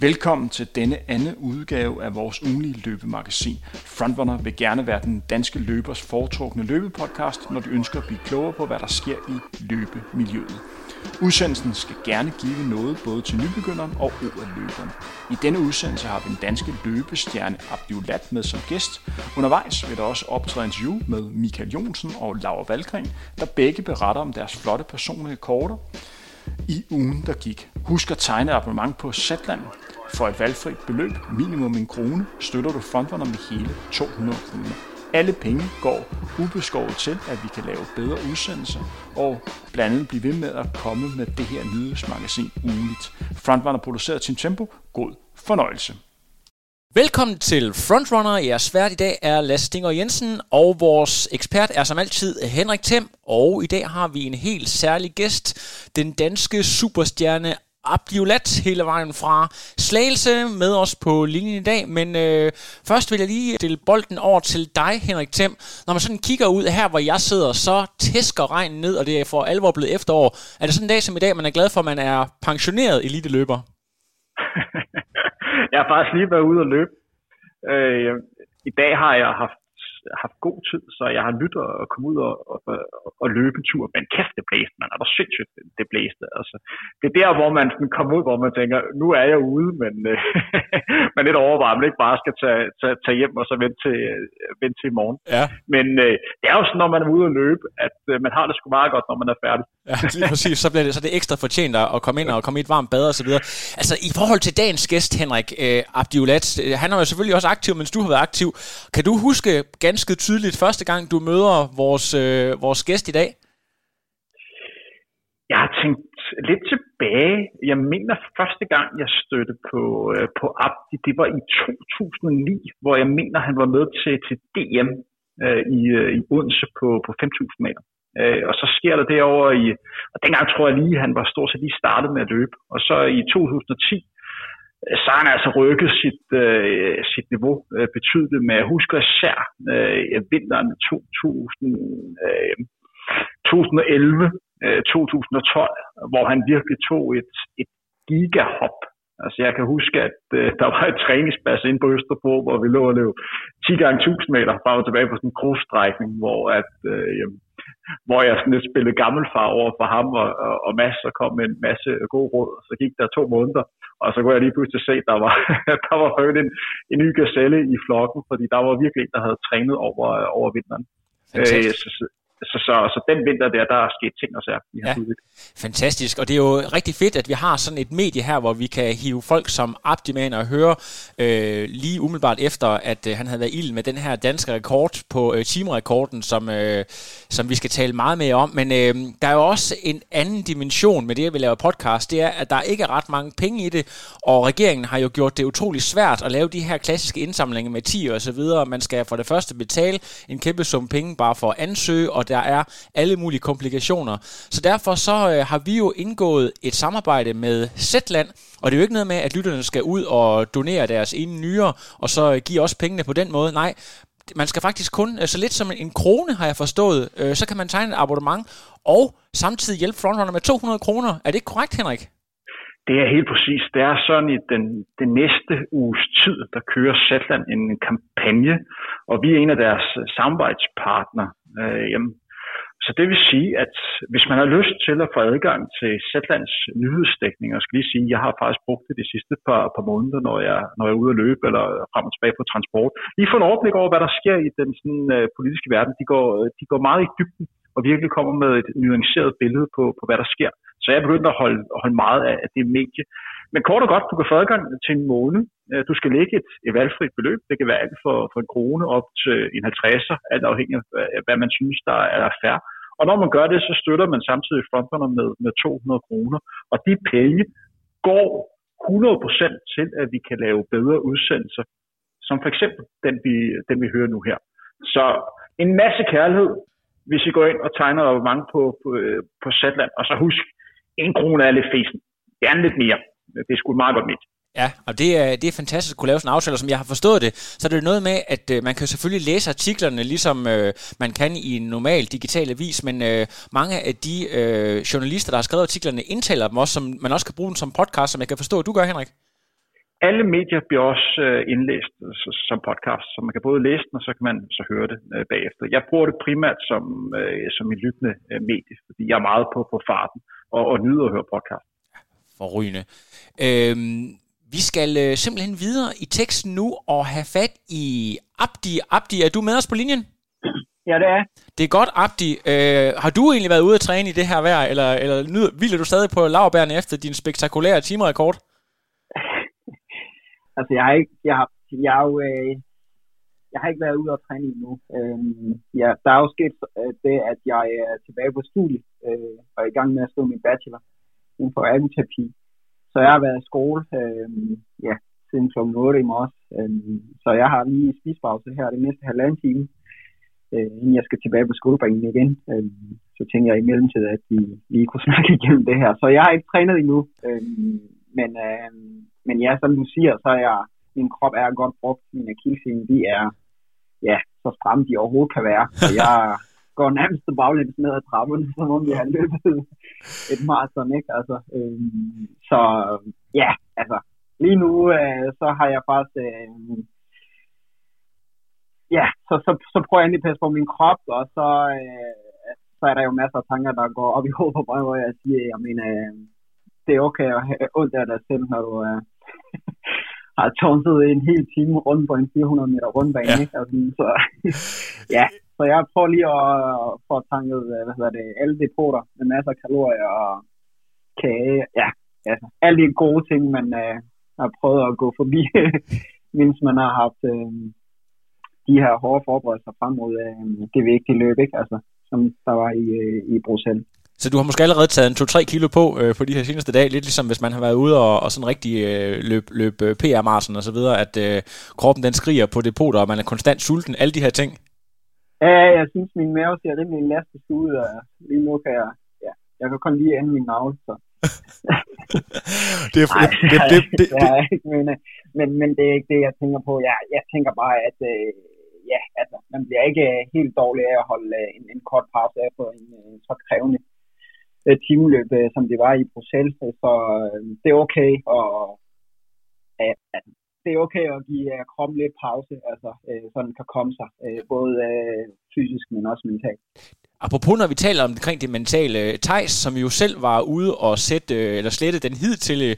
Velkommen til denne anden udgave af vores ugenlige løbemagasin. Frontrunner vil gerne være den danske løbers foretrukne løbepodcast, når de ønsker at blive klogere på, hvad der sker i løbemiljøet. Udsendelsen skal gerne give noget både til nybegynderen og løberen. I denne udsendelse har vi den danske løbestjerne Abdullat med som gæst. Undervejs vil der også optræde interview med Michael Jonsen og Laura Valgren, der begge beretter om deres flotte personlige korter i ugen, der gik. Husk at tegne abonnement på Zetland. For et valgfrit beløb, minimum en krone, støtter du frontrunner med hele 200 kroner. Alle penge går ubeskåret til, at vi kan lave bedre udsendelser og blandt andet blive ved med at komme med det her nyhedsmagasin ugenligt. Frontrunner produceret til tempo. God fornøjelse. Velkommen til Frontrunner. Jeres vært i dag er Lasse Stinger Jensen, og vores ekspert er som altid Henrik Thiem. Og i dag har vi en helt særlig gæst, den danske superstjerne Abdiolat hele vejen fra Slagelse med os på linjen i dag. Men øh, først vil jeg lige stille bolden over til dig, Henrik Thiem. Når man sådan kigger ud her, hvor jeg sidder, så tæsker regnen ned, og det er for alvor blevet efterår. Er det sådan en dag som i dag, man er glad for, at man er pensioneret eliteløber? jeg har faktisk lige været ude og løbe. Øh, I dag har jeg haft haft god tid, så jeg har lyttet at komme ud og, og, og løbe en tur. Men kæft, det blæste, man. Er der sindssygt, det blæste. Altså, det er der, hvor man sådan kommer ud, hvor man tænker, nu er jeg ude, men, øh, men lidt overvejer, man ikke bare skal tage, tage, tage hjem og så vente til, vente til i morgen. Ja. Men øh, det er jo sådan, når man er ude og løbe, at øh, man har det sgu meget godt, når man er færdig. Ja, lige præcis. Så bliver det, så det ekstra fortjent at komme ind og komme i et varmt bad og så videre. Altså, i forhold til dagens gæst, Henrik øh, Abdiulat, øh, han er jo selvfølgelig også aktiv, mens du har været aktiv. Kan du huske ganske tydeligt første gang, du møder vores, øh, vores gæst i dag? Jeg har tænkt lidt tilbage. Jeg mener første gang, jeg stødte på, øh, på Abdi, det var i 2009, hvor jeg mener, han var med til, til DM øh, i, øh, i Odense på, på 5.000 meter. Øh, og så sker der derovre i, og dengang tror jeg lige, han var stort set lige startet med at løbe. Og så i 2010, så har han altså rykket sit, øh, sit niveau øh, betydeligt med, jeg husker især øh, vinteren 2000, øh, 2011, øh, 2012, hvor han virkelig tog et, et gigahop. Altså jeg kan huske, at øh, der var et træningspas inde på Østerbro, hvor vi lå og løb 10 gange 1000 meter frem og tilbage på sådan en grusstrækning, hvor at, øh, hvor jeg sådan lidt spillede gammelfar over for ham og, og, og Mads, og kom med en masse gode råd. Så gik der to måneder, og så kunne jeg lige pludselig se, at der var, der var en, en ny gazelle i flokken, fordi der var virkelig en, der havde trænet over, over vinteren. Øh, så, så, så, så den vinter der, der er sket ting og sager. Ja, fantastisk. Og det er jo rigtig fedt, at vi har sådan et medie her, hvor vi kan hive folk som Abdi og høre øh, lige umiddelbart efter, at øh, han havde været ild med den her danske rekord på øh, timerekorden, som, øh, som vi skal tale meget mere om. Men øh, der er jo også en anden dimension med det, at vi laver podcast, det er, at der ikke er ret mange penge i det, og regeringen har jo gjort det utrolig svært at lave de her klassiske indsamlinger med 10 og så videre. Man skal for det første betale en kæmpe sum penge bare for at ansøge, og der er alle mulige komplikationer. Så derfor så øh, har vi jo indgået et samarbejde med Zetland, og det er jo ikke noget med, at lytterne skal ud og donere deres ene nyere, og så øh, give os pengene på den måde. Nej, man skal faktisk kun, øh, så lidt som en krone har jeg forstået, øh, så kan man tegne et abonnement, og samtidig hjælpe Frontrunner med 200 kroner. Er det ikke korrekt, Henrik? Det er helt præcis. Det er sådan i den, den næste uges tid, der kører Zetland en kampagne, og vi er en af deres samarbejdspartnere. Øh, så det vil sige, at hvis man har lyst til at få adgang til Zetlands nyhedsdækning, og skal lige sige, at jeg har faktisk brugt det de sidste par, par måneder, når jeg, når jeg er ude at løbe eller frem og tilbage på transport. Lige få en overblik over, hvad der sker i den sådan, øh, politiske verden. De går, de går meget i dybden og virkelig kommer med et nuanceret billede på, på hvad der sker. Så jeg er begyndt at holde, holde meget af det medie. Men kort og godt, du kan få adgang til en måned. Øh, du skal lægge et, et valgfrit beløb. Det kan være alt for, for en krone op til en 50'er, alt afhængig af, hvad man synes, der er fair. Og når man gør det, så støtter man samtidig fronterne med, med 200 kroner. Og de penge går 100% til, at vi kan lave bedre udsendelser, som for eksempel den, vi, den, vi hører nu her. Så en masse kærlighed, hvis I går ind og tegner mange på, på, øh, på Zetland. Og så husk, en krone er lidt fesen. Gerne lidt mere. Det er sgu meget godt midt. Ja, og det er, det er fantastisk at kunne lave sådan en aftale, og som jeg har forstået det, så er det noget med, at øh, man kan selvfølgelig læse artiklerne, ligesom øh, man kan i en normal digital avis, men øh, mange af de øh, journalister, der har skrevet artiklerne, indtaler dem også, som man også kan bruge dem som podcast, som jeg kan forstå, at du gør, Henrik. alle medier bliver også øh, indlæst så, som podcast, så man kan både læse den, og så kan man så høre det øh, bagefter. Jeg bruger det primært som, øh, som en lyttende øh, medie, fordi jeg er meget på, på farten og, og nyder at høre podcast. Forrygende. Øhm, vi skal øh, simpelthen videre i teksten nu og have fat i Abdi. Abdi, er du med os på linjen? Ja, det er. Det er godt, Abdi. Øh, har du egentlig været ude at træne i det her vejr, eller, eller nyder, hviler du stadig på lavbærne efter din spektakulære timerekord? altså, jeg har ikke, jeg har, jeg har jo, øh, jeg har ikke været ude at træne endnu. Øh, ja, der er jo sket øh, det, at jeg er tilbage på studie, øh, og er i gang med at skrive min bachelor inden for ergoterapi. Så jeg har været i skole, øh, ja, siden kl. 8 i morges. Øh, så jeg har lige spisepause her det næste halvanden time øh, inden jeg skal tilbage på skolebænken igen. Øh, så tænker jeg i mellemtiden, at vi lige kunne snakke igennem det her. Så jeg har ikke trænet endnu, øh, men, øh, men ja, som du siger, så er jeg, min krop er godt brugt. Mine akillesene, de er ja, så stramme de overhovedet kan være. Så jeg går nærmest baglæns ned ad trapperne, som om jeg har løbet et maraton, ikke? Altså, øh, så ja, altså, lige nu, øh, så har jeg faktisk øh, ja, så, så, så prøver jeg endelig at passe på min krop, og så, øh, så er der jo masser af tanker, der går op i hovedet på mig, hvor jeg siger, jeg mener, øh, det er okay at have ondt af dig selv, når du øh, har tårnet en hel time rundt på en 400 meter rundbane, ja. ikke? Altså, så, ja, så jeg prøver lige at få tanket, øh, hvad hedder det, alle depoter med masser af kalorier og kage, ja, altså, alle de gode ting, man øh, har prøvet at gå forbi, mens man har haft øh, de her hårde forberedelser frem mod øh, det vigtige løb, ikke? Altså, som der var i, øh, i Bruxelles. Så du har måske allerede taget en 2-3 kilo på øh, på de her seneste dage, lidt ligesom hvis man har været ude og, og sådan rigtig øh, løb, løb øh, PR-marsen og så videre, at øh, kroppen den skriger på depoter, og man er konstant sulten, alle de her ting. Ja, jeg synes, min mave ser rimelig elastisk ud, og lige nu kan jeg, ja, jeg kan kun lige ende min navle, så. det er, Ej, det, det, det, det, det, men, men, men det er ikke det, jeg tænker på. Jeg, jeg tænker bare, at øh, ja, altså, man bliver ikke øh, helt dårlig af at holde øh, en, en kort pause af på en, en øh, så krævende øh, timeløb, øh, som det var i Bruxelles. Så øh, det er okay, og øh, altså, det er okay at give uh, kroppen lidt pause, altså, øh, så den kan komme sig, øh, både øh, fysisk, men også mentalt. Apropos når vi taler om omkring det mentale, øh, Tejs, som jo selv var ude og sætte, øh, eller slette den hidtidige,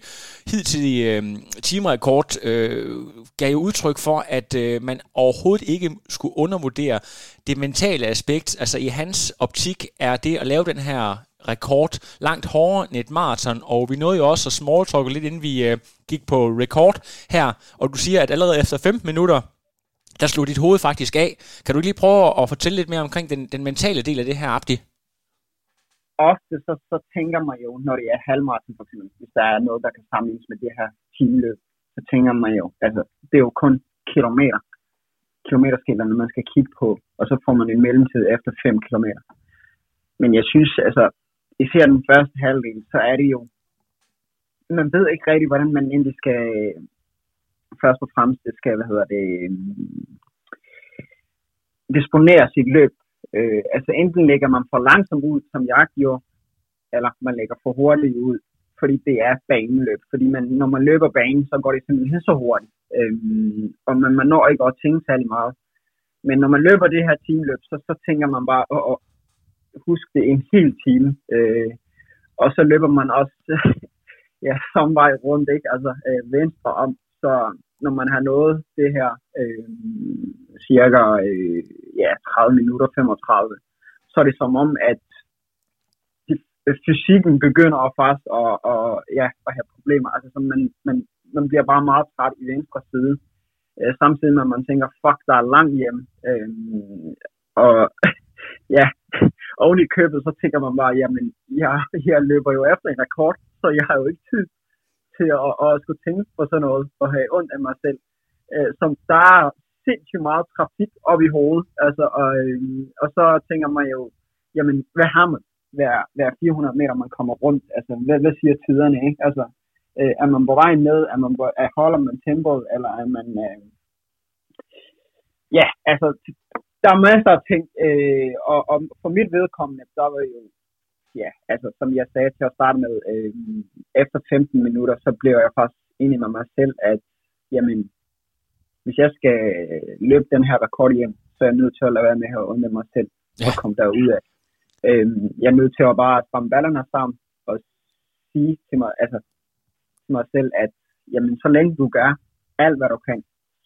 hidtidige øh, timerekord, øh, gav jo udtryk for, at øh, man overhovedet ikke skulle undervurdere det mentale aspekt. Altså i hans optik er det at lave den her rekord langt hårdere end et maraton, og vi nåede jo også at smalltalke lidt, inden vi øh, gik på rekord her, og du siger, at allerede efter 15 minutter, der slog dit hoved faktisk af. Kan du lige prøve at fortælle lidt mere omkring den, den mentale del af det her, Abdi? Ofte så, så tænker man jo, når det er halvmarathon for eksempel, hvis der er noget, der kan sammenlignes med det her timeløb, så tænker man jo, altså det er jo kun kilometer, kilometerskillerne, man skal kigge på, og så får man en mellemtid efter 5 kilometer. Men jeg synes, altså, især den første halvdel, så er det jo, man ved ikke rigtig, hvordan man egentlig skal først og fremmest det skal, hvad hedder det, øhm, disponere sit løb. Øh, altså enten lægger man for langsomt ud, som jeg gjorde, eller man lægger for hurtigt ud, fordi det er baneløb. Fordi man, når man løber banen, så går det simpelthen så hurtigt. Øh, og man, man når ikke at tænke særlig meget. Men når man løber det her teamløb, så, så tænker man bare, åh, åh, huske det en hel time. Øh, og så løber man også ja, samme vej rundt, ikke? Altså øh, venstre om, så når man har nået det her øh, cirka øh, ja, 30 minutter, 35, så er det som om, at øh, fysikken begynder at faktisk at, at, ja, at have problemer. Altså, så man, man, man bliver bare meget træt i venstre side. Øh, samtidig med, at man tænker, fuck, der er langt hjem. Øh, og ja, oven i købet, så tænker man bare, jamen, jeg, jeg løber jo efter en rekord, så jeg har jo ikke tid til at, at skulle tænke på sådan noget, og have ondt af mig selv. Øh, som der er sindssygt meget trafik op i hovedet, altså, og, øh, og så tænker man jo, jamen, hvad har man hver, hver 400 meter, man kommer rundt? Altså, hvad, hvad siger tiderne, ikke? Altså, øh, er man på vej ned? Er man på, er, holder man tempoet, eller er man... Øh, ja, altså, der er masser af ting, øh, og, og for mit vedkommende, der var jo ja, altså som jeg sagde til at starte med, øh, efter 15 minutter, så blev jeg faktisk enig med mig selv, at jamen, hvis jeg skal løbe den her rekord hjem, så er jeg nødt til at lade være med at undre mig selv og komme derud af. Øhm, jeg er nødt til at bare stramme ballerne sammen og sige til mig, altså, til mig selv, at jamen, så længe du gør alt, hvad du kan,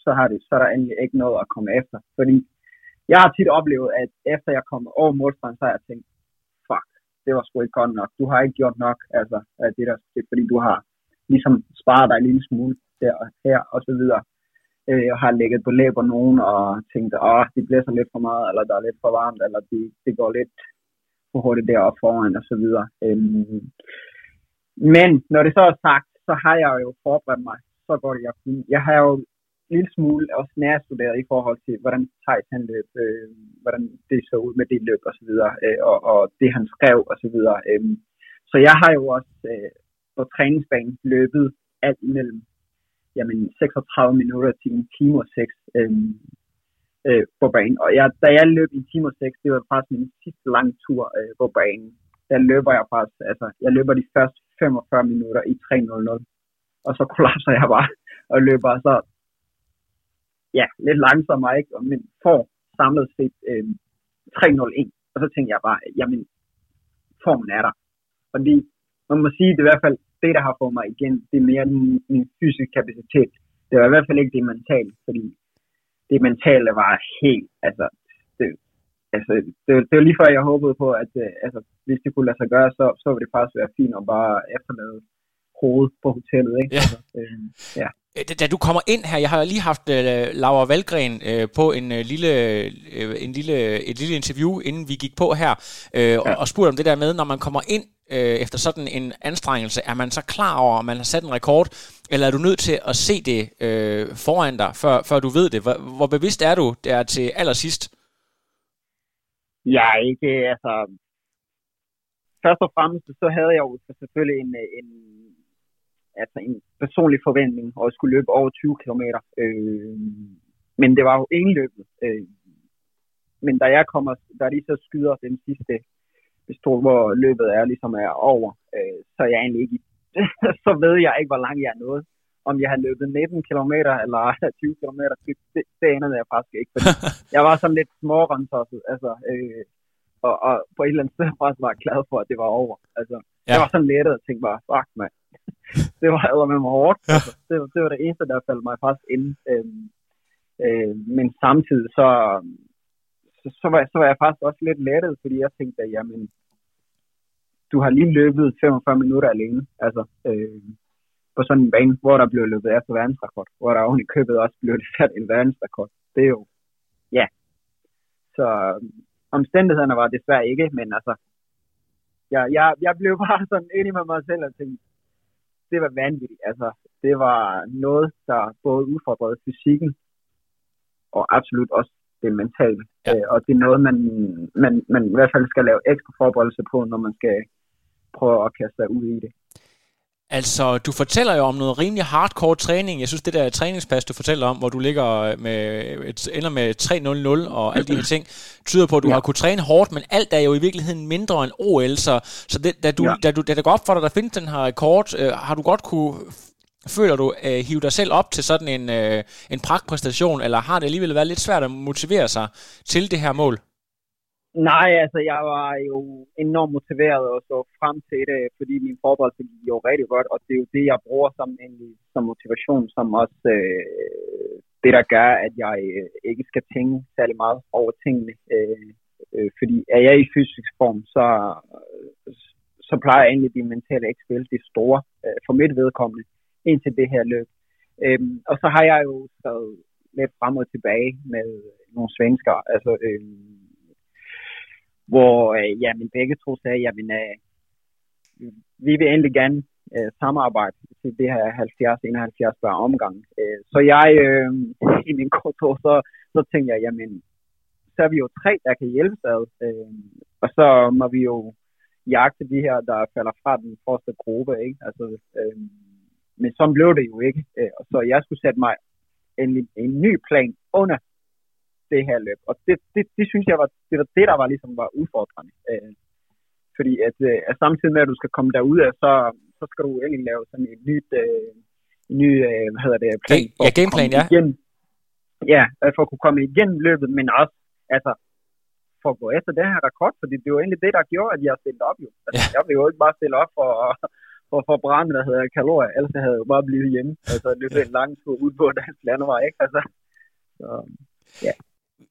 så, har det, så er der endelig ikke noget at komme efter. Fordi jeg har tit oplevet, at efter jeg kom over målstregen, så har jeg tænkt, fuck, det var sgu ikke godt nok. Du har ikke gjort nok altså, af det der, fordi du har ligesom sparet dig en lille smule der og her og så videre. Øh, jeg har lægget på læber nogen og tænkt, åh, det blæser lidt for meget, eller der er lidt for varmt, eller det, det går lidt for hurtigt deroppe foran og så videre. Øhm, men når det så er sagt, så har jeg jo forberedt mig så godt jeg kunne. Jeg har jo lille smule også nærstuderet i forhold til, hvordan Thijs han løb, øh, hvordan det så ud med det løb og så videre, øh, og, og det han skrev og så videre. Øh. Så jeg har jo også øh, på træningsbanen løbet alt imellem jamen, 36 minutter til en time og 6 øh, øh, på banen. Og jeg, da jeg løb en time og 6, det var faktisk min sidste lange tur øh, på banen. Der løber jeg faktisk, altså jeg løber de første 45 minutter i 3.00 og så kollapser jeg bare og løber så ja, lidt langsommere, ikke? men får samlet set øh, 3.01. Og så tænker jeg bare, jamen, formen er der. Fordi man må sige, det er i hvert fald det, der har fået mig igen, det er mere min, min fysiske kapacitet. Det var i hvert fald ikke det mentale, fordi det mentale var helt, altså, det, altså, det, det var lige før, jeg håbede på, at øh, altså, hvis det kunne lade sig gøre, så, så ville det faktisk være fint at bare efterlade hoved på hotellet. Ikke? Ja. Altså, øh, ja. Da du kommer ind her, jeg har lige haft uh, Laura Valgren uh, på en uh, lille, uh, en lille, et lille interview, inden vi gik på her, uh, ja. og, og spurgte om det der med, når man kommer ind uh, efter sådan en anstrengelse, er man så klar over, at man har sat en rekord, eller er du nødt til at se det uh, foran dig, før, før du ved det? Hvor, hvor bevidst er du der til allersidst? Ja, ikke, altså, først og fremmest, så havde jeg jo selvfølgelig en, en altså en personlig forventning at skulle løbe over 20 km. Øh, men det var jo løbet. Øh, men da jeg kommer, da de så skyder den sidste pistol, hvor løbet er ligesom er over, øh, så er jeg egentlig ikke, så ved jeg ikke, hvor langt jeg er nået. Om jeg har løbet 19 km eller 20 km, det, det, anede jeg faktisk ikke. Fordi jeg var sådan lidt smårensosset, altså, øh, og, og, på et eller andet sted var jeg glad for, at det var over. Altså, ja. jeg var sådan lettet og tænkte bare, fuck mand, det var med mig hårdt. Ja. Altså, det, det var det eneste, der faldt mig faktisk ind. Øh, øh, men samtidig så, så, så, var, så var jeg faktisk også lidt lettet, fordi jeg tænkte, at jamen, du har lige løbet 45 minutter alene. Altså, øh, på sådan en bane, hvor der blev løbet efter verdensrekord, hvor der oven i købet også blev sat en verdensrekord. Det er jo, ja. Så omstændighederne var desværre ikke, men altså, jeg, jeg, jeg blev bare sådan enig med mig selv og tænkte, det var vanvittigt. Altså, det var noget, der både udfordrede fysikken og absolut også det mentale. Ja. Øh, og det er noget, man, man, man i hvert fald skal lave ekstra forberedelse på, når man skal prøve at kaste sig ud i det. Altså, du fortæller jo om noget rimelig hardcore træning. Jeg synes, det der træningspas, du fortæller om, hvor du ligger med et, ender med 3-0-0 og alle de her ting, tyder på, at du ja. har kunnet træne hårdt, men alt er jo i virkeligheden mindre end OL. Så, så det, da, du, ja. da, du, da det går op for dig, der findes den her rekord, øh, har du godt kunne Føler du øh, hive dig selv op til sådan en, øh, en pragtpræstation, eller har det alligevel været lidt svært at motivere sig til det her mål? Nej, altså jeg var jo enormt motiveret og så frem til det, fordi min forberedelse gik jo rigtig godt, og det er jo det, jeg bruger som, egentlig, som motivation, som også øh, det, der gør, at jeg øh, ikke skal tænke særlig meget over tingene. Øh, øh, fordi er jeg i fysisk form, så, øh, så plejer jeg egentlig de mentale ikke spille det store øh, for mit vedkommende indtil det her løb. Øh, og så har jeg jo skrevet lidt frem og tilbage med nogle svensker, altså øh, hvor øh, ja, min begge to sagde, jamen, øh, vi vil endelig gerne øh, samarbejde til det her 70-71 børn omgang. Øh, så jeg, øh, i min kontor, så, så tænkte jeg, jamen, så er vi jo tre, der kan hjælpe sig. Øh, og så må vi jo jagte de her, der falder fra den første gruppe. Ikke? Altså, øh, men så blev det jo ikke. Øh, og så jeg skulle sætte mig en, en ny plan under det her løb. Og det, det, det synes jeg var det, var det der var ligesom var udfordrende. Øh, fordi at, øh, at samtidig med, at du skal komme derud af, så, så skal du egentlig lave sådan et nyt, øh, en ny øh, hvad hedder det, plan. Ja, gameplan, ja. Igen, ja, for at kunne komme igennem løbet, men også altså, for at gå efter den her rekord, fordi det var egentlig det, der gjorde, at jeg stillede op jo. Altså, ja. Jeg ville jo ikke bare stille op for, for, for at brænde, hvad hedder kalorier, ellers havde jeg jo bare blivet hjemme. Altså, løbet en lang tur ud på dansk landevej, ikke? Altså, så, ja.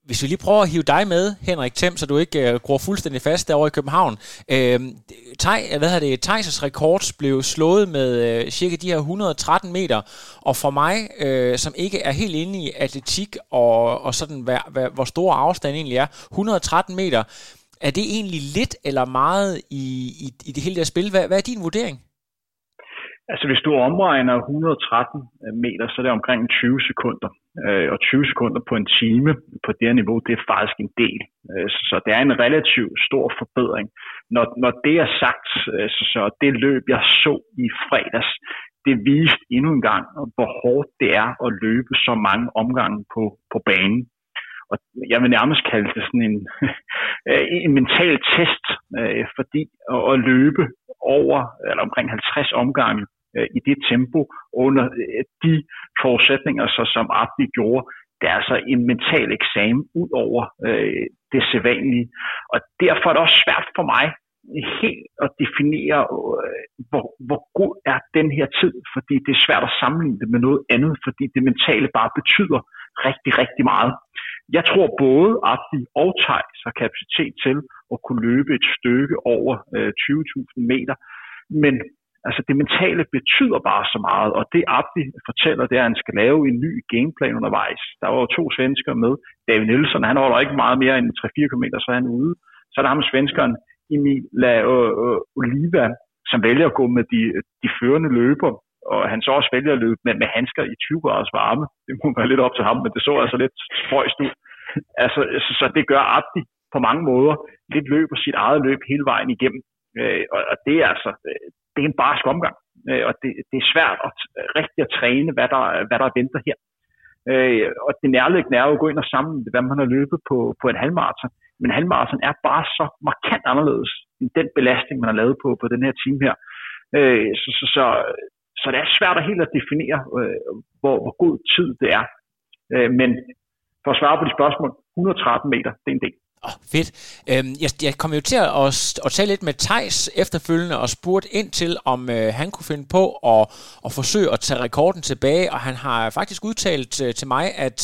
Hvis vi lige prøver at hive dig med, Henrik Thiem, så du ikke uh, gror fuldstændig fast derovre i København. Øhm, uh, Tej, hvad hedder det, Thijs' rekord blev slået med uh, cirka de her 113 meter, og for mig, uh, som ikke er helt inde i atletik og, og sådan, hvad, hvad, hvor stor afstand egentlig er, 113 meter, er det egentlig lidt eller meget i, i, i det hele der spil? Hvad, hvad er din vurdering? Altså hvis du omregner 113 øh, meter, så er det omkring 20 sekunder. Øh, og 20 sekunder på en time på det her niveau, det er faktisk en del. Øh, så det er en relativt stor forbedring. Når, når det er sagt, så, så det løb, jeg så i fredags, det viste endnu en gang, hvor hårdt det er at løbe så mange omgange på, på banen. Og jeg vil nærmest kalde det sådan en, en mental test, fordi at løbe over eller omkring 50 omgange øh, i det tempo under øh, de forudsætninger, så som Abdi gjorde. Det er altså en mental eksamen ud over øh, det sædvanlige. Og derfor er det også svært for mig helt at definere, øh, hvor, hvor god er den her tid, fordi det er svært at sammenligne det med noget andet, fordi det mentale bare betyder rigtig, rigtig meget. Jeg tror både Abdi og Thijs har kapacitet til at kunne løbe et stykke over øh, 20.000 meter, men Altså det mentale betyder bare så meget, og det Abdi fortæller, det er, at han skal lave en ny gameplan undervejs. Der var jo to svenskere med. David Nielsen, han holder ikke meget mere end 3-4 km, så er han ude. Så er der ham svenskeren Emil La Oliva, som vælger at gå med de, de førende løber, og han så også vælger at løbe med, med handsker i 20 graders varme. Det må være lidt op til ham, men det så altså lidt spøjst ud. Altså, så, så det gør Abdi på mange måder lidt løber sit eget løb hele vejen igennem. Øh, og det er altså, øh, det er en barsk omgang, øh, og det, det er svært at øh, rigtig at træne, hvad der, hvad der venter her. Øh, og det nærliggende er jo at gå ind og sammenligne, hvad man har løbet på, på en halvmarathon. Men halvmarathon er bare så markant anderledes end den belastning, man har lavet på, på den her time her. Øh, så, så, så, så det er svært at helt at definere, øh, hvor, hvor god tid det er. Øh, men for at svare på de spørgsmål, 113 meter, det er en del. Oh, fedt. Øhm, jeg, jeg kom jo til at, at tale lidt med Tejs efterfølgende og spurgte ind til, om øh, han kunne finde på at, at forsøge at tage rekorden tilbage, og han har faktisk udtalt øh, til mig, at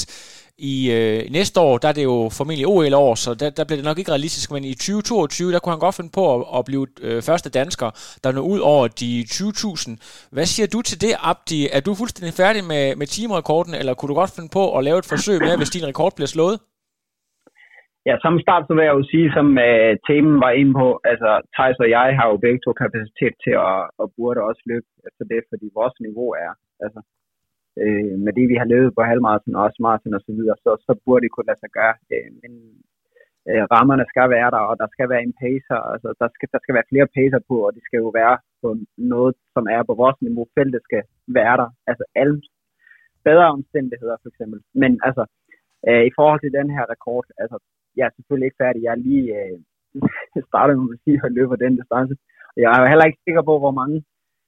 i øh, næste år, der er det jo formentlig OL-år, så der, der bliver det nok ikke realistisk, men i 2022, der kunne han godt finde på at, at blive øh, første dansker, der når ud over de 20.000. Hvad siger du til det, Abdi? Er du fuldstændig færdig med, med teamrekorden, eller kunne du godt finde på at lave et forsøg med, hvis din rekord bliver slået? Ja, som start, så vil jeg jo sige, som øh, temen var inde på, altså Thijs og jeg har jo begge to kapacitet til at, at burde også løbe efter det, fordi vores niveau er, altså øh, med det, vi har løbet på halvmarathon og også marathon og så videre, så, så burde det kunne lade sig gøre. Øh, men øh, rammerne skal være der, og der skal være en pacer, altså der skal, der skal være flere pacer på, og det skal jo være på noget, som er på vores niveau. Feltet skal være der, altså alle bedre omstændigheder for eksempel. Men altså, øh, i forhold til den her rekord, altså jeg er selvfølgelig ikke færdig. Jeg er lige øh, startet med at sige, at løbe den distance. Og jeg er heller ikke sikker på, hvor mange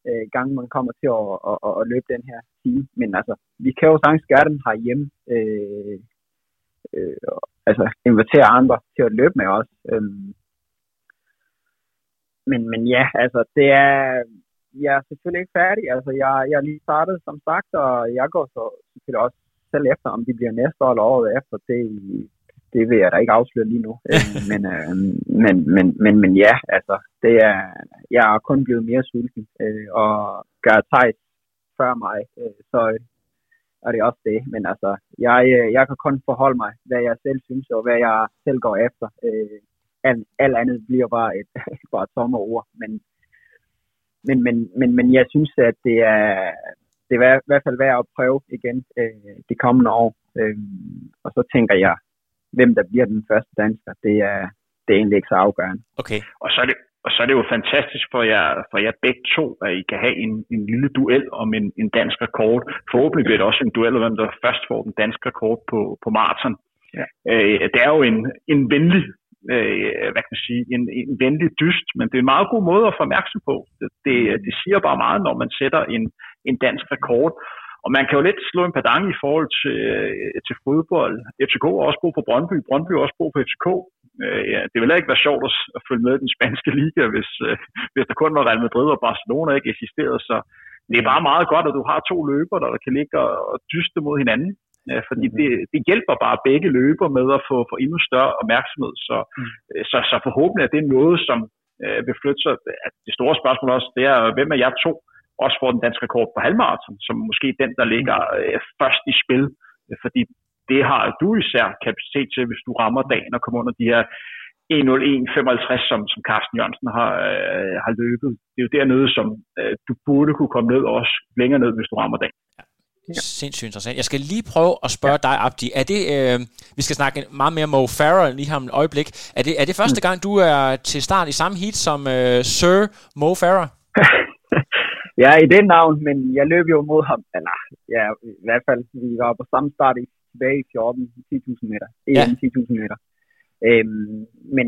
øh, gange man kommer til at, at, at, at løbe den her time. Men altså, vi kan jo sagtens gøre den herhjemme. Øh, øh, altså, invitere andre til at løbe med os. Øh, men, men ja, altså, det er, jeg er selvfølgelig ikke færdig. Altså, jeg, jeg er lige startet, som sagt, og jeg går så selvfølgelig også selv efter, om det bliver næste år eller året efter. Det, det vil jeg da ikke afsløre lige nu. Øh, men, øh, men, men, men, men ja, altså, det er, jeg er kun blevet mere sulten, øh, og gør Thijs før mig, øh, så er det også det. Men altså, jeg, øh, jeg kan kun forholde mig, hvad jeg selv synes, og hvad jeg selv går efter. Øh, alt, alt andet bliver bare et, bare tomme ord. Men, men, men, men, men jeg synes, at det er, det er i hvert fald værd at prøve igen øh, de kommende år. Øh, og så tænker jeg, hvem der bliver den første dansker, det er, det er egentlig ikke så afgørende. Okay. Og så er det, og så er det jo fantastisk for jer, for jer begge to, at I kan have en, en lille duel om en, en dansk rekord. Forhåbentlig bliver det også en duel om, hvem der først får den danske rekord på, på maraton. Ja. Øh, det er jo en, en venlig øh, hvad kan man sige, en, en venlig dyst, men det er en meget god måde at få opmærksom på. Det, det, det siger bare meget, når man sætter en, en dansk rekord. Og man kan jo lidt slå en padang i forhold til, øh, til fodbold. FCK har også brug for Brøndby, Brøndby har også brug for FCK. Øh, ja, det ville ikke være sjovt at følge med i den spanske liga, hvis, øh, hvis der kun var Real Madrid og Barcelona ikke eksisterede. Så det er bare meget godt, at du har to løber, der kan ligge og dyste mod hinanden. Fordi det, det hjælper bare begge løber med at få, få endnu større opmærksomhed. Så, mm. så, så forhåbentlig er det noget, som øh, vil flytte sig. Det store spørgsmål også, det er, hvem er jeg to? Også får den danske rekord på halvmarathon, som måske den, der ligger øh, først i spil. Fordi det har du især kapacitet til, hvis du rammer dagen og kommer under de her 1.01.55, som, som Carsten Jørgensen har, øh, har løbet. Det er jo dernede, som øh, du burde kunne komme ned, også længere ned, hvis du rammer dagen. Ja. Sindssygt interessant. Jeg skal lige prøve at spørge ja. dig, Abdi. Er det, øh, vi skal snakke meget mere Mo Farah lige om et øjeblik. Er det, er det første mm. gang, du er til start i samme heat som øh, Sir Mo Farah? ja, i den navn, men jeg løb jo mod ham. Eller, ja, i hvert fald, vi var på samme start i tilbage i 14, 10.000 meter. Ja. 10.000 meter. Øhm, men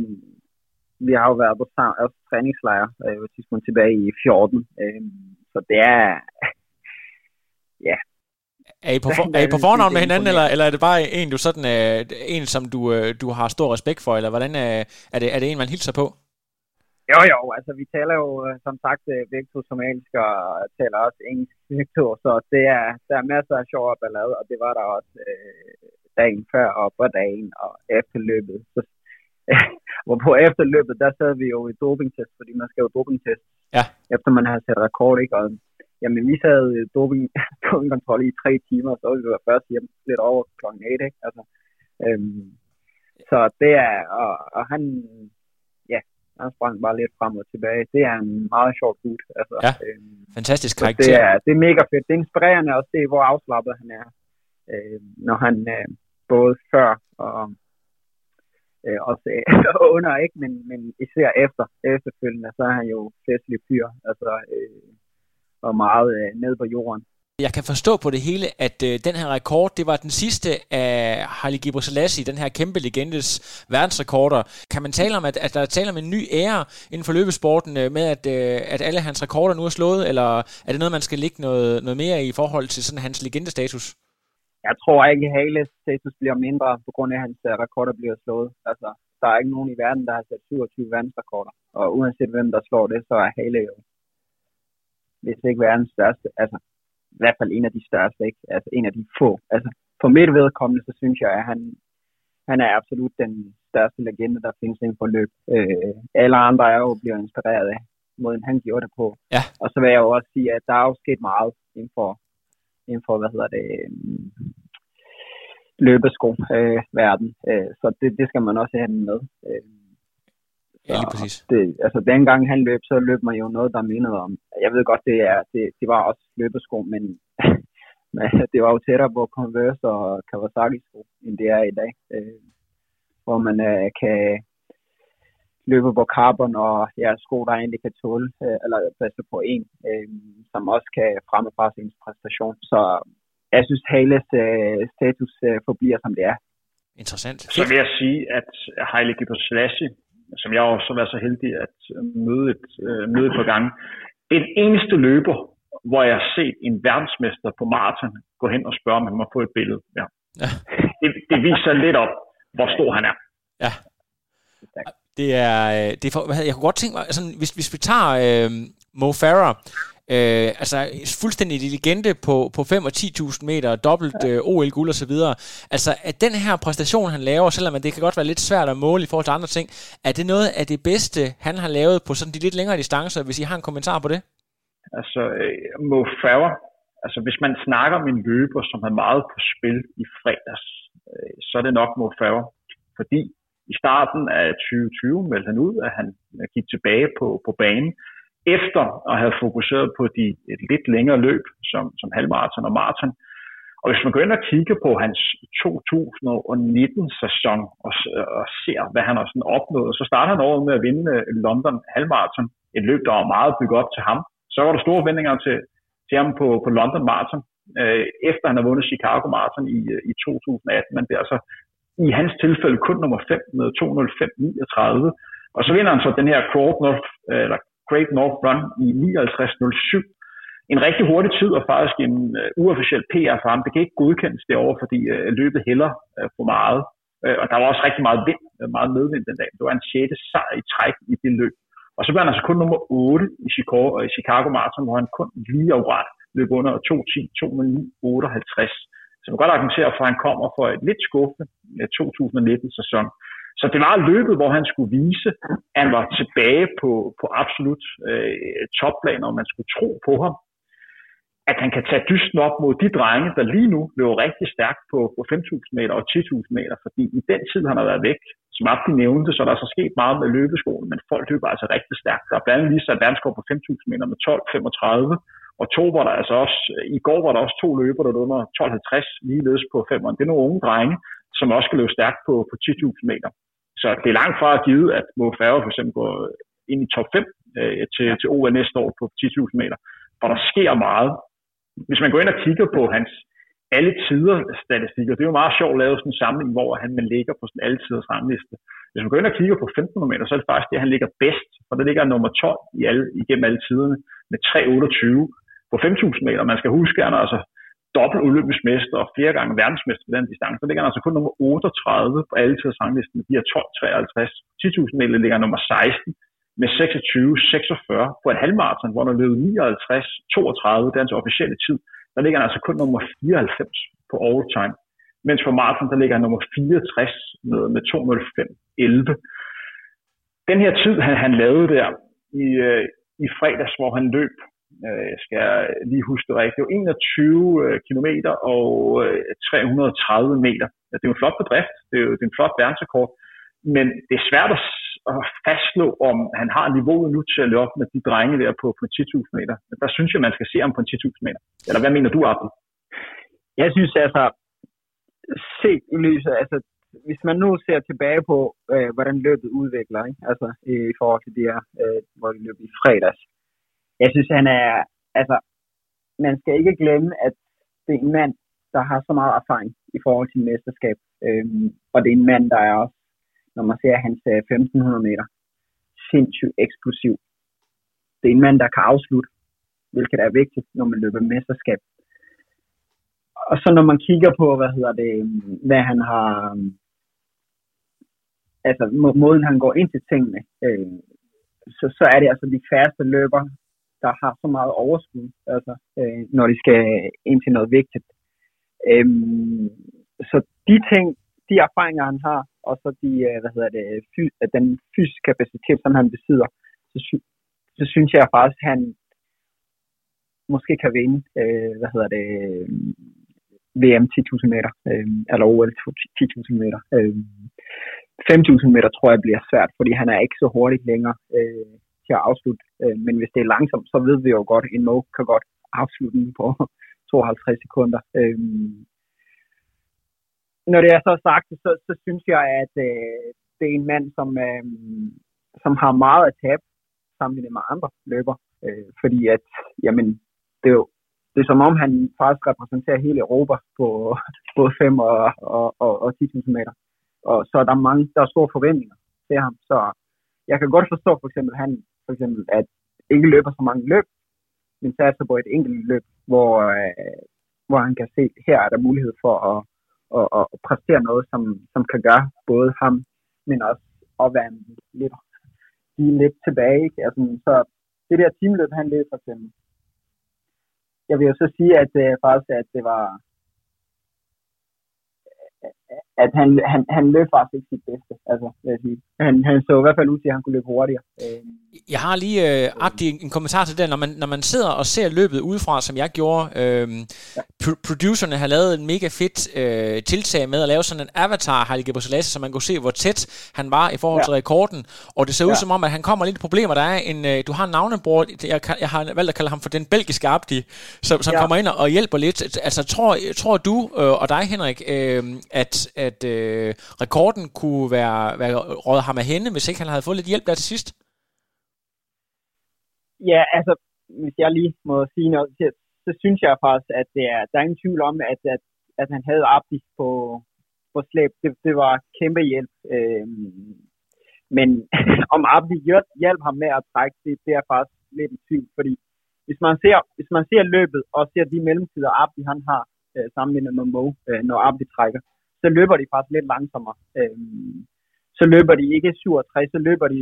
vi har jo været på altså, træningslejr øh, på tidspunkt tilbage i 14. Øhm, så det er... ja. Er I på, for, er I på fornavn med hinanden, eller, eller er det bare en, du sådan, øh, en som du, øh, du har stor respekt for, eller hvordan er, er, det, er det en, man hilser på? Jo, jo, altså vi taler jo øh, som sagt øh, begge to somalisk og taler også engelsk begge to, så det er, der er masser af sjov og ballade, og det var der også øh, dagen før og på dagen og efterløbet. Så, hvor på efterløbet, der sad vi jo i dopingtest, fordi man skal jo dopingtest, ja. efter man har sat rekord, ikke? Og, jamen, vi sad doping, dopingkontrol i tre timer, så vi var først hjem lidt over klokken 8, ikke? Altså, øhm, så det er, og, og han, han sprang bare lidt frem og tilbage. Det er en meget sjov gut. Altså, ja, øhm, fantastisk karakter. Det er, det er mega fedt. Det er inspirerende at se, hvor afslappet han er. Øh, når han øh, både før og øh, også under, ikke? Men, men især efter, efterfølgende, så er han jo festlig fyr. Altså, øh, og meget øh, ned på jorden. Jeg kan forstå på det hele, at øh, den her rekord, det var den sidste af Haile Gebrselassie, den her kæmpe legendes verdensrekorder. Kan man tale om, at, at der er tale om en ny ære inden for løbesporten øh, med, at, øh, at alle hans rekorder nu er slået, eller er det noget, man skal lægge noget, noget mere i forhold til sådan hans legendestatus? Jeg tror ikke, at Hales status bliver mindre, på grund af, at hans øh, rekorder bliver slået. Altså, der er ikke nogen i verden, der har sat 27 verdensrekorder. Og uanset hvem, der slår det, så er Hale jo, hvis ikke verdens største, altså i hvert fald en af de største, ikke? Altså en af de få. Altså for mit vedkommende, så synes jeg, at han, han er absolut den største legende, der findes inden for løb. Øh, alle andre er jo blevet inspireret af måden, han gjorde det på. Ja. Og så vil jeg jo også sige, at der er jo sket meget inden for, inden for hvad hedder det, øhm, løbesko-verden. Øh, så det, det skal man også have med. Øh, Ja, lige præcis. Det, altså, dengang han løb, så løb man jo noget, der mindede om. Jeg ved godt, det, er, det, det var også løbesko, men, men det var jo tættere på Converse og Kawasaki-sko, end det er i dag. Øh, hvor man øh, kan løbe på carbon og ja, sko, der egentlig kan tåle, øh, eller passe på en, øh, som også kan fremme fra sin præstation. Så jeg synes, Hales øh, status øh, forbliver, som det er. Interessant. Så vil jeg sige, at Haile Gebrselassie som jeg også har været så heldig at møde et, øh, møde et par gange. Den eneste løber, hvor jeg har set en verdensmester på maraton gå hen og spørge, om han må få et billede. Ja. ja. Det, det viser lidt op, hvor stor han er. Ja. Det er, øh, det er for, jeg kunne godt tænke mig, altså, hvis, hvis vi tager øh, Mo Farah, Øh, altså fuldstændig legende på, på 5 og 10.000 meter, dobbelt øh, OL-guld og så videre. Altså at den her præstation, han laver, selvom det kan godt være lidt svært at måle i forhold til andre ting, er det noget af det bedste, han har lavet på sådan de lidt længere distancer, hvis I har en kommentar på det? Altså, øh, Mo Farah, altså hvis man snakker om en løber, som har meget på spil i fredags, øh, så er det nok Mo Farah. Fordi i starten af 2020 meldte han ud, at han gik tilbage på, på banen, efter at have fokuseret på de et lidt længere løb, som, som halvmarathon og maraton. Og hvis man går ind og kigger på hans 2019-sæson og, og ser, hvad han har sådan opnået, så starter han året med at vinde øh, London halvmarathon. Et løb, der var meget bygget op til ham. Så var der store forventninger til, til ham på, på London Marathon, øh, efter han har vundet Chicago Marathon i, øh, i 2018. Men det er altså i hans tilfælde kun nummer 5 med 205.39. Og så vinder han så den her Court North, øh, eller Great North Run i 59.07. en rigtig hurtig tid, og faktisk en øh, uofficiel PR for ham. Det kan ikke godkendes derovre, fordi øh, løbet hælder øh, for meget. Øh, og der var også rigtig meget vind, øh, meget medvind den dag. Det var en 6. sejr i træk i det løb. Og så blev han altså kun nummer 8 i Chicago, i Chicago Marathon, hvor han kun lige afret løb under 2.10, 2.58. Så man kan godt argumentere for, at han kommer for et lidt skuffende øh, 2019-sæson. Så det var løbet, hvor han skulle vise, at han var tilbage på, på absolut øh, topplan, og man skulle tro på ham. At han kan tage dysten op mod de drenge, der lige nu løber rigtig stærkt på, på 5.000 meter og 10.000 meter, fordi i den tid, han har været væk, som Abdi nævnte, så er så altså sket meget med løbeskolen, men folk løber altså rigtig stærkt. Der er blandt andet lige sat på 5.000 meter med 12.35, og to var der altså også, i går var der også to løber, der under 12.50, ligeledes på 5'eren. Det er nogle unge drenge, som også skal løbe stærkt på, på 10.000 meter. Så det er langt fra at give, at Mo Farah for eksempel går ind i top 5 øh, til, til OL næste år på 10.000 meter, for der sker meget. Hvis man går ind og kigger på hans alle tider statistikker, det er jo meget sjovt at lave sådan en samling, hvor han man ligger på sådan alle tiders rangliste. Hvis man går ind og kigger på 15 meter, så er det faktisk det, han ligger bedst, for det ligger nummer 12 i alle, igennem alle tiderne med 3.28 på 5.000 meter. Man skal huske, at han er altså dobbelt olympisk mester og flere gange verdensmester på den distance. Så ligger han altså kun nummer 38 på alle tiders rangliste med de her 12.53. 10.000 meter ligger nummer 16 med 26-46 på en halvmarathon, hvor han løbet 59-32, det er hans officielle tid. Der ligger han altså kun nummer 94 på all time. Mens for maraton, der ligger han nummer 64 med, med 2.05-11. Den her tid, han, han lavede der i, øh, i fredags, hvor han løb øh, skal jeg lige huske det rigtigt, det var 21 øh, km og øh, 330 meter. Det er jo en flot bedrift, det er jo det er en flot verdensrekord, men det er svært at, at fastslå, om han har niveauet nu til at løbe op med de drenge der på, på 10.000 meter. Der synes jeg, man skal se ham på 10.000 meter. Eller hvad mener du, Abel? Jeg synes altså, set i lyset, altså hvis man nu ser tilbage på, øh, hvordan løbet udvikler, ikke? altså i, forhold til det her, øh, hvor det løb i fredags, jeg synes, han er, altså, man skal ikke glemme, at det er en mand, der har så meget erfaring i forhold til mesterskab. Øhm, og det er en mand, der er også, når man ser hans øh, 1500 meter, sindssygt eksplosiv. Det er en mand, der kan afslutte, hvilket er vigtigt, når man løber mesterskab. Og så når man kigger på, hvad hedder det, hvad han har, altså måden han går ind til tingene, øh, så, så er det altså de færreste løber, der har så meget overskud, altså, øh, når de skal ind til noget vigtigt. Øhm, så de ting, de erfaringer, han har, og så de, øh, hvad hedder det, fys- den fysiske kapacitet, som han besidder, så, sy- så synes jeg faktisk, at han måske kan vinde, øh, hvad hedder det, VM 10.000 meter, øh, eller OL 10.000 meter. Øh, 5.000 meter tror jeg bliver svært, fordi han er ikke så hurtigt længere. Øh, til at afslutte. Øh, men hvis det er langsomt, så ved vi jo godt, at en Mo kan godt afslutte den på 52 sekunder. Øh, når det er så sagt, så, så synes jeg, at øh, det er en mand, som, øh, som har meget at tabe sammenlignet med andre løber. Øh, fordi at, jamen, det er jo det er som om, han faktisk repræsenterer hele Europa på både 5 og, og, og, og 10.000 meter. Og så er der mange, der er store forventninger til ham. Så jeg kan godt forstå for eksempel, at han for eksempel, at ikke løber så mange løb, men satser på et enkelt løb, hvor, øh, hvor han kan se, her er der mulighed for at, at, at, at præstere noget, som, som kan gøre både ham, men også at være lidt, lidt tilbage. Ikke? Altså, så det der teamløb, han løb for eksempel, jeg vil jo så sige, at øh, faktisk, at det var at han, han, han løb faktisk ikke sit bedste. Altså, vil jeg sige. Han, han så i hvert fald ud til, at han kunne løbe hurtigere. Øh, jeg har lige øh, agtig en kommentar til det. Når man, når man sidder og ser løbet udefra, som jeg gjorde, øh, ja. pr- producerne har lavet en mega fedt øh, tiltag med at lave sådan en avatar af Haile Gebrselassie, så man kunne se, hvor tæt han var i forhold ja. til rekorden. Og det ser ud ja. som om, at han kommer lidt problemer. Der er en, øh, du har en navnebror, jeg, jeg har valgt at kalde ham for den belgiske Abdi, som, som ja. kommer ind og hjælper lidt. Altså, tror, tror du øh, og dig, Henrik, øh, at, at øh, rekorden kunne være, være rådet ham af hende, hvis ikke han havde fået lidt hjælp der til sidst? Ja, altså, hvis jeg lige må sige noget, så, så synes jeg faktisk, at det er, der er ingen tvivl om, at, at, at han havde Abdi på, på slæb. Det, det var kæmpe hjælp. Øhm, men om Abdi hjalp ham med at trække, det, det er faktisk lidt en tvivl, fordi hvis man ser, hvis man ser løbet og ser de mellemtider, Abdi han har øh, sammenlignet med Mo, øh, når Abdi trækker, så løber de faktisk lidt langsommere. Øh, så løber de ikke 67, så løber de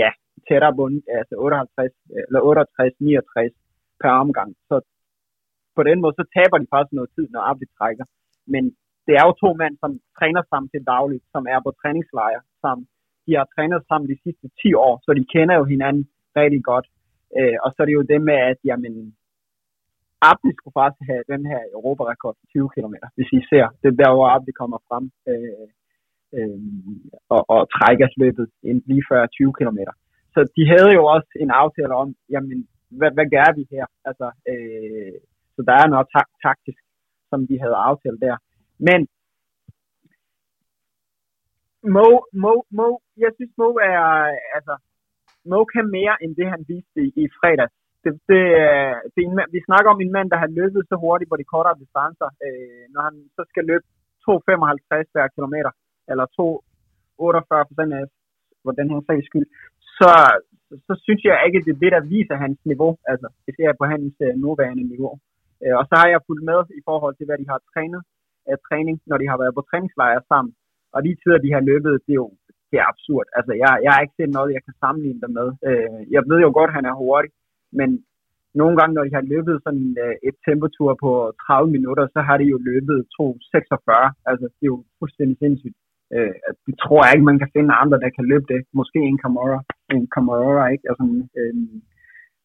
ja, tættere på altså 58 eller 68, 69 per omgang. Så på den måde, så taber de faktisk noget tid, når Abdi trækker. Men det er jo to mænd, som træner sammen til dagligt, som er på træningslejre sammen. De har trænet sammen de sidste 10 år, så de kender jo hinanden rigtig godt. Øh, og så er det jo det med, at jamen, Abdi skulle faktisk have den her Europarekord på 20 km, hvis I ser. Det er der, hvor Abdi kommer frem øh, øh, og, og trækker løbet lige før 20 km. Så de havde jo også en aftale om, jamen, hvad, hvad gør vi her? Altså, øh, så der er noget tak- taktisk, som de havde aftalt der. Men Mo, Mo, Mo, jeg synes Mo er, altså, Mo kan mere end det, han viste i, i fredags. Det, det, det er en, vi snakker om en mand, der har løbet så hurtigt på de kortere distancer. Øh, når han så skal løbe 2,55 hver kilometer, eller 2,48 procent af hvor den her sags skyld, så, så, så synes jeg ikke, at det er det, der viser hans niveau, altså det ser på hans øh, nuværende niveau. Øh, og så har jeg fulgt med i forhold til, hvad de har trænet af træning, når de har været på træningslejre sammen. Og de tider, de har løbet, det er jo det er absurd. Altså, jeg, jeg har ikke set noget, jeg kan sammenligne dem med. Øh, jeg ved jo godt, at han er hurtig, men nogle gange, når de har løbet sådan uh, et temperatur på 30 minutter, så har de jo løbet 2.46. Altså, det er jo fuldstændig sindssygt. Øh, det tror jeg ikke, man kan finde andre, der kan løbe det. Måske en Camara, en Camara, ikke? Altså, øh,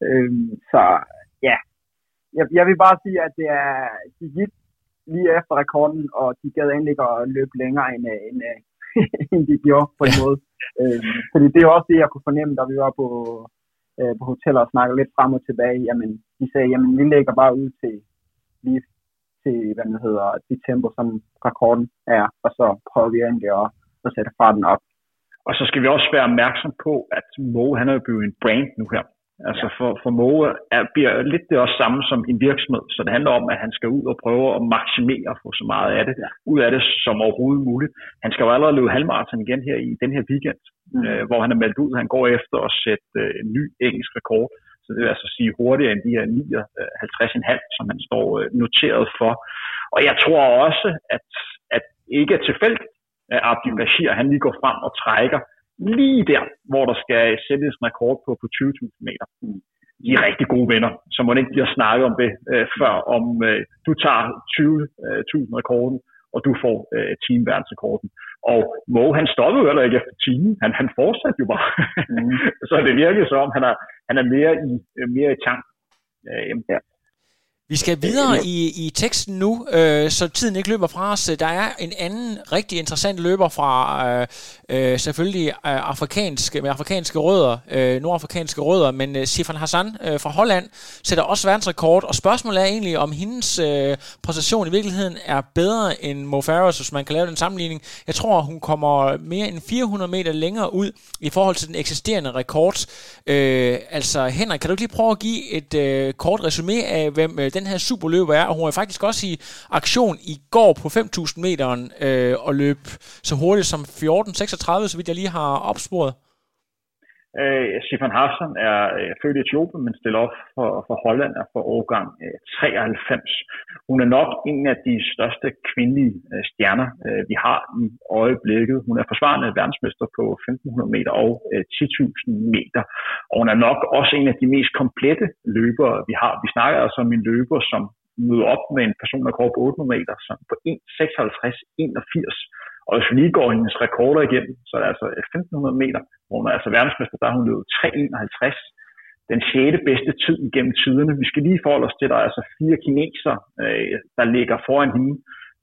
øh, så ja, jeg, jeg vil bare sige, at det er, de gik lige efter rekorden, og de gad endelig at løbe længere, end, øh, end, øh, end de gjorde på en ja. måde. Øh, fordi det er også det, jeg kunne fornemme, da vi var på, øh, på hotellet og snakker lidt frem og tilbage. Jamen, de sagde, jamen vi lægger bare ud til lige til, hvad det hedder, det tempo, som rekorden er, og så prøver vi egentlig at, at sætte farten op. Og så skal vi også være opmærksom på, at Mo, han er jo blevet en brand nu her. Altså for, for Mo er, bliver lidt det også samme som en virksomhed, så det handler om, at han skal ud og prøve at maksimere få så meget af det, ja. ud af det som overhovedet muligt. Han skal jo allerede løbe halvmarathon igen her i den her weekend, mm. øh, hvor han er meldt ud, han går efter at sætte øh, en ny engelsk rekord. Så det vil altså sige hurtigere end de her 59,5, som han står øh, noteret for. Og jeg tror også, at, at ikke er tilfældigt, at Abdi Bashir, han lige går frem og trækker lige der, hvor der skal sættes en rekord på, på 20.000 meter. De er rigtig gode venner, så må ikke blive snakket om det øh, før, om øh, du tager 20.000 rekorden, og du får øh, teamverdensrekorden. Og Mo, han stoppede jo heller ikke efter timen. Han, han fortsatte jo bare. Mm. så det virker som om, han er, han er mere i, mere i tank. Øh, ja. Vi skal videre i, i teksten nu, øh, så tiden ikke løber fra os. Der er en anden rigtig interessant løber fra øh, øh, selvfølgelig øh, afrikanske, med afrikanske rødder, øh, nordafrikanske rødder, men øh, Sifan Hassan øh, fra Holland sætter også verdensrekord, og spørgsmålet er egentlig, om hendes øh, præstation i virkeligheden er bedre end Mo Farah, hvis man kan lave den sammenligning. Jeg tror, hun kommer mere end 400 meter længere ud i forhold til den eksisterende rekord. Øh, altså Henrik, kan du ikke lige prøve at give et øh, kort resume af, hvem øh, den her superløber er, og hun er faktisk også i aktion i går på 5.000 meter øh, og løb så hurtigt som 14.36, så vidt jeg lige har opsporet. Øh, Stefan Hassan er øh, født i Etiopien, men stiller op for, for Holland og for årgang øh, 93. Hun er nok en af de største kvindelige øh, stjerner, vi har i øjeblikket. Hun er forsvarende verdensmester på 1500 meter og 10.000 meter. Og hun er nok også en af de mest komplette løbere, vi har. Vi snakker altså om en løber, som møder op med en person, der går på 800 meter, som på 1.56, 81 også lige går hendes rekorder igennem, så er det altså 1500 meter, hvor hun er altså verdensmester, der har hun løbet 3,51. Den sjette bedste tid igennem tiderne. Vi skal lige forholde os til, at der er altså fire kineser, øh, der ligger foran hende,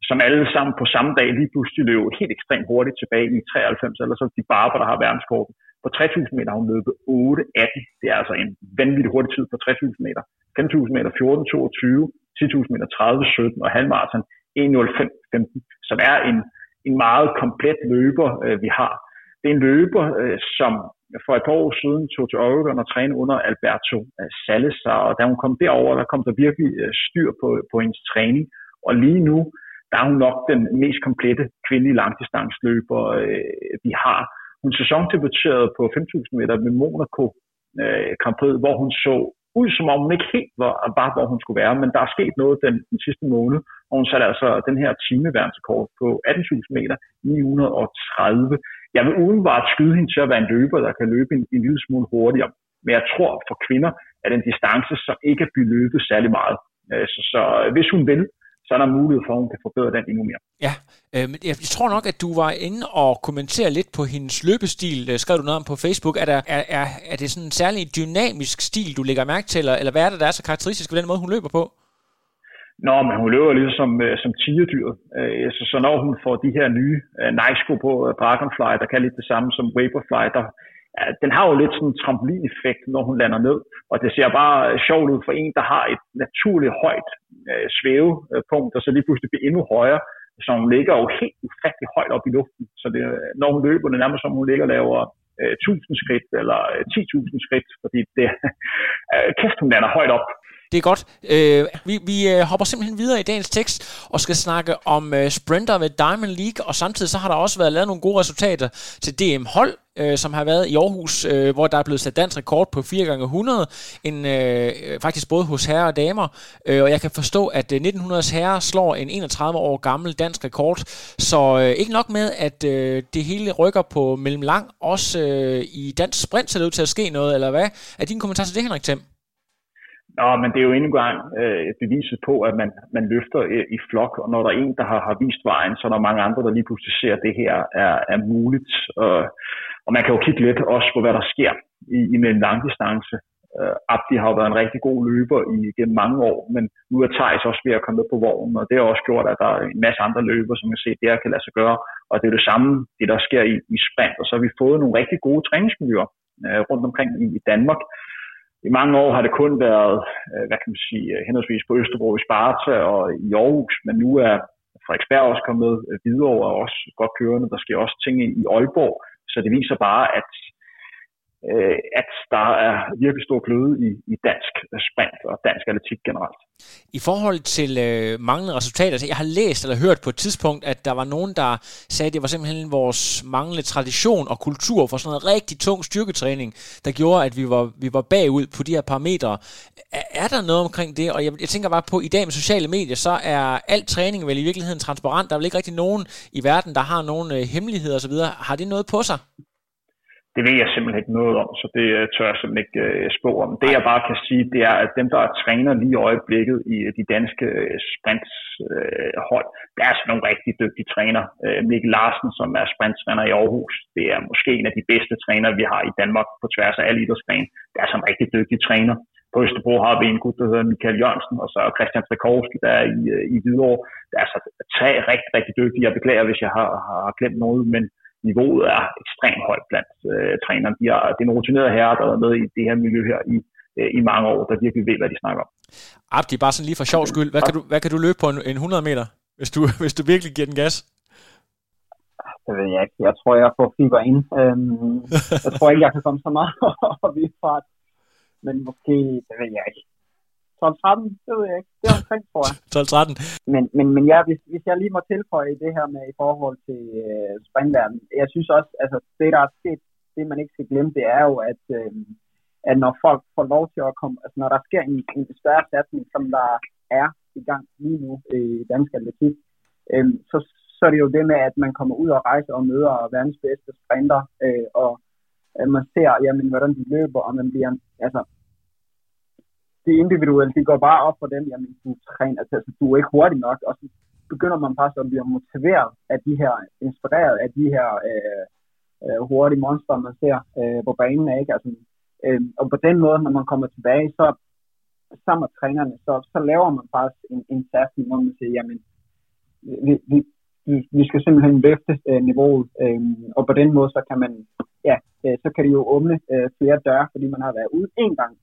som alle sammen på samme dag lige pludselig løb helt ekstremt hurtigt tilbage i 93, eller så de barber, der har verdenskorten. På 3000 meter har hun løbet 8.18. Det er altså en vanvittig hurtig tid på 3000 meter. 5000 meter 14.22, 10.000 meter 30.17 og halvmarathon 1.05.15, som er en en meget komplet løber, øh, vi har. Det er en løber, øh, som for et par år siden tog til Oregon og trænede under Alberto øh, Salazar, og da hun kom derover, der kom der virkelig øh, styr på, på hendes træning. Og lige nu, der er hun nok den mest komplette kvindelige langdistansløber, øh, vi har. Hun sæsondebuterede på 5.000 meter med Monaco øh, Grand Prix, hvor hun så ud, som om hun ikke helt var, var hvor hun skulle være, men der er sket noget den, den sidste måned, og hun satte altså den her timeværnsrekord på 18.000 meter, 930. Jeg vil udenbart skyde hende til at være en løber, der kan løbe en, en lille smule hurtigere, men jeg tror for kvinder, at en distance, som ikke er blevet løbet særlig meget. Øh, så, så øh, hvis hun vil, så er der mulighed for, at hun kan forbedre den endnu mere. Ja, øh, men jeg, jeg tror nok, at du var inde og kommentere lidt på hendes løbestil. Øh, skrev du noget om på Facebook? Er, der, er, er, er det sådan en særlig dynamisk stil, du lægger mærke til, eller, eller hvad er det, der er så karakteristisk ved den måde, hun løber på? Nå, men hun løber ligesom som, øh, som tigerdyret. Øh, så, så når hun får de her nye øh, Nike-sko på uh, Dragonfly, der kan lidt det samme som Vaporfly, der, den har jo lidt sådan en trampolineffekt, når hun lander ned. Og det ser bare øh, sjovt ud for en, der har et naturligt højt svævepunkt, og så lige pludselig bliver endnu højere. Så hun ligger jo helt ufattelig højt op i luften. Så det, når hun løber, det er nærmest som hun ligger og laver 1000 skridt eller 10.000 skridt, fordi det, uh, kæft, hun lander højt op. Det er godt. Øh, vi vi øh, hopper simpelthen videre i dagens tekst og skal snakke om øh, sprinter ved Diamond League, og samtidig så har der også været lavet nogle gode resultater til DM Hold, øh, som har været i Aarhus, øh, hvor der er blevet sat dansk rekord på 4x100, en, øh, øh, faktisk både hos herrer og damer, øh, og jeg kan forstå, at øh, 1900's herrer slår en 31 år gammel dansk rekord, så øh, ikke nok med, at øh, det hele rykker på mellemlang, også øh, i dansk sprint ser det ud til at ske noget, eller hvad? Er din kommentar til det, Henrik Thiem? Nå, men det er jo endnu gang øh, beviset på, at man, man løfter øh, i flok, og når der er en, der har, har vist vejen, så er der mange andre, der lige pludselig ser, at det her er, er muligt. Og, og man kan jo kigge lidt også på, hvad der sker i, i med en langdistance. Øh, Abdi har jo været en rigtig god løber i gennem mange år, men nu er Thijs også ved at komme med på vognen, og det har også gjort, at der er en masse andre løber, som kan se, at det her kan lade sig gøre. Og det er det samme, det der sker i, i sprint, og så har vi fået nogle rigtig gode træningsmiljøer øh, rundt omkring i, i Danmark, i mange år har det kun været, øh, hvad kan man sige, øh, henholdsvis på Østerbro i Sparta og i Aarhus, men nu er Frederiksberg også kommet øh, videre og også godt kørende. Der sker også ting i Aalborg, så det viser bare, at øh, at der er virkelig stor gløde i, i dansk sprint og dansk atletik generelt. I forhold til øh, manglende resultater, så jeg har læst eller hørt på et tidspunkt, at der var nogen, der sagde, at det var simpelthen vores manglende tradition og kultur for sådan noget rigtig tung styrketræning, der gjorde, at vi var, vi var bagud på de her parametre. Er, er der noget omkring det? Og jeg, jeg tænker bare på, at i dag med sociale medier, så er al træning vel i virkeligheden transparent. Der er vel ikke rigtig nogen i verden, der har nogen øh, hemmeligheder osv. Har det noget på sig? Det ved jeg simpelthen ikke noget om, så det øh, tør jeg simpelthen ikke uh, spå om. Det jeg bare kan sige, det er, at dem, der er træner lige i øjeblikket i øh, de danske sprintshold, der er sådan nogle rigtig dygtige træner. Uh, Mikkel Larsen, som er sprinttræner i Aarhus, det er måske en af de bedste trænere, vi har i Danmark på tværs af alle idrætsbanen. Der er sådan en rigtig dygtig træner. På Østerbro har vi en gut, der hedder Michael Jørgensen, og så Christian Trikovski, der er i, i Hvidovre. Der er så tre rigtig, rigtig dygtige. Jeg beklager, hvis jeg har, har glemt noget, men niveauet er ekstremt højt blandt øh, trænerne. De er, det er en rutineret herre, der er med i det her miljø her i, øh, i mange år, der virkelig ved, hvad de snakker om. Abdi, bare sådan lige for sjov skyld, hvad kan du, hvad kan du løbe på en, en 100 meter, hvis du, hvis du virkelig giver den gas? Det ved jeg ikke. Jeg tror, jeg får fiber ind. Øhm, jeg tror ikke, jeg kan komme så meget op i fart. Men måske, det ved jeg ikke. 12-13, det ved jeg ikke. Det er omkring, tror jeg. 12-13. Men, men, men ja, hvis, hvis jeg lige må tilføje det her med i forhold til øh, springverden. Jeg synes også, altså det der er sket, det man ikke skal glemme, det er jo, at, øh, at når folk får lov til at komme, altså når der sker en, en større satsning, som der er i gang lige nu i dansk atletik, øh, så, så er det jo det med, at man kommer ud og rejser og møder verdens bedste sprinter, øh, og øh, man ser, jamen, hvordan de løber, og man bliver, altså, det individuelle, individuelt. Det går bare op for dem, jamen du træner, altså du er ikke hurtig nok, og så begynder man faktisk at blive motiveret af de her, inspireret af de her øh, øh, hurtige monster, man ser øh, på banen, ikke? Altså, øh, og på den måde, når man kommer tilbage, så sammen med trænerne, så, så laver man faktisk en, en satsning, hvor man siger, jamen, vi, vi, vi skal simpelthen løfte øh, niveauet, øh, og på den måde, så kan man, ja, øh, så kan det jo åbne øh, flere døre, fordi man har været ude en gang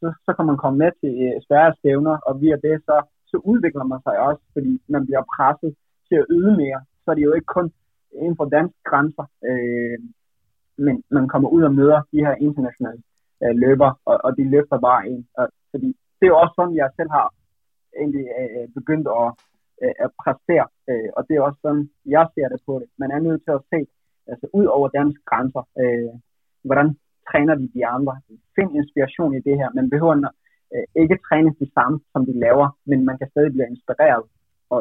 så, så kan man komme med til øh, større stævner, og via det, så, så udvikler man sig også, fordi man bliver presset til at yde mere. Så er det jo ikke kun inden for danske grænser, øh, men man kommer ud og møder de her internationale øh, løber, og, og de løfter bare ind. Og, fordi det er jo også sådan, jeg selv har egentlig øh, begyndt at, øh, at præstere, øh, og det er også sådan, jeg ser det på det. Man er nødt til at se altså, ud over danske grænser, øh, hvordan træner vi de andre. Find inspiration i det her. Man behøver, øh, ikke træne det samme, som de laver, men man kan stadig blive inspireret, og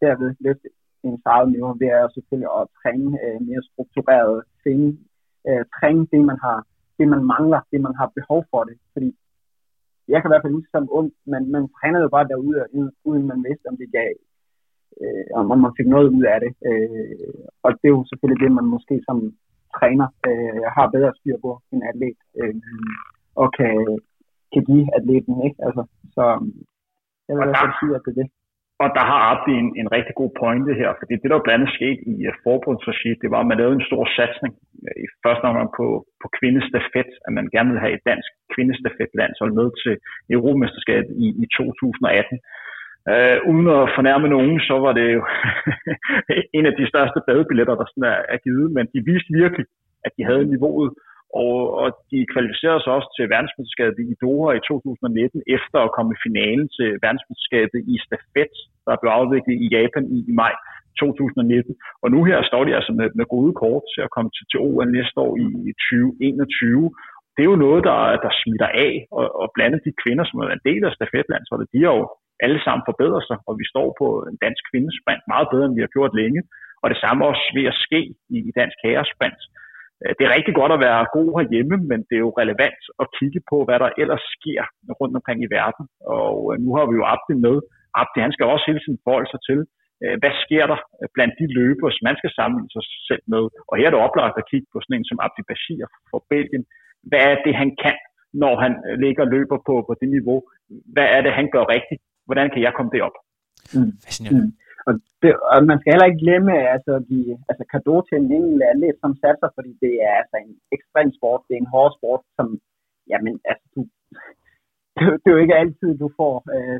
derved løfte ens eget niveau ved at selvfølgelig at træne øh, mere struktureret, finde, øh, træne det, man har, det man mangler, det man har behov for det, fordi jeg kan i hvert fald huske som ung, man, man trænede jo bare derude, uden man vidste, om det gav, øh, om, om man fik noget ud af det. Øh, og det er jo selvfølgelig det, man måske som træner øh, har bedre styr på en atlet, øh, og kan, kan give atleten. Ikke? Altså, så jeg vil i hvert fald sige, at det er det. Og der har Abdi en, en rigtig god pointe her, fordi det, der blandt andet skete i uh, forbundsregi, det var, at man lavede en stor satsning uh, i første omgang på, på kvindestafet, at man gerne ville have et dansk kvindestafetlandshold med til Europamesterskabet i, i 2018. Øh, uden at fornærme nogen, så var det jo en af de største badebilletter, der sådan er, er givet, men de viste virkelig, at de havde niveauet, og, og de kvalificerede sig også til verdensmesterskabet i Doha i 2019, efter at komme i finalen til verdensmesterskabet i stafet, der blev afviklet i Japan i, i maj 2019. Og nu her står de altså med, med gode kort til at komme til, til OL næste år i 2021. Det er jo noget, der, der smitter af, og, og blandt de kvinder, som er en del af stafetlandsholdet, de har jo alle sammen forbedrer sig, og vi står på en dansk kvindesprint meget bedre, end vi har gjort længe. Og det samme også ved at ske i, i dansk herresprint. Øh, det er rigtig godt at være god herhjemme, men det er jo relevant at kigge på, hvad der ellers sker rundt omkring i verden. Og øh, nu har vi jo Abdi med. Abdi, han skal også hele tiden forholde sig til, øh, hvad sker der blandt de løbere, som man skal sammenligne sig selv med. Og her er det oplagt at kigge på sådan en som Abdi Bashir fra Belgien. Hvad er det, han kan, når han ligger og løber på, på det niveau? Hvad er det, han gør rigtigt? Hvordan kan jeg komme derop? Mm. Mm. Og, det, og man skal heller ikke glemme altså, de, altså kado til en enkelt atlet, som satser, fordi det er altså en ekstrem sport, det er en hård sport, som, jamen, altså, du, det, det er jo ikke altid, du får øh,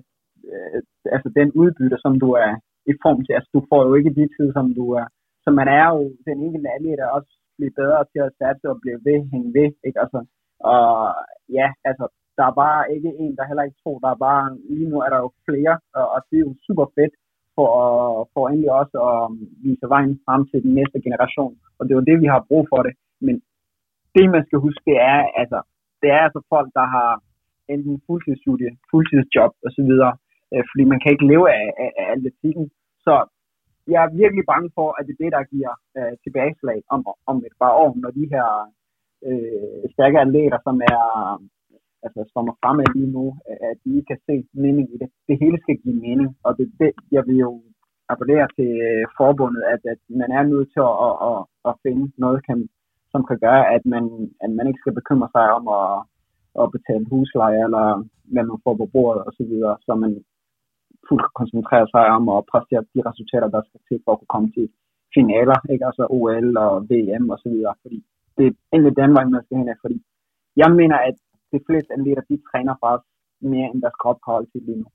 øh, altså, den udbytte, som du er i form til. Altså, du får jo ikke de tid, som du er. Så man er jo, den enkelte atlet er også blive bedre til at satse og blive ved, hænge ved, ikke? Altså, og ja, altså, der er bare ikke en, der heller ikke tror, der er bare, lige nu er der jo flere, og, og det er jo super fedt, for, øh, for endelig også at um, vise vejen frem til den næste generation. Og det er jo det, vi har brug for det. Men det, man skal huske, det er, altså, det er altså folk, der har enten fuldtidsstudie, fuldtidsjob osv., øh, fordi man kan ikke leve af, af, af atletikken. Så jeg er virkelig bange for, at det er det, der giver øh, tilbageslag om, om et par år, når de her øh, stærke atleter, som er altså, står fremme lige nu, at de ikke kan se mening i det. Det hele skal give mening, og det, det jeg vil jo appellere til øh, forbundet, at, at man er nødt til at, at, at, at finde noget, kan, som kan gøre, at man, at man ikke skal bekymre sig om at, at betale husleje, eller hvad man får på bordet osv., så, så man fuldt koncentrere sig om at præstere de resultater, der skal til for at kunne komme til finaler, ikke? altså OL og VM og så videre, fordi det er endelig den vej, man skal hen af, fordi jeg mener, at de fleste atleter, de træner faktisk mere end deres krop kan lige nu.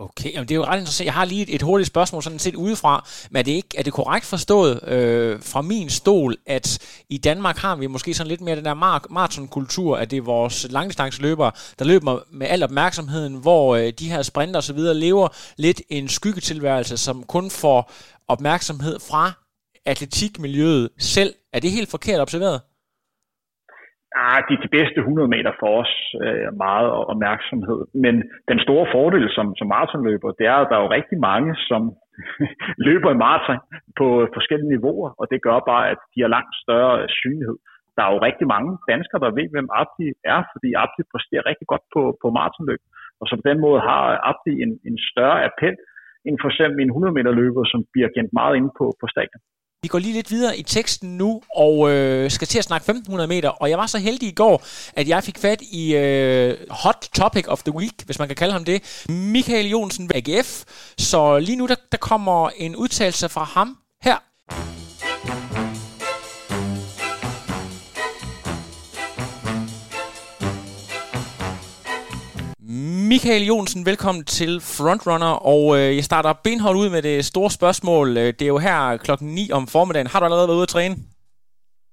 Okay, jamen det er jo ret interessant. Jeg har lige et, et hurtigt spørgsmål sådan set udefra, men er det, ikke, er det korrekt forstået øh, fra min stol, at i Danmark har vi måske sådan lidt mere den der mar- maratonkultur, at det er vores langdistanceløbere, der løber med al opmærksomheden, hvor øh, de her sprinter og videre lever lidt en skyggetilværelse, som kun får opmærksomhed fra atletikmiljøet selv. Er det helt forkert observeret? Ah, de, de bedste 100 meter for os øh, meget opmærksomhed. Men den store fordel som, som maratonløber, det er, at der er jo rigtig mange, som løber i maraton på forskellige niveauer, og det gør bare, at de har langt større synlighed. Der er jo rigtig mange danskere, der ved, hvem Abdi er, fordi Abdi præsterer rigtig godt på, på maratonløb. Og så på den måde har Abdi en, en større appel end for eksempel en 100 meter løber, som bliver kendt meget inde på, på stadion. Vi går lige lidt videre i teksten nu, og øh, skal til at snakke 1500 meter. Og jeg var så heldig i går, at jeg fik fat i øh, Hot Topic of the Week, hvis man kan kalde ham det. Michael Jonsen AGF. Så lige nu, der, der kommer en udtalelse fra ham her. Michael Jonsen, velkommen til Frontrunner, og øh, jeg starter benhold ud med det store spørgsmål. Øh, det er jo her klokken 9 om formiddagen. Har du allerede været ude at træne?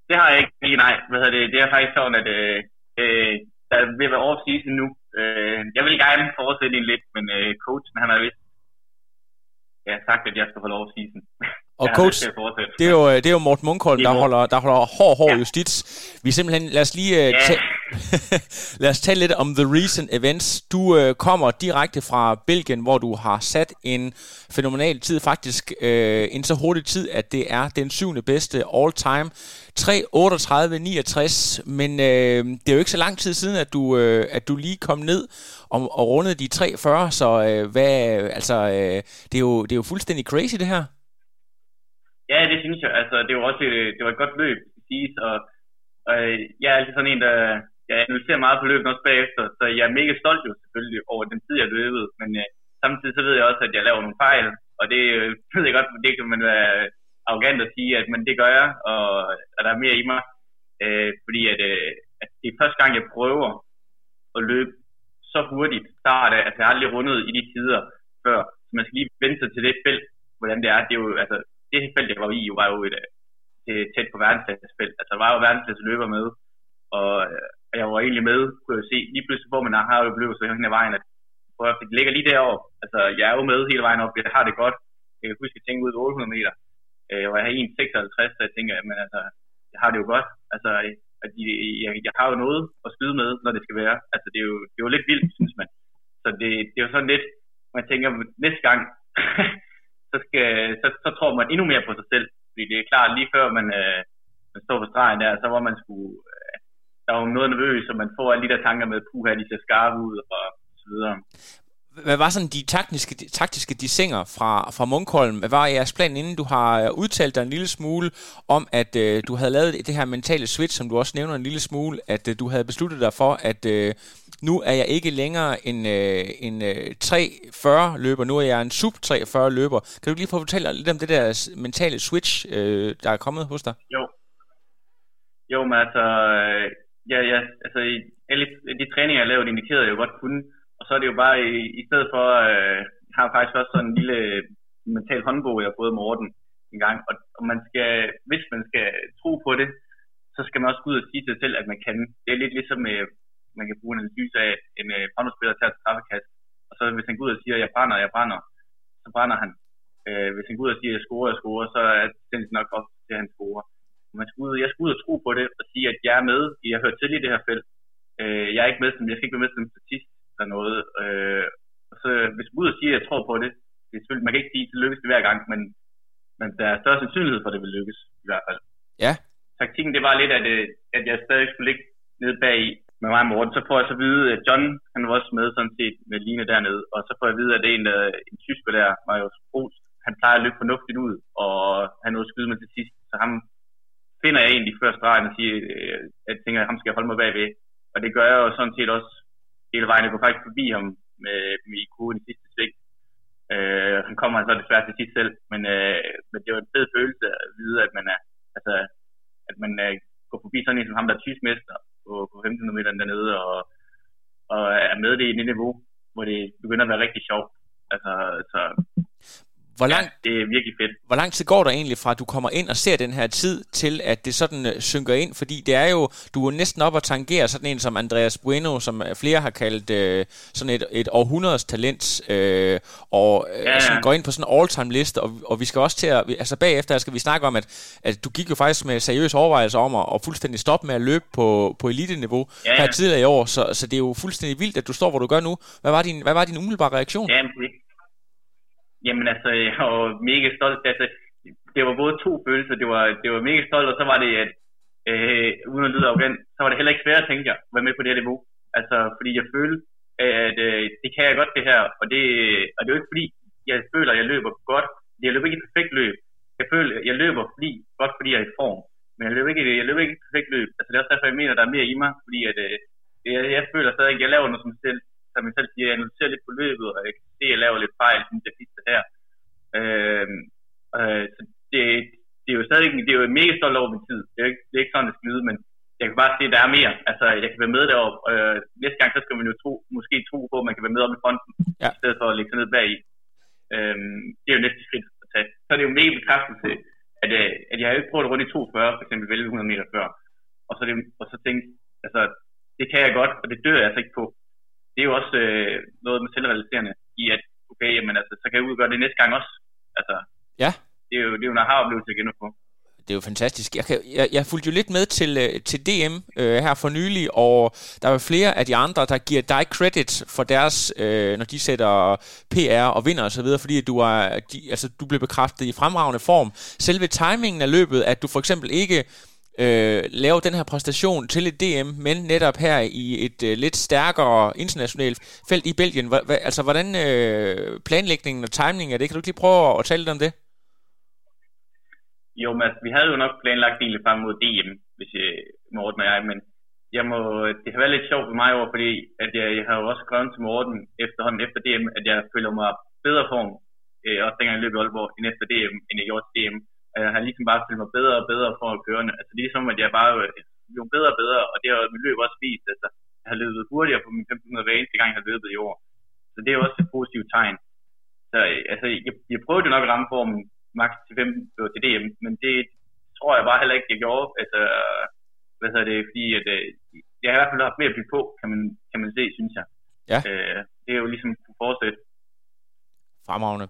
Det har jeg ikke lige, nej. Hvad hedder det? det er faktisk sådan, at øh, øh der vil være off-season nu. Øh, jeg vil gerne fortsætte en lidt, men øh, coachen han har vist ja, sagt, at jeg skal holde off-season. Og coach, det er, jo, det er jo Morten Munkholm, der holder, der holder hård, hård ja. justits. Vi simpelthen, lad os lige uh, ja. Lad os tale lidt om the recent events. Du øh, kommer direkte fra Belgien, hvor du har sat en fænomenal tid, faktisk øh, en så hurtig tid, at det er den syvende bedste all time. 3.38.69, men øh, det er jo ikke så lang tid siden, at du, øh, at du lige kom ned og, og rundede de 3.40, så øh, hvad, altså, øh, det, er jo, det er jo fuldstændig crazy det her. Ja, det synes jeg. Altså, det var også et, det var et godt løb, sige, og, og øh, jeg er altid sådan en, der jeg analyserer meget på løbet også bagefter, så jeg er mega stolt jo selvfølgelig over den tid, jeg løbede, men øh, samtidig så ved jeg også, at jeg laver nogle fejl, og det øh, ved jeg godt, det kan man være arrogant at sige, at men det gør jeg, og og der er mere i mig, øh, fordi at, øh, at det er første gang, jeg prøver at løbe så hurtigt, start af, at jeg aldrig rundet i de tider før, så man skal lige vente sig til det felt, hvordan det er, det er jo, altså, det felt, jeg var i, var jo et, øh, et tæt på verdensklassefelt. altså der var jo verdensklasse løber med, øh, og jeg var egentlig med, kunne jeg se, lige pludselig får man har jo blevet så hen ad vejen, at prøv at det ligger lige derovre, altså jeg er jo med hele vejen op, jeg har det godt, jeg kan huske, at jeg tænkte ud 800 meter, Øh, jeg har 1,56, så jeg tænker, men altså, jeg har det jo godt. Altså, øh, at de, jeg, jeg har jo noget at skyde med, når det skal være. Altså, det er jo, det er jo lidt vildt, synes man. Så det, det er jo sådan lidt, man tænker, næste gang, så, skal, så, så tror man endnu mere på sig selv. Fordi det er klart, lige før man, øh, man står på stregen der, så var man sgu, øh, der var noget nervøs, og man får alle de der tanker med, puha, de ser skarpe ud, og så videre hvad var sådan de taktiske, de, taktiske dissinger fra, fra Munkholm? Hvad var jeres plan, inden du har øh, udtalt dig en lille smule om, at øh, du havde lavet det her mentale switch, som du også nævner en lille smule, at øh, du havde besluttet dig for, at øh, nu er jeg ikke længere en, øh, en øh, 340 løber, nu er jeg en sub 340 løber. Kan du lige få fortælle lidt om det der mentale switch, øh, der er kommet hos dig? Jo. Jo, men altså, øh, ja, ja, altså alle de træninger, jeg lavede, indikerede jo godt kunne og så er det jo bare, i, i stedet for, øh, jeg har faktisk også sådan en lille mental håndbog, jeg har fået Morten en gang, og, og man skal, hvis man skal tro på det, så skal man også gå ud og sige til sig selv, at man kan. Det er lidt ligesom, øh, man kan bruge en analyse af en øh, til at straffekast, og så hvis han går ud og siger, at jeg brænder, jeg brænder, så brænder han. Øh, hvis han går ud og siger, at jeg scorer, jeg scorer, så er det nok op til, at han scorer. Man skal ud, jeg skal ud og tro på det, og sige, at jeg er med, jeg hører til i det her felt. Øh, jeg er ikke med som, jeg skal ikke være med som statist, eller noget. Øh, så hvis man ud og siger, at jeg tror på det, det er selvfølgelig, man kan ikke sige, at det lykkes det hver gang, men, men der er større sandsynlighed for, at det vil lykkes, i hvert fald. Ja. Taktikken, det var lidt, at, øh, at jeg stadig skulle ligge nede bag med mig og Morten. Så får jeg så at vide, at John, han var også med sådan set med Line dernede, og så får jeg at vide, at det er en, der, en tysker der, Marius Prost, han plejer at løbe fornuftigt ud, og han nåede at skyde mig til sidst, så ham finder jeg egentlig før stregen og siger, øh, at jeg tænker, at ham skal jeg holde mig bagved. Og det gør jeg jo sådan set også hele vejen. Jeg kunne faktisk forbi ham med, med IQ i sidste sving. Øh, han kommer så desværre til sidst selv, men, øh, men det var en fed følelse at vide, at man er, altså, at man øh, går forbi sådan en som ham, der er tyskmester på, på 15 meter dernede, og, og er med det i det niveau, hvor det begynder at være rigtig sjovt. Altså, så hvor lang, ja, det er virkelig fedt. Hvor lang tid går der egentlig fra, at du kommer ind og ser den her tid, til at det sådan uh, synker ind? Fordi det er jo, du er næsten op og tangerer sådan en som Andreas Bueno, som flere har kaldt uh, sådan et, et århundredes talent, uh, og uh, ja. Sådan går ind på sådan en all-time liste, og, og vi skal også til at, altså bagefter skal vi snakke om, at, at du gik jo faktisk med seriøse overvejelser om at, at fuldstændig stoppe med at løbe på, på elite-niveau ja, her tidligere i år, så, så det er jo fuldstændig vildt, at du står, hvor du gør nu. Hvad var din, hvad var din umiddelbare reaktion? Ja, Jamen altså, jeg var mega stolt. Altså, det var både to følelser. Det var, det var mega stolt, og så var det, at øh, uden at lyde arrogant, så var det heller ikke svært tænkte jeg, at være med på det her niveau. Altså, fordi jeg følte, at øh, det kan jeg godt det her, og det, og det er jo ikke fordi, jeg føler, at jeg løber godt. Jeg løber ikke et perfekt løb. Jeg føler, at jeg løber fordi, godt, fordi jeg er i form. Men jeg løber ikke, jeg løber ikke et perfekt løb. Altså, det er også derfor, jeg mener, at der er mere i mig, fordi at, øh, jeg, jeg føler stadig, at jeg laver noget som selv, som jeg selv siger, jeg analyserer lidt på løbet, og jeg kan se, at jeg laver lidt fejl, synes jeg, sidste her. Øh, øh, så det, det er jo stadig det er jo mega stolt over min tid. Det er, ikke, det er ikke sådan, det skal lyde, men jeg kan bare se, at der er mere. Altså, jeg kan være med deroppe. Øh, næste gang, så skal man jo tro, måske tro på, at man kan være med op i fronten, ja. i stedet for at lægge sig ned bag i. Øh, det er jo næste skridt at tage. Så er det jo mega bekræftelse, at, øh, at jeg har ikke prøvet at runde i 240, for eksempel vælge 100 meter før. Og så, det, og så tænkte altså, det kan jeg godt, og det dør jeg altså ikke på det er jo også øh, noget med selvrealiserende i, at okay, jamen, altså, så kan jeg udgøre det næste gang også. Altså, ja. Det er jo, det er jo en aha-oplevelse, jeg på. det er jo fantastisk. Jeg, kan, jeg, jeg fulgte jo lidt med til, øh, til DM øh, her for nylig, og der var flere af de andre, der giver dig credit for deres, øh, når de sætter PR og vinder osv., fordi du, er, de, altså, du blev bekræftet i fremragende form. Selve timingen af løbet, at du for eksempel ikke øh, lave den her præstation til et DM, men netop her i et øh, lidt stærkere internationalt felt i Belgien. Hva, hva, altså, hvordan øh, planlægningen og timingen er det? Kan du lige prøve at tale lidt om det? Jo, men vi havde jo nok planlagt egentlig frem mod DM, hvis jeg, Morten og jeg, men jeg må, det har været lidt sjovt for mig over, fordi at jeg, jeg har jo også skrevet til Morten efterhånden efter DM, at jeg føler mig bedre form, øh, også dengang jeg løb i Aalborg, end efter DM, end jeg gjorde til DM. Jeg har ligesom bare følt mig bedre og bedre for at køre. Altså ligesom, at jeg bare blev bedre og bedre, og det har mit løb også vist. Altså, jeg har løbet hurtigere på min 1500 hver eneste gang, jeg har løbet i år. Så det er også et positivt tegn. Så altså, jeg, jeg prøvede jo nok at ramme formen max til 5 til DM, men det tror jeg bare heller ikke, jeg gjorde. Altså, hvad hedder det, fordi at, øh, jeg har i hvert fald haft mere at blive på, kan man, kan man se, synes jeg. Ja. Øh, det er jo ligesom kunne fortsætte. Fremragende.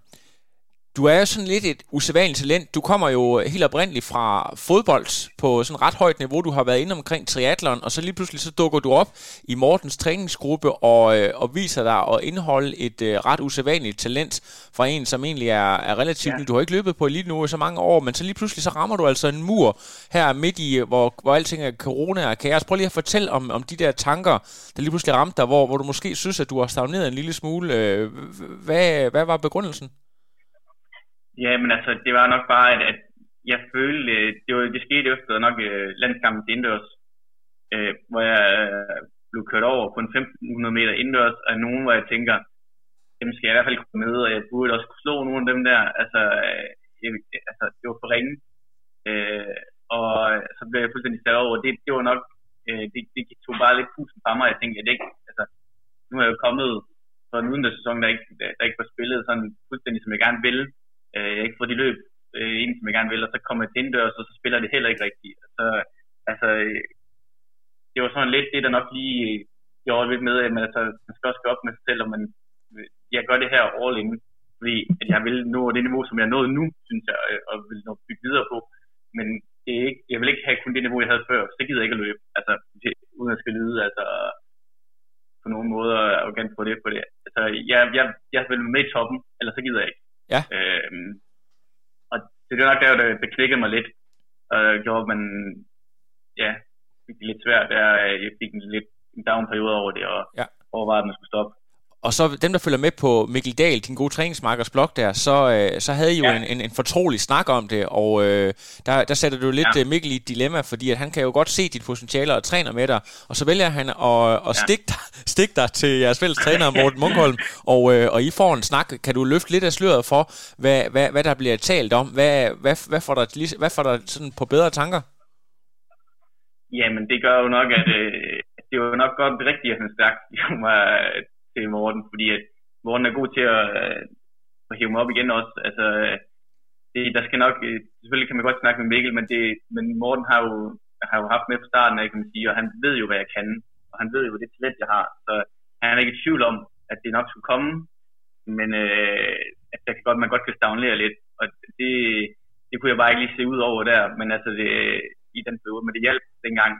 Du er jo sådan lidt et usædvanligt talent. Du kommer jo helt oprindeligt fra fodbold på sådan ret højt niveau. Du har været inde omkring triathlon, og så lige pludselig så dukker du op i Mortens træningsgruppe og, øh, og viser dig at indeholde et uh, ret usædvanligt talent fra en, som egentlig er, er relativt ja. Du har ikke løbet på elite nu i så mange år, men så lige pludselig så rammer du altså en mur her midt i, hvor, hvor alting er corona og kaos. Prøv lige at fortælle om, om de der tanker, der lige pludselig ramte dig, hvor, hvor du måske synes, at du har stagneret en lille smule. Hvad, hvad var begrundelsen? Ja, men altså, det var nok bare, at, at jeg følte, det, var, det skete efter nok uh, landskampen til indendørs, uh, hvor jeg uh, blev kørt over på en 1500 meter indendørs af nogen, hvor jeg tænker, dem skal jeg i hvert fald komme med, og jeg burde også kunne slå nogle af dem der. Altså, uh, jeg, altså det var for ringe. Uh, og så blev jeg fuldstændig sat over. Det, det var nok, uh, det, det tog bare lidt pusen fra mig. Jeg tænkte, at det ikke, altså, nu er jeg jo kommet fra en udendørssæson, der ikke, der, der ikke var spillet sådan fuldstændig, som jeg gerne ville øh, jeg ikke får de løb øh, ind, som jeg gerne vil, og så kommer jeg til indendørs, og så spiller det heller ikke rigtigt. Så, altså, øh, det var sådan lidt det, der nok lige øh, gjorde lidt med, at man, altså, man skal også gå op med sig selv, og man, øh, jeg gør det her all in, fordi at jeg vil nå det niveau, som jeg nåede nu, synes jeg, og vil nå bygge videre på. Men det er ikke, jeg vil ikke have kun det niveau, jeg havde før, så gider jeg ikke at løbe, altså, uden at skal lyde, altså, på nogen måde arrogant på det, på det. Altså, jeg, jeg, jeg vil med i toppen, eller så gider jeg ikke. Ja. Øhm, og det er nok der, det, det klikkede mig lidt, og gjorde, man ja, fik det lidt svært, der jeg fik en lidt en down-periode over det, og ja. overvejede, at man skulle stoppe. Og så dem, der følger med på Mikkel Dahl, din gode træningsmarkers blog der, så, øh, så havde I jo ja. en, en, en fortrolig snak om det, og øh, der, der sætter du lidt ja. Øh, Mikkel i et dilemma, fordi at han kan jo godt se dit potentiale og træner med dig, og så vælger han at, at ja. stikke, dig, stikke dig til jeres fælles træner, Morten Munkholm, og, øh, og I får en snak. Kan du løfte lidt af sløret for, hvad, hvad, hvad der bliver talt om? Hvad, hvad, hvad, får dig, hvad får dig sådan på bedre tanker? Jamen, det gør jo nok, at øh, det var nok godt rigtigt, at han stak til Morten, fordi at Morten er god til at, øh, at hive mig op igen også. Altså, det, der skal nok, øh, selvfølgelig kan man godt snakke med Mikkel, men, det, men Morten har jo, har jo haft med fra starten af, kan man sige, og han ved jo, hvad jeg kan, og han ved jo, hvad det talent, jeg har. Så han er ikke i tvivl om, at det nok skulle komme, men øh, at der kan godt, man godt kan stagnere lidt, og det, det kunne jeg bare ikke lige se ud over der, men altså det, i den periode, men det hjalp dengang,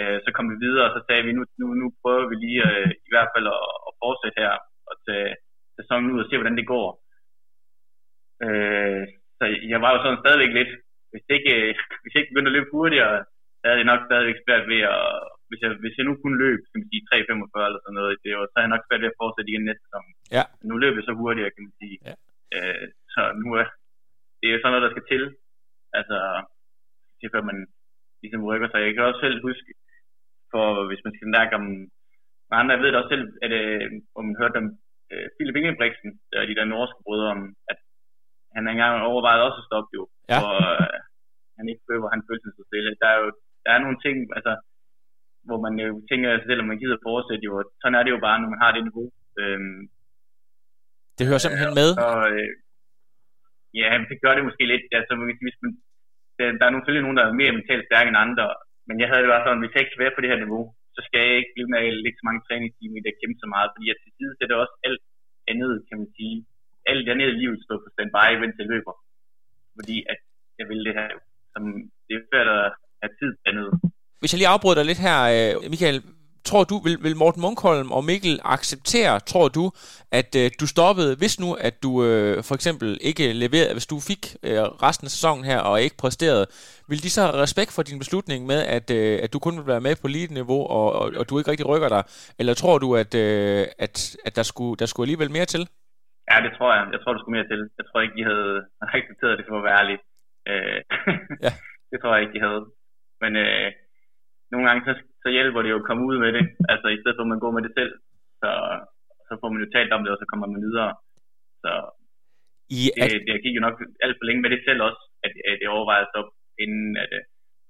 Øh, så kom vi videre, og så sagde vi, nu, nu, nu prøver vi lige øh, i hvert fald at, at fortsætte her, og tage sæsonen ud og se, hvordan det går. Øh, så jeg var jo sådan stadigvæk lidt, hvis det ikke, hvis jeg ikke begyndte at løbe hurtigere, så havde jeg nok stadigvæk svært ved at, hvis jeg, hvis jeg nu kunne løbe, kan man sige, 3.45 eller sådan noget, det var, så havde jeg nok svært ved at fortsætte igen næste sæson. Ja. Nu løber jeg så hurtigere, kan man sige. Ja. Øh, så nu er det er sådan noget, der skal til. Altså, til før man ligesom rykker sig. Jeg kan også selv huske, for hvis man skal snakke om andre, jeg ved det også selv, at øh, om man hørte om øh, Philip Ingebrigtsen, der de der norske brødre, om, at han engang overvejede også at stoppe jo, ja. og øh, han ikke føler, han følte sig så stille. Der er jo der er nogle ting, altså, hvor man jo tænker sig selv, om man gider fortsætte jo, sådan er det jo bare, når man har det niveau. Øhm, det hører simpelthen med? Og, øh, ja, det gør det måske lidt. Altså, hvis man, der, der er selvfølgelig nogen, der er mere mentalt stærke end andre, men jeg havde det bare sådan, hvis jeg ikke kan være på det her niveau, så skal jeg ikke blive med at lægge så mange træningstimer i det kæmpe så meget, fordi jeg til side sætter også alt andet, kan man sige, alt andet i livet står på standby, mens jeg løber. Fordi at jeg vil det her. som det er svært at have tid andet. Hvis jeg lige afbryder dig lidt her, øh, Michael, tror du, vil, vil Morten Munkholm og Mikkel acceptere, tror du, at øh, du stoppede, hvis nu, at du øh, for eksempel ikke leverede, hvis du fik øh, resten af sæsonen her og ikke præsterede, vil de så have respekt for din beslutning med, at, øh, at du kun vil være med på lige niveau, og, og, og du ikke rigtig rykker dig? Eller tror du, at, øh, at, at der, skulle, der skulle alligevel mere til? Ja, det tror jeg. Jeg tror, der skulle mere til. Jeg tror ikke, de havde accepteret det, for at være ærlig. Øh, ja. det tror jeg ikke, de havde. Men øh, nogle gange, så, så hjælper det jo at komme ud med det. Altså, i stedet for, at man går med det selv, så, så får man jo talt om det, og så kommer man videre. Så I, det, at... det, gik jo nok alt for længe med det selv også, at, at det overvejes op, inden at, øh,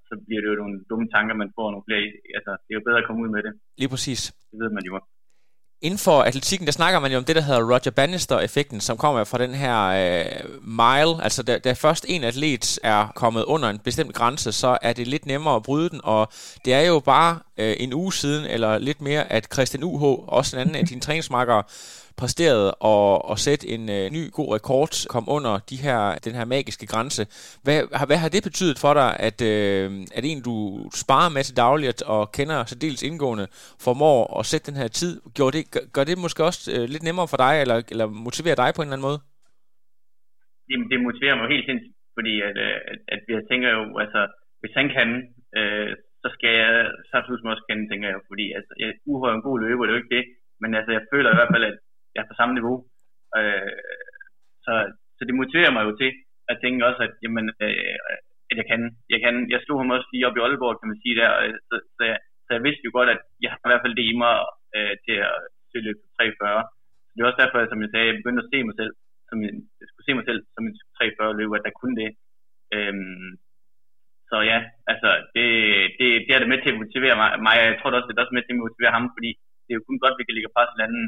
så bliver det jo nogle dumme tanker, man får nogle flere. Altså, det er jo bedre at komme ud med det. Lige præcis. Det ved man jo. Inden for atletikken, der snakker man jo om det, der hedder Roger Bannister-effekten, som kommer fra den her øh, mile. Altså, da, da først en atlet er kommet under en bestemt grænse, så er det lidt nemmere at bryde den. Og det er jo bare øh, en uge siden, eller lidt mere, at Christian UH, også en anden af dine træningsmarkere, præsterede at, at sætte en øh, ny god rekord, kom under de her, den her magiske grænse. Hvad, har, hvad har det betydet for dig, at, øh, at en, du sparer med til dagligt og kender så dels indgående, formår at sætte den her tid? Gør det, gør det måske også øh, lidt nemmere for dig, eller, eller motiverer dig på en eller anden måde? Jamen, det motiverer mig helt sindssygt, fordi at, øh, at, at jeg tænker jo, altså, hvis han kan, øh, så skal jeg så også kende, tænker jeg, fordi altså, jeg, er en god løber, det er jo ikke det, men altså, jeg føler i hvert fald, at jeg er på samme niveau. Øh, så, så det motiverer mig jo til at tænke også, at, jamen, øh, at jeg kan. Jeg kan. Jeg stod ham også lige op i Aalborg, kan man sige der, øh, så, så, jeg, så jeg vidste jo godt, at jeg har i hvert fald det i mig øh, til at til løbe 340. Så det er også derfor, som jeg sagde, jeg begyndte at se mig selv, som en, jeg skulle se mig selv som en 340 løber, at der kunne det. Øhm, så ja, altså, det, det, det er det med til at motivere mig. mig. Jeg tror det også, det er også med til at motivere ham, fordi det er jo kun godt, at vi kan ligge pres hinanden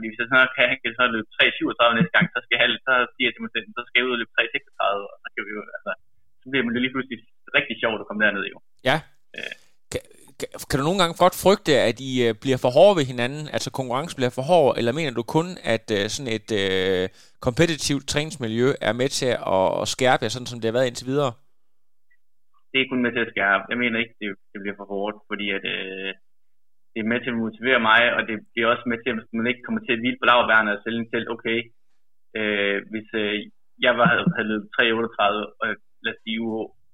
fordi hvis jeg så kan, han kan så løbe 3.37 næste gang, så skal jeg, så siger jeg til mig selv, så skal jeg ud og løbe 3.36, og så kan vi jo, altså, så bliver det lige pludselig rigtig sjovt at komme derned jo. Ja. Øh. Kan, kan du nogle gange godt frygte, at I øh, bliver for hårde ved hinanden, altså konkurrence bliver for hård, eller mener du kun, at uh, sådan et uh, kompetitivt træningsmiljø er med til at skærpe jer, sådan som det har været indtil videre? Det er kun med til at skærpe. Jeg mener ikke, det, det bliver for hårdt, fordi at, uh, det er med til at motivere mig, og det, det er også med til, at man ikke kommer til at hvile på lavværende og sælge selv, okay, øh, hvis øh, jeg var, havde, løbet 3.38, og lad os sige,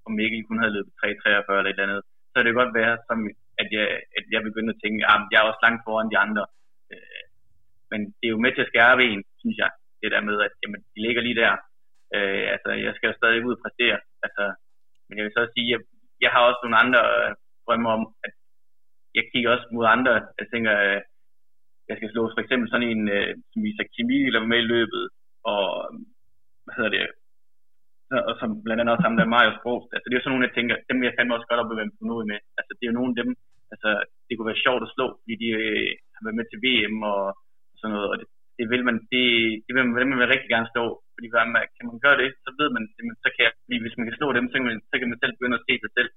og Mikkel kun havde løbet 3.43 eller et eller andet, så er det godt være, som, at, jeg, at jeg begynder at tænke, ah, at jeg er også langt foran de andre. Øh, men det er jo med til at skærpe en, synes jeg, det der med, at jamen, de ligger lige der. Øh, altså, jeg skal jo stadig ud og præstere. Altså, men jeg vil så sige, at jeg har også nogle andre øh, drømme om, at jeg kigger også mod andre. Jeg tænker, øh, jeg skal slå for eksempel sådan en, øh, som Isak Kimi, der var med i løbet, og hvad hedder det, og som blandt andet også ham der Marius Bro. Altså det er jo sådan nogle, jeg tænker, dem jeg fandme også godt op at på med. Altså det er jo nogle af dem, altså det kunne være sjovt at slå, fordi de øh, har været med til VM og, og sådan noget, og det, det vil man, det, det vil man, man vil rigtig gerne stå, fordi hvad man, kan man gøre det, så ved man, så kan jeg, fordi hvis man kan slå dem, så kan man, så kan man selv begynde at se sig selv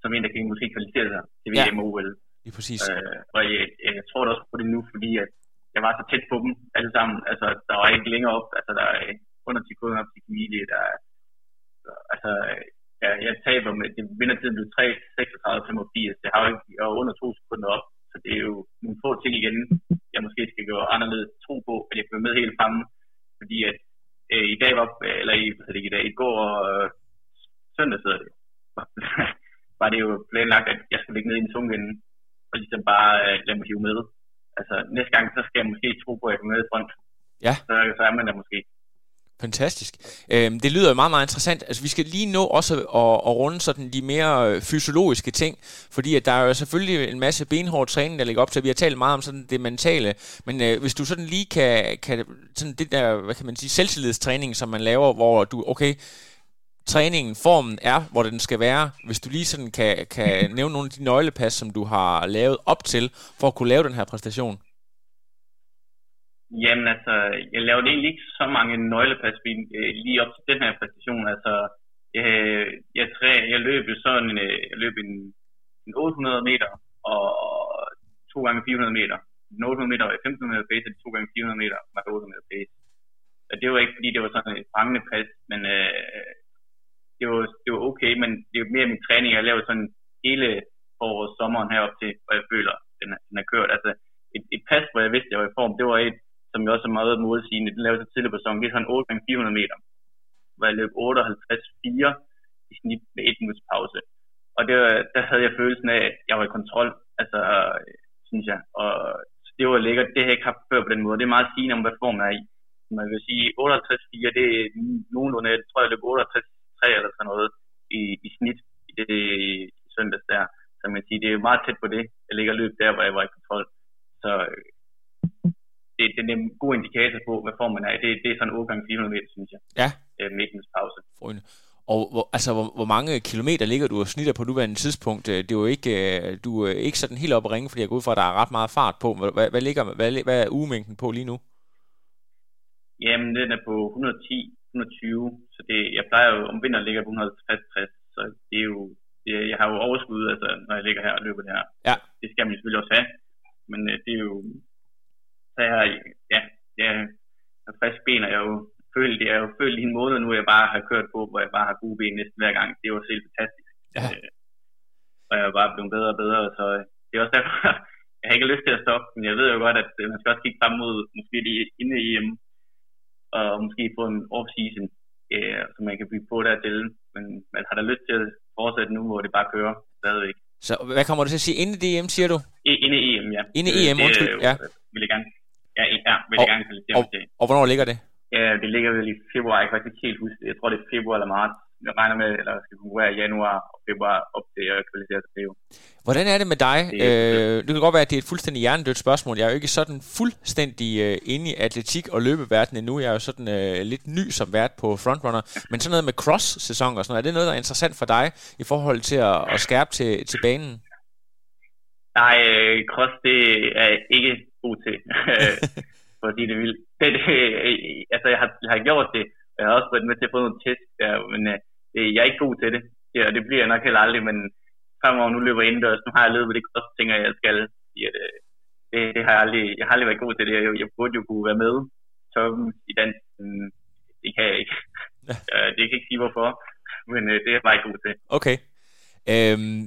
som en, der kan måske kvalificere sig til VM og OL. Lige præcis. Øh, og jeg, jeg tror da også på det nu, fordi at jeg var så tæt på dem alle sammen. Altså, der var ikke længere op. Altså, der er under 10 sekunder op til Camille. Der, altså, ja, jeg taber med, det vinder tiden blev 3, 36, 85. Det har jo ikke, jeg var under 2 sekunder op. Så det er jo nogle få ting igen, jeg måske skal gøre anderledes tro på, at jeg kan være med helt fremme. Fordi at øh, i dag var, eller i, hvad det, i dag, i går og øh, søndag sidder det var det jo planlagt, at jeg skulle ligge ned i en tungvinde og ligesom bare øh, lade mig hive med. Altså næste gang, så skal jeg måske tro på, at jeg kommer med i front. Ja. Så, så er man der måske. Fantastisk. Øhm, det lyder jo meget, meget interessant. Altså, vi skal lige nå også at, at runde sådan de mere øh, fysiologiske ting, fordi at der er jo selvfølgelig en masse benhård træning, der ligger op til. Vi har talt meget om sådan det mentale, men øh, hvis du sådan lige kan, kan sådan det der, hvad kan man sige, selvtillidstræning, som man laver, hvor du, okay, træningen, formen er, hvor den skal være. Hvis du lige sådan kan, kan nævne nogle af de nøglepas, som du har lavet op til, for at kunne lave den her præstation. Jamen altså, jeg lavede egentlig ikke så mange nøglepas øh, lige op til den her præstation. Altså, jeg, jeg, træ, jeg løb sådan en, jeg løb en, en 800 meter og 2 gange 400 meter. 800 meter og 1500 meter pace, og 2 gange 400 meter var 800 meter pace. Og det var ikke, fordi det var sådan et prangende pas, men øh, det var, det var okay, men det er mere min træning, jeg har lavet sådan hele foråret, sommeren herop til, hvor jeg føler, den, er, den er kørt. Altså, et, et pas, hvor jeg vidste, jeg var i form, det var et, som jeg også er meget målsigende, den lavede så tidligere på sæsonen, det er sådan 8 400 meter, hvor jeg løb 58-4 i snit med et minuts pause. Og det, der havde jeg følelsen af, at jeg var i kontrol, altså, synes jeg. Og det var lækkert, det har jeg ikke haft før på den måde. Det er meget sigende om, hvad form er i. Man vil sige, 58-4, det er nogenlunde, jeg tror, jeg løb 68-3 eller sådan noget i, i snit i det i søndags der. Så man siger, det er meget tæt på det. Jeg ligger løb der, hvor jeg var i kontrol. Så det, det er en god indikator på, hvad formen er. Det, det er sådan 8 gange 400 meter, synes jeg. Ja. Øh, med pause. Frøne. Og hvor, altså, hvor, hvor mange kilometer ligger du og snitter på nuværende tidspunkt? Øh, det er jo ikke, øh, du er ikke sådan helt op at ringe, fordi jeg går ud fra, at der er ret meget fart på. Hvad, hvad, ligger, hvad, hvad er ugemængden på lige nu? Jamen, den er på 110, 120, så det, jeg plejer jo, om vinteren ligger på 160, så det er jo, det, jeg har jo overskud, altså, når jeg ligger her og løber det her. Ja. Det skal man selvfølgelig også have, men øh, det er jo, så jeg har, ja, jeg har frisk ben, og jeg er jo følt, jeg har jo følt i en måned nu, jeg bare har kørt på, hvor jeg bare har gode ben næsten hver gang. Det er jo helt fantastisk. Ja. Øh, og jeg er bare blevet bedre og bedre, så det er også derfor, jeg har ikke lyst til at stoppe, men jeg ved jo godt, at øh, man skal også kigge frem mod måske lige inde i EM, og måske få en off-season, øh, så man kan bygge på dertil. Men man har da lyst til at fortsætte nu, hvor det bare kører stadigvæk. Så hvad kommer du til at sige? Inde i EM, siger du? Inde i EM, ja. Inde i EM, undskyld, ja. Vil jeg gerne, ja, ja vil jeg og, gerne og, til. Og hvornår ligger det? Ja, det ligger vel i februar, jeg kan faktisk ikke helt huske det. Jeg tror, det er februar eller marts. Jeg regner med, eller skal konkurrere i januar og februar op til at kvalificere til Rio. Hvordan er det med dig? Det, øh, det kan godt være, at det er et fuldstændig hjernedødt spørgsmål. Jeg er jo ikke sådan fuldstændig øh, inde i atletik og løbeverdenen endnu. Jeg er jo sådan øh, lidt ny som vært på Frontrunner. Men sådan noget med cross-sæson og sådan noget, er det noget, der er interessant for dig i forhold til at, at skærpe til, til banen? Nej, øh, cross det er ikke god til. fordi det vil. Det, det, altså, jeg har, jeg har gjort det, jeg har også været med til at få nogle test der, men øh, jeg er ikke god til det. Ja, og det bliver jeg nok heller aldrig, men fremover nu løber jeg indendørs. Nu har jeg løbet det også tænker jeg, jeg skal. Ja, det, det, det, har jeg aldrig, jeg har aldrig været god til det. Jeg, jeg burde jo kunne være med toppen i den. Det kan jeg ikke. Ja. det kan jeg ikke sige hvorfor, men øh, det er jeg bare ikke god til. Okay. Øhm,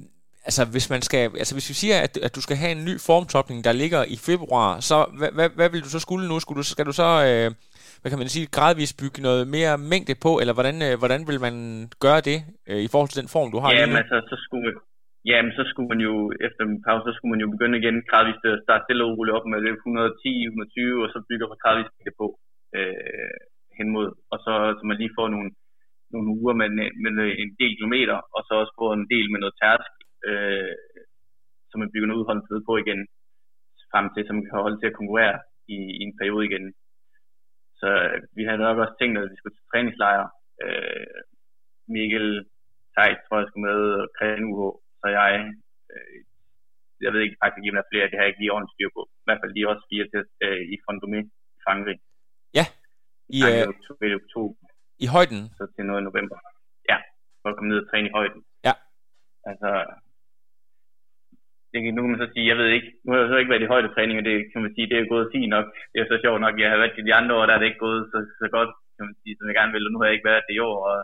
altså hvis man skal, altså hvis vi siger, at, at du skal have en ny formtopning, der ligger i februar, så hvad, hvad, hvad vil du så skulle nu? Skulle du, skal du så, øh, hvad kan man sige, gradvist bygge noget mere mængde på, eller hvordan, øh, hvordan vil man gøre det øh, i forhold til den form, du har Jamen altså, så skulle man, jamen, så skulle man jo, efter en pause, så skulle man jo begynde igen gradvist at starte stille og roligt op med 110, 120, og så bygger man gradvist på øh, hen mod, og så, så man lige får nogle, nogle uger med, med en del kilometer, og så også får en del med noget tærsk, øh, så man bygger noget udholdenhed på igen, frem til, som kan holde til at konkurrere i, i en periode igen. Så øh, vi havde nok også tænkt, at vi skulle til træningslejr. Øh, Mikkel Theis, tror jeg, skulle med, og Christian UH, så jeg, øh, jeg ved ikke faktisk, om der er flere, det har jeg ikke lige ordentligt styr på. I hvert fald lige også fire til øh, i Fondomé i Frankrig. Ja, i, øh, oktober. i højden? Så til noget i november. Ja, for at komme ned og træne i højden. Ja. Altså, det, nu kan man så sige, jeg ved ikke, nu har jeg så ikke været i højdetræning, og det kan man sige, det er gået fint nok. Det er så sjovt nok, jeg har været i de andre år, der er det ikke gået så, så godt, kan man sige, som jeg gerne vil, og nu har jeg ikke været det i år, og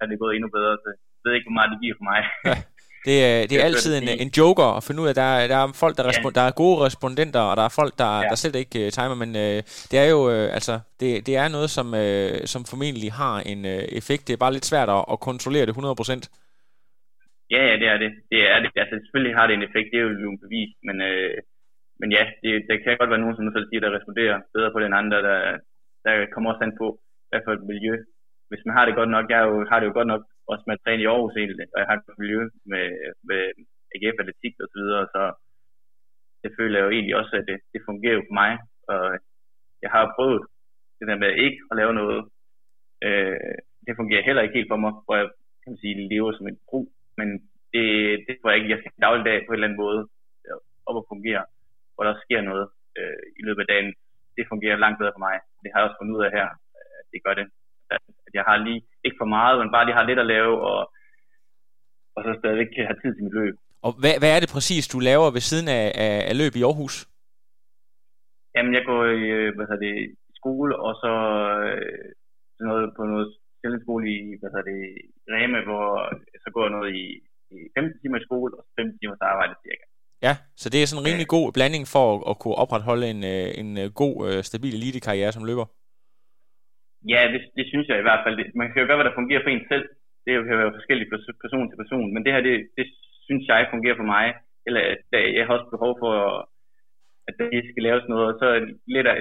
er det gået endnu bedre, så jeg ved ikke, hvor meget det giver for mig. Ja. Det er, det er altid en, en joker at finde ud af, der er, der er folk, der, respon- der er gode respondenter, og der er folk, der, ja. der slet ikke uh, timer, men uh, det er jo, uh, altså, det, det er noget, som, uh, som formentlig har en uh, effekt. Det er bare lidt svært at, at kontrollere det 100%. Ja, ja, det er det. Det er det. Altså, selvfølgelig har det en effekt, det er jo en bevis, men, øh, men ja, det, det kan godt være nogen, som nu selv siger, der responderer bedre på den andre, der, der kommer også an på, hvad for et miljø. Hvis man har det godt nok, jeg jo, har det jo godt nok også med at træne i Aarhus egentlig, og jeg har et miljø med, med AGF atletik og så videre, så det føler jeg jo egentlig også, at det, det fungerer jo for mig, og jeg har prøvet det der med ikke at lave noget, øh, det fungerer heller ikke helt for mig, hvor jeg kan man sige, lever som en brug men det, det tror jeg ikke, jeg skal dagligdag på en eller anden måde op og fungere, hvor der sker noget øh, i løbet af dagen. Det fungerer langt bedre for mig. Det har jeg også fundet ud af her, at det gør det. At jeg har lige, ikke for meget, men bare lige har lidt at lave, og, og så stadigvæk kan have tid til mit løb. Og hvad, hvad er det præcis, du laver ved siden af, af, af løb i Aarhus? Jamen, jeg går i, hvad hedder det, i skole, og så øh, noget på noget skole i, hvad hedder det, Rema, hvor så går jeg noget i, i 15 timer i skole og 15 timers arbejde cirka. Ja, så det er sådan en rimelig god blanding for at, at kunne opretholde en, øh, en øh, god, øh, stabil elite-karriere som løber. Ja, det, det synes jeg i hvert fald. Man kan jo gøre, hvad der fungerer for en selv. Det kan være forskelligt fra person til person, men det her, det, det synes jeg fungerer for mig. Eller jeg har også behov for, at det skal laves noget, og så lidt af,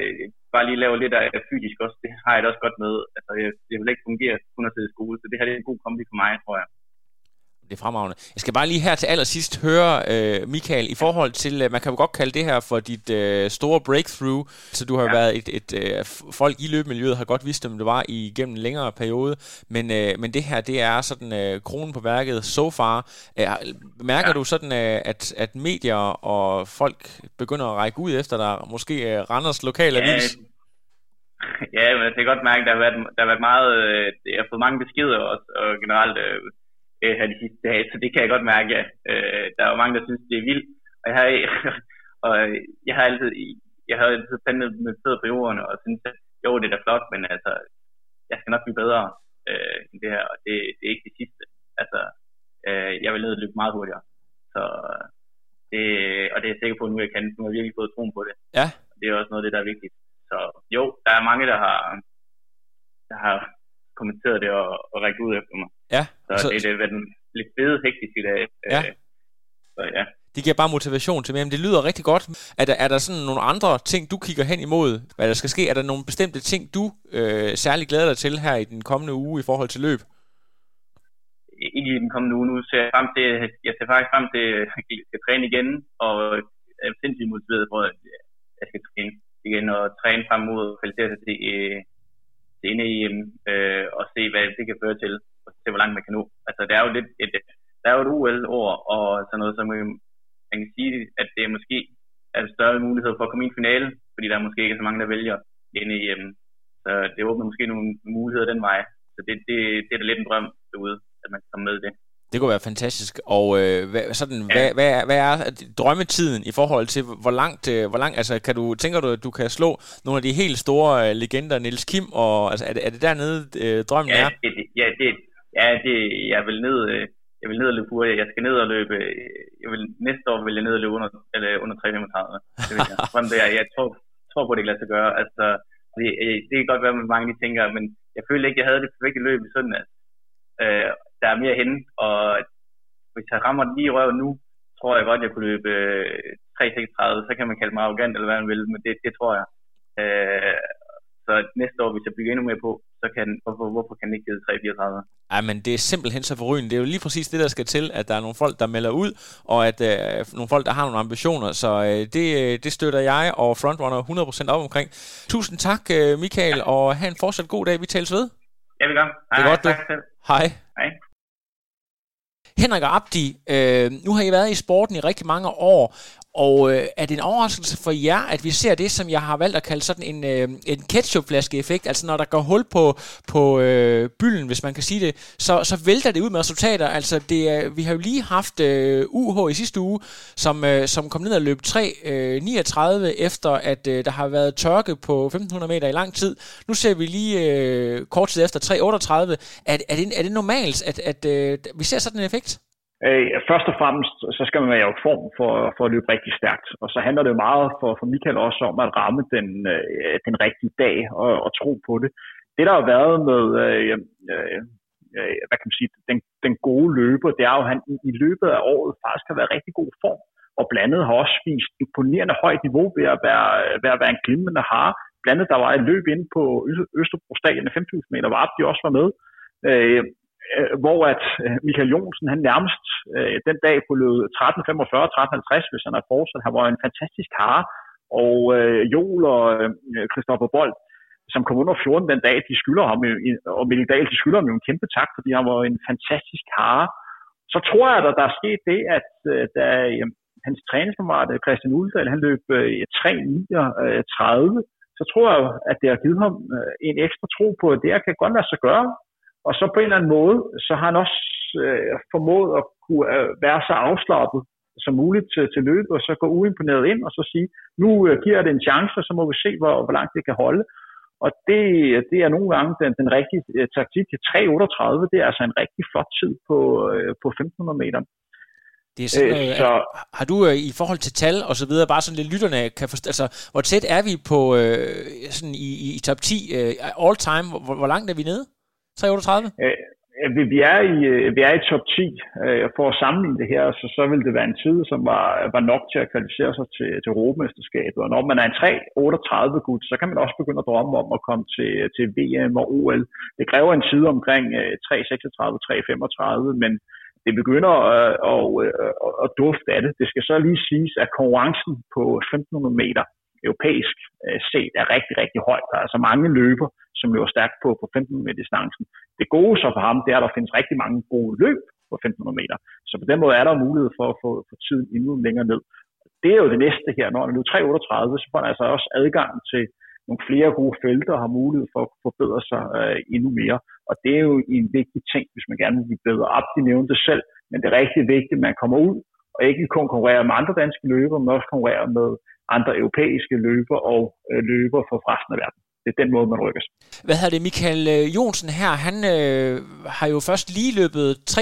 bare lige lave lidt af fysisk også, det har jeg da også godt med. Altså, jeg, det vil ikke fungere kun at sidde i skole, så det her det er en god kombi for mig, tror jeg det er fremragende. Jeg skal bare lige her til allersidst høre, øh, Michael, i forhold til, øh, man kan jo godt kalde det her for dit øh, store breakthrough, så du har ja. været et, et øh, folk i løbemiljøet har godt vidst, om det var igennem en længere periode, men, øh, men det her, det er sådan øh, kronen på værket so far. Øh, mærker ja. du sådan, øh, at, at medier og folk begynder at række ud efter dig, måske øh, Randers lokale ja. Ja, men jeg kan godt mærke, at der har været, der har været meget, øh, jeg har fået mange beskeder også, og generelt øh, øh, her de sidste dage, så det kan jeg godt mærke, ja. Øh, der er jo mange, der synes, det er vildt, og jeg har, og jeg har altid, jeg har altid plantet med fødder på jorden, og synes, at jo, det er da flot, men altså, jeg skal nok blive bedre øh, end det her, og det, det er ikke det sidste. Altså, øh, jeg vil og løbe meget hurtigere. Så det, og det er jeg sikker på, at nu jeg kan, nu har jeg virkelig fået troen på det. Ja. Det er også noget af det, der er vigtigt. Så jo, der er mange, der har, der har kommenteret det og, og rækket ud efter mig. Ja. Så, så det, det er den lidt fede hektisk i dag. Ja. Øh, så ja. Det giver bare motivation til mere, men det lyder rigtig godt. Er der, er der sådan nogle andre ting, du kigger hen imod, hvad der skal ske? Er der nogle bestemte ting, du øh, særlig glæder dig til her i den kommende uge i forhold til løb? Ikke i den kommende uge. Nu ser jeg frem til, jeg ser faktisk frem til, at jeg skal træne igen, og er sindssygt motiveret for, at jeg skal træne igen og træne frem mod at kvalificere sig til, øh, sene-EM øh, og se, hvad det kan føre til, og se, hvor langt man kan nå. Altså, det er jo lidt et, der er jo et UL-år, og sådan noget, som øh, man kan sige, at det er måske er en større mulighed for at komme i en finale, fordi der er måske ikke så mange, der vælger inde i EM. Så det åbner måske nogle muligheder den vej. Så det, det, det er da lidt en drøm derude, at man kan komme med det. Det kunne være fantastisk. Og øh, hvad, sådan, ja. hvad, hvad, er, hvad er drømmetiden i forhold til, hvor langt, øh, hvor langt altså, kan du, tænker du, at du kan slå nogle af de helt store øh, legender, Niels Kim, og altså, er, det, er det dernede, øh, drømmen ja, er? Det, ja, det, ja, det, jeg vil ned, øh, jeg vil ned og løbe hurtigt. Jeg skal ned og løbe, øh, jeg vil, næste år vil jeg ned og løbe under, eller under 3,35. Det vil jeg. det er, jeg tror, tror på, det kan lade sig gøre. Altså, det, øh, det kan godt være, at mange de tænker, men jeg følte ikke, at jeg havde det perfekte løb i søndag. Øh, der er mere henne, og hvis jeg rammer den lige i røven nu, tror jeg godt, jeg kunne løbe 3.36, så kan man kalde mig arrogant, eller hvad man vil, men det, det tror jeg. Øh, så næste år, hvis jeg bygger endnu mere på, så kan hvorfor, hvorfor kan den ikke hedde 3.34? Ja, men det er simpelthen så forrygende. Det er jo lige præcis det, der skal til, at der er nogle folk, der melder ud, og at øh, nogle folk, der har nogle ambitioner. Så øh, det, det støtter jeg og Frontrunner 100% op omkring. Tusind tak, øh, Michael, og have en fortsat god dag. Vi tales ved. Ja, vi gør. Hej, det er godt, du. Hej. Hej. Henrik og Abdi, øh, nu har I været i sporten i rigtig mange år, og øh, er det en overraskelse for jer, at vi ser det, som jeg har valgt at kalde sådan en, øh, en ketchupflaske-effekt? Altså når der går hul på, på øh, bylden, hvis man kan sige det, så, så vælter det ud med resultater. Altså det, er, vi har jo lige haft øh, UH i sidste uge, som, øh, som kom ned og løb 3.39 øh, efter, at øh, der har været tørke på 1500 meter i lang tid. Nu ser vi lige øh, kort tid efter 3.38. Er, er, det, er det normalt, at, at øh, vi ser sådan en effekt? Øh, først og fremmest, så skal man være i form for, for at løbe rigtig stærkt. Og så handler det meget for, for Michael også om at ramme den, øh, den rigtige dag og, og tro på det. Det, der har været med, øh, øh, øh, hvad kan man sige, den, den gode løber, det er jo, at han i, i løbet af året faktisk har været i rigtig god form. Og blandet har også vist imponerende højt niveau ved at være, ved at være en glimrende har. Blandet der var et løb inde på Østerbro Stadion 5.000 meter, var op, de også var med. Øh, øh, hvor at øh, Michael Jonsen, han nærmest øh, den dag på løb 13.45, 13.50, hvis han er fortsat. Han var en fantastisk har. Og øh, Joel og øh, Christoffer Bold, som kom under 14 den dag, de skylder ham, og Mikkel Dahl, de skylder ham jo en kæmpe tak, fordi han var en fantastisk har. Så tror jeg, at der er sket det, at øh, da øh, hans træningskammerat øh, Christian Uldal, han løb øh, 3.39, så tror jeg, at det har givet ham øh, en ekstra tro på, at det her kan godt lade sig gøre. Og så på en eller anden måde, så har han også øh, formået at kunne øh, være så afslappet som muligt til, til løbet, og så gå uimponeret ind og så sige, nu øh, giver det en chance, og så må vi se, hvor, hvor langt det kan holde. Og det, det er nogle gange den, den rigtige øh, taktik til 3.38. Det er altså en rigtig flot tid på, øh, på 1.500 meter. Det er sådan, øh, så, har du øh, i forhold til tal og så videre, bare sådan lidt lytterne kan forstå, altså hvor tæt er vi på øh, sådan i, i, i top 10 øh, all time, hvor, hvor langt er vi nede? 338? Øh, øh, øh, vi, er i, vi er i top 10. Øh, for at sammenligne det her, så, så vil det være en tid, som var, var nok til at kvalificere sig til, til Europamesterskabet. Og når man er en 3-38 gut, så kan man også begynde at drømme om at komme til, til VM og OL. Det kræver en tid omkring øh, 3,36-3,35, men det begynder øh, at, at, at, at dufte af det. Det skal så lige siges, at konkurrencen på 1500 meter europæisk øh, set er rigtig, rigtig højt. Der er altså mange løber, som løber stærkt på, på 15 meter distancen. Det gode så for ham, det er, at der findes rigtig mange gode løb på 1500 meter. Så på den måde er der mulighed for at få, få tiden endnu længere ned. Det er jo det næste her. Når han er nu 338, så får han altså også adgang til nogle flere gode felter og har mulighed for at forbedre sig øh, endnu mere. Og det er jo en vigtig ting, hvis man gerne vil blive bedre op. De nævnte det selv, men det er rigtig vigtigt, at man kommer ud og ikke kun konkurrerer med andre danske løbere, men også konkurrerer med andre europæiske løber og øh, løber for resten af verden. Det er den måde, man rykkes. Hvad hedder det, Michael øh, Jonsen her, han øh, har jo først lige løbet 3.40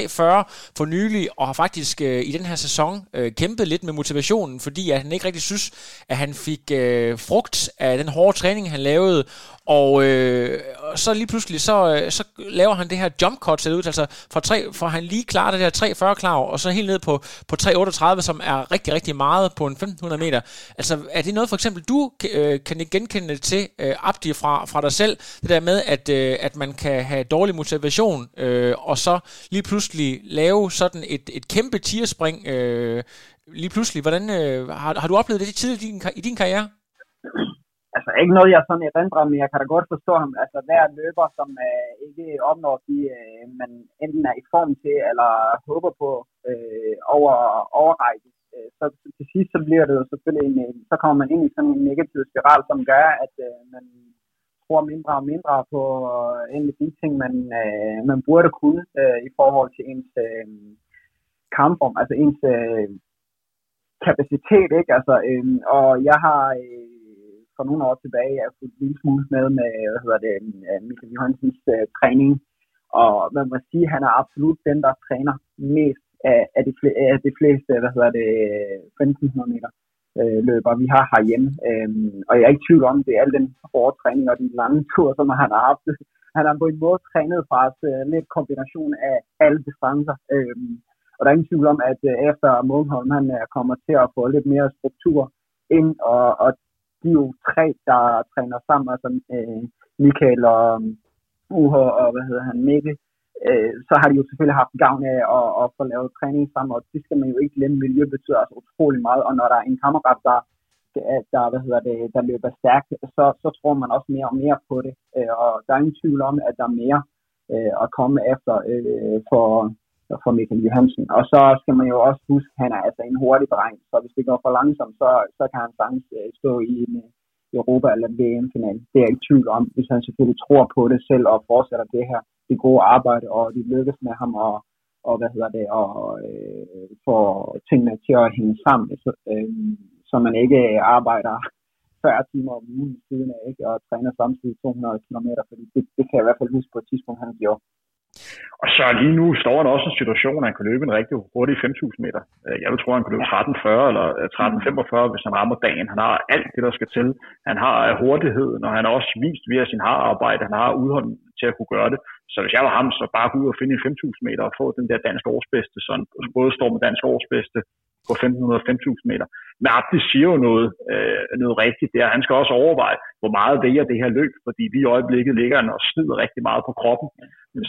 for nylig, og har faktisk øh, i den her sæson øh, kæmpet lidt med motivationen, fordi at han ikke rigtig synes, at han fik øh, frugt af den hårde træning, han lavede, og øh, så lige pludselig, så, øh, så laver han det her jump cut, ser ud altså for, 3, for han lige klarer det der 340 klar, og så helt ned på, på 338, som er rigtig, rigtig meget på en 1500 meter. Altså, er det noget for eksempel, du øh, kan genkende til, øh, Abdi, fra, fra dig selv, det der med, at, øh, at man kan have dårlig motivation, øh, og så lige pludselig lave sådan et, et kæmpe tierspring, øh, lige pludselig. Hvordan, øh, har, har du oplevet det tidligt i din, i din karriere? altså ikke noget, jeg sådan erindrer, men jeg kan da godt forstå ham. Altså hver løber, som øh, ikke opnår de, øh, man enten er i form til, eller håber på øh, over overrække, øh, så, så til sidst så bliver det jo selvfølgelig en, så kommer man ind i sådan en negativ spiral, som gør, at øh, man tror mindre og mindre på en egentlig de ting, man, øh, man burde kunne øh, i forhold til ens øh, kampform, altså ens øh, kapacitet, ikke? Altså, øh, og jeg har øh, for nogle år tilbage jeg fulgt en lille smule med med, hvad hedder det, øh, Michael Johansens uh, træning. Og man må sige, at han er absolut den, der træner mest af, af, de, fl- af de fleste, hvad hedder det, 1500 meter øh, løber, vi har herhjemme. Øhm, og jeg er ikke tvivl om, det er al den hårde træning og de lange ture, som han har haft. Han har på en måde trænet fra os øh, lidt kombination af alle distancer. Øhm, og der er ingen tvivl om, at øh, efter Månholm, han øh, kommer til at få lidt mere struktur ind, og, og de er jo tre, der træner sammen, altså øh, Michael og UH og hvad hedder han, Mikkel, øh, så har de jo selvfølgelig haft gavn af at, at få lavet træning sammen, og det skal man jo ikke glemme. Miljø betyder altså utrolig meget, og når der er en kammerat, der, der, hvad hedder det, der løber stærkt, så, så tror man også mere og mere på det, øh, og der er ingen tvivl om, at der er mere øh, at komme efter øh, for, for Michael Johansen. Og så skal man jo også huske, at han er altså en hurtig dreng, så hvis det går for langsomt, så, så kan han sagtens øh, stå i en øh, Europa- eller VM-final. Det er jeg ikke tvivl om, hvis han selvfølgelig tror på det selv og fortsætter det her, det gode arbejde, og de lykkes med ham og, og hvad hedder det, og øh, få tingene til at hænge sammen, så, øh, så man ikke arbejder 40 timer om ugen siden af, ikke, og træner samtidig 200 km, fordi det, det kan jeg i hvert fald huske på et tidspunkt, han gjorde. Og så lige nu står han også i en situation, at han kan løbe en rigtig hurtig 5.000 meter. Øh, jeg vil tro, at han kan løbe 13.40 eller 13.45, øh, hvis han rammer dagen. Han har alt det, der skal til. Han har øh, hurtigheden, og han har også vist via sin arbejde, han har udholden til at kunne gøre det. Så hvis jeg var ham, så bare gå ud og finde en 5.000 meter og få den der danske årsbedste, så han både står med dansk årsbedste på 1500-5000 meter. Men Abdi siger jo noget, øh, noget rigtigt der. Han skal også overveje, hvor meget vælger det her løb, fordi vi i øjeblikket ligger han og slider rigtig meget på kroppen.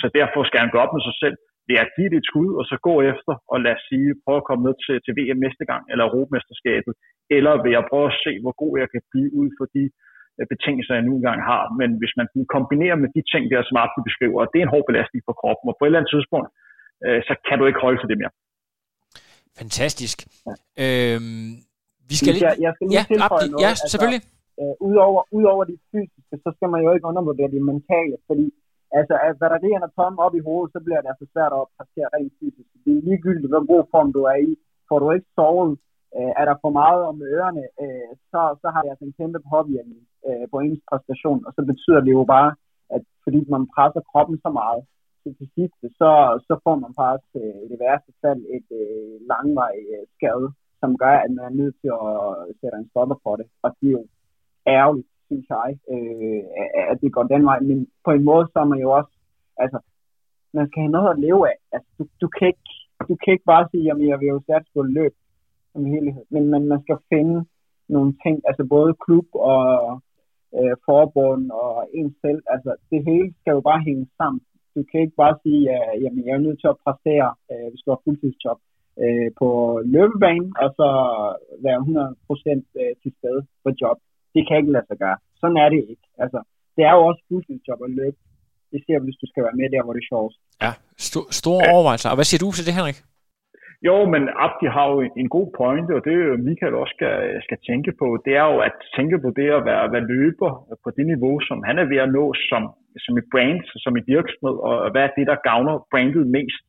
Så derfor skal han gå op med sig selv ved at give det et skud, og så gå efter, og lad os sige, prøve at komme ned til, til VM næste gang, eller Europamesterskabet, eller ved at prøve at se, hvor god jeg kan blive ud for de øh, betingelser, jeg nu engang har. Men hvis man kombinerer med de ting der, som Abdi beskriver, det er en hård belastning for kroppen, og på et eller andet tidspunkt, øh, så kan du ikke holde til det mere. Fantastisk. Ja. Øhm, vi skal lige... Jeg, jeg skal lige ja, tilføje noget. Ja, altså, selvfølgelig. Øh, udover, udover de fysiske, så skal man jo ikke undervurdere det mentale, fordi altså, at batterierne er tomme op i hovedet, så bliver det altså svært at præstere rent fysisk. Det er ligegyldigt, hvor god form du er i. Får du ikke sovet Øh, er der for meget om ørerne, øh, så, så har det altså en kæmpe påvirkning øh, på ens præstation, og så betyder det jo bare, at fordi man presser kroppen så meget til det sidste, så, så får man faktisk øh, i det værste fald et øh, langvarigt øh, skade, som gør, at man er nødt til at sætte en stopper for det. Og det er jo ærgerligt, synes jeg, øh, at det går den vej. Men på en måde, så er man jo også, altså, man skal have noget at leve af. Altså, du, du, kan, ikke, du kan ikke bare sige, at jeg vil jo satse på løb som helhed. Men, men man skal finde nogle ting, altså både klub og øh, forbund og en selv. Altså, det hele skal jo bare hænge sammen. Du kan ikke bare sige, at jamen, jeg er nødt til at præstere, øh, hvis du har fuldtidsjob øh, på løbebanen, og så være 100% øh, til stede på job. Det kan ikke lade sig gøre. Sådan er det ikke. Altså, det er jo også fuldtidsjob at løbe. Det ser hvis du skal være med der, hvor det er sjovt. Ja, st- store overvejelser. Og hvad siger du til det, Henrik? Jo, men Abdi har jo en god pointe, og det Michael også skal, skal tænke på, det er jo at tænke på det at være, være løber på det niveau, som han er ved at nå som, som et brand, som et virksomhed, og hvad er det, der gavner brandet mest.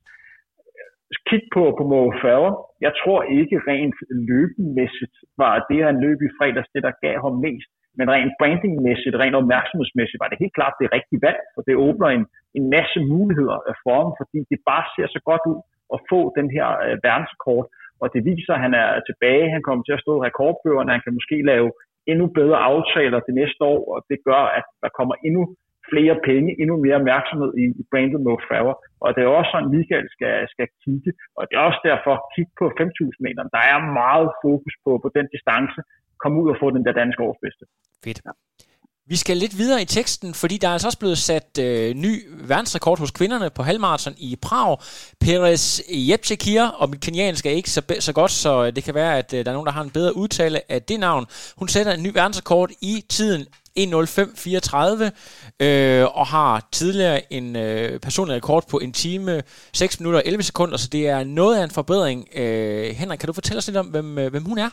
Kig på, på Mo Farah. Jeg tror ikke rent løbemæssigt var det, han løb i fredags, det, der gav ham mest. Men rent brandingmæssigt, rent opmærksomhedsmæssigt, var det helt klart det rigtige valg, for det åbner en, en masse muligheder øh, for ham, fordi det bare ser så godt ud at få den her øh, verdenskort, Og det viser, at han er tilbage, han kommer til at stå i rekordbøgerne, han kan måske lave endnu bedre aftaler det næste år, og det gør, at der kommer endnu flere penge, endnu mere opmærksomhed i, i brandet Mo Farah. Og det er også sådan, Michael skal, skal kigge, og det er også derfor at kigge på 5.000 meter. Der er meget fokus på, på den distance, Kom ud og få den der danske årsbedste. Fedt. Ja. Vi skal lidt videre i teksten, fordi der er altså også blevet sat øh, ny verdensrekord hos kvinderne på halvmarathon i Prag. Perez Jepchekir, og mit kenyansk er ikke så, så godt, så øh, det kan være, at øh, der er nogen, der har en bedre udtale af det navn. Hun sætter en ny verdensrekord i tiden 1.05.34 øh, og har tidligere en øh, personlig rekord på en time, 6 minutter og 11 sekunder, så det er noget af en forbedring. Øh, Henrik, kan du fortælle os lidt om, hvem, øh, hvem hun er?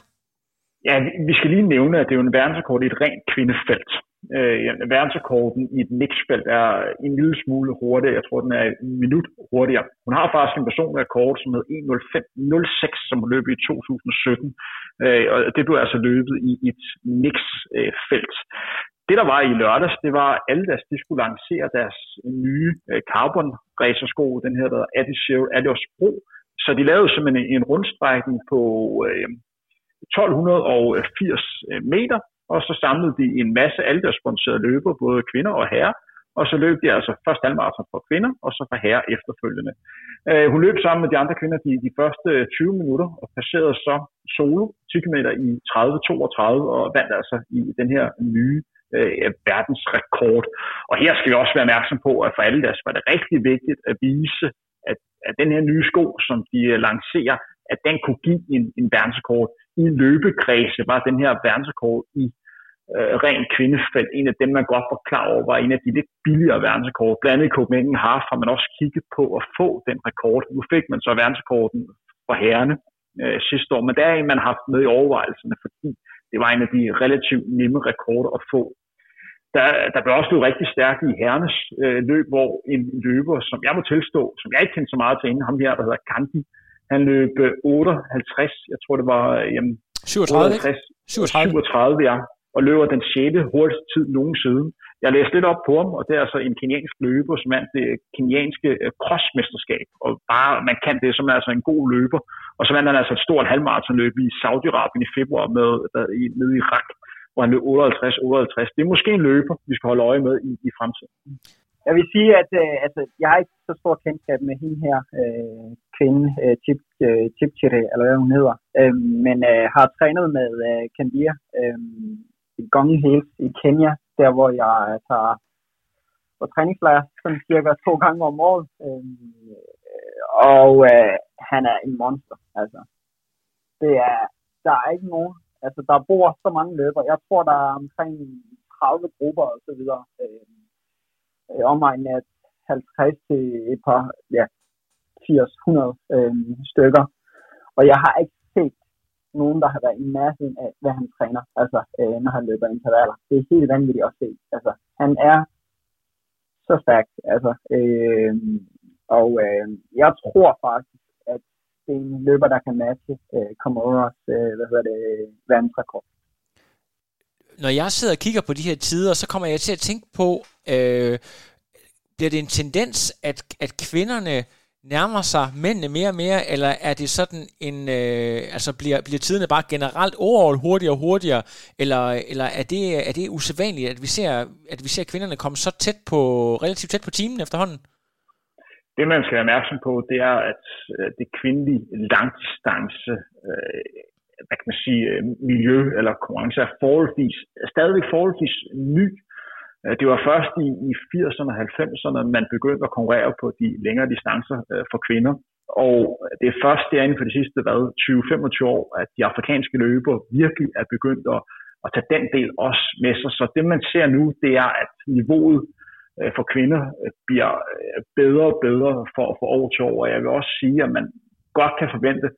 Ja, vi skal lige nævne, at det er jo en verdensrekord i et rent kvindefelt. Øh, verdensrekorden i et mixfelt er en lille smule hurtigere. Jeg tror, den er en minut hurtigere. Hun har faktisk en personlig rekord, som hed 1.05.06, som hun løb i 2017. Øh, og det blev altså løbet i et mixfelt. Det, der var i lørdags, det var, Adidas, de skulle lancere deres nye øh, carbon racersko, den her, der hedder Adizero Adios Pro. Så de lavede simpelthen en, rundstrækning på øh, 1280 øh, meter, og så samlede de en masse alderssponsorerede løber, både kvinder og herrer, og så løb de altså først halvmarathon for kvinder, og så for herrer efterfølgende. Øh, hun løb sammen med de andre kvinder de, de første øh, 20 minutter, og passerede så solo 10 km i 30-32, og vandt altså i den her nye øh, Øh, verdensrekord. Og her skal vi også være opmærksom på, at for alle deres var det rigtig vigtigt at vise, at, at den her nye sko, som de øh, lancerer, at den kunne give en, en verdensrekord i løbekredse var den her verdensrekord i øh, ren kvindefelt en af dem, man godt var klar over, var en af de lidt billigere verdensrekord. Blandt andet i Copenhagen Half har man også kigget på at få den rekord. Nu fik man så verdensrekorden for herrene øh, sidste år, men det er en, man har haft med i overvejelserne, fordi det var en af de relativt nemme rekorder at få. Der, der blev også blevet rigtig stærkt i herrenes øh, løb, hvor en løber, som jeg må tilstå, som jeg ikke kendte så meget til inden, ham her, der hedder Kandi, han løb 58, øh, jeg tror det var øh, jamen, 37, 58, 37. 37, ja, og løber den 6. hurtigste tid nogensinde. Jeg læste lidt op på ham, og det er altså en keniansk løber, som vandt det kenianske øh, crossmesterskab. Og bare man kan det, som er altså en god løber. Og så vandt han altså et stort halvmaratonløb i Saudi-Arabien i februar med, der, i, nede i Irak, hvor han løb 58-58. Det er måske en løber, vi skal holde øje med i, i fremtiden. Jeg vil sige, at øh, altså, jeg har ikke så stor kendskab med hende her, øh, kvinde, øh, Chip, øh, Chipchire, eller hvad hun hedder, øh, men øh, har trænet med øh, Kandia øh, i Gong Hills i Kenya, der hvor jeg øh, tager på træningslejr, sådan cirka to gange om året. Øhm, øh, og øh, han er en monster, altså. Det er, der er ikke nogen, altså der bor så mange løber. Jeg tror, der er omkring 30 grupper og så videre. Øhm, øh, omegn af 50 til et par, ja, 80-100 øh, stykker. Og jeg har ikke nogen, der har været i massen af, hvad han træner, altså øh, når han løber intervaller. Det er helt vanvittigt at se. Altså, han er så stærk. Altså, øh, og øh, jeg tror faktisk, at det er en løber, der kan matche øh, Comoros, øh, hvad hedder det, verdensrekord. Når jeg sidder og kigger på de her tider, så kommer jeg til at tænke på, øh, bliver det en tendens, at, at kvinderne nærmer sig mændene mere og mere, eller er det sådan en, øh, altså bliver, bliver tiderne bare generelt overall hurtigere og hurtigere, eller, eller er, det, er det usædvanligt, at vi ser, at vi ser kvinderne komme så tæt på, relativt tæt på timen efterhånden? Det, man skal være opmærksom på, det er, at øh, det kvindelige langdistance øh, hvad kan man sige, øh, miljø eller konkurrence er forholdsvis, stadigvæk forholdsvis ny. Øh, det var først i, i 80'erne og 90'erne, man begyndte at konkurrere på de længere distancer øh, for kvinder. Og det er først derinde for de sidste 20-25 år, at de afrikanske løber virkelig er begyndt at, at tage den del også med sig. Så det man ser nu, det er, at niveauet øh, for kvinder øh, bliver øh, bedre og bedre for, for år til år. Og jeg vil også sige, at man godt kan forvente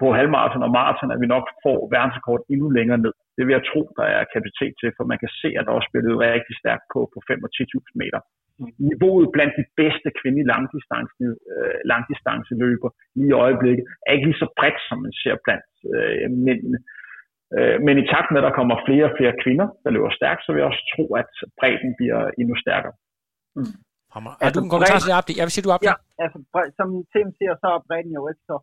på halvmarathon og maraton, at vi nok får verdensrekord endnu længere ned. Det vil jeg tro, der er kapacitet til, for man kan se, at der også bliver løbet rigtig stærkt på, på 5 og 10.000 meter. Niveauet blandt de bedste kvindelige langdistance, øh, langdistanceløber lige i øjeblikket er ikke lige så bredt, som man ser blandt øh, mændene. Øh, men i takt med, at der kommer flere og flere kvinder, der løber stærkt, så vil jeg også tro, at bredden bliver endnu stærkere. Mm. Hammer. Er altså, du en kommentar til det, Jeg vil sige, du Ja, altså, som Tim siger, så er bredden jo ikke så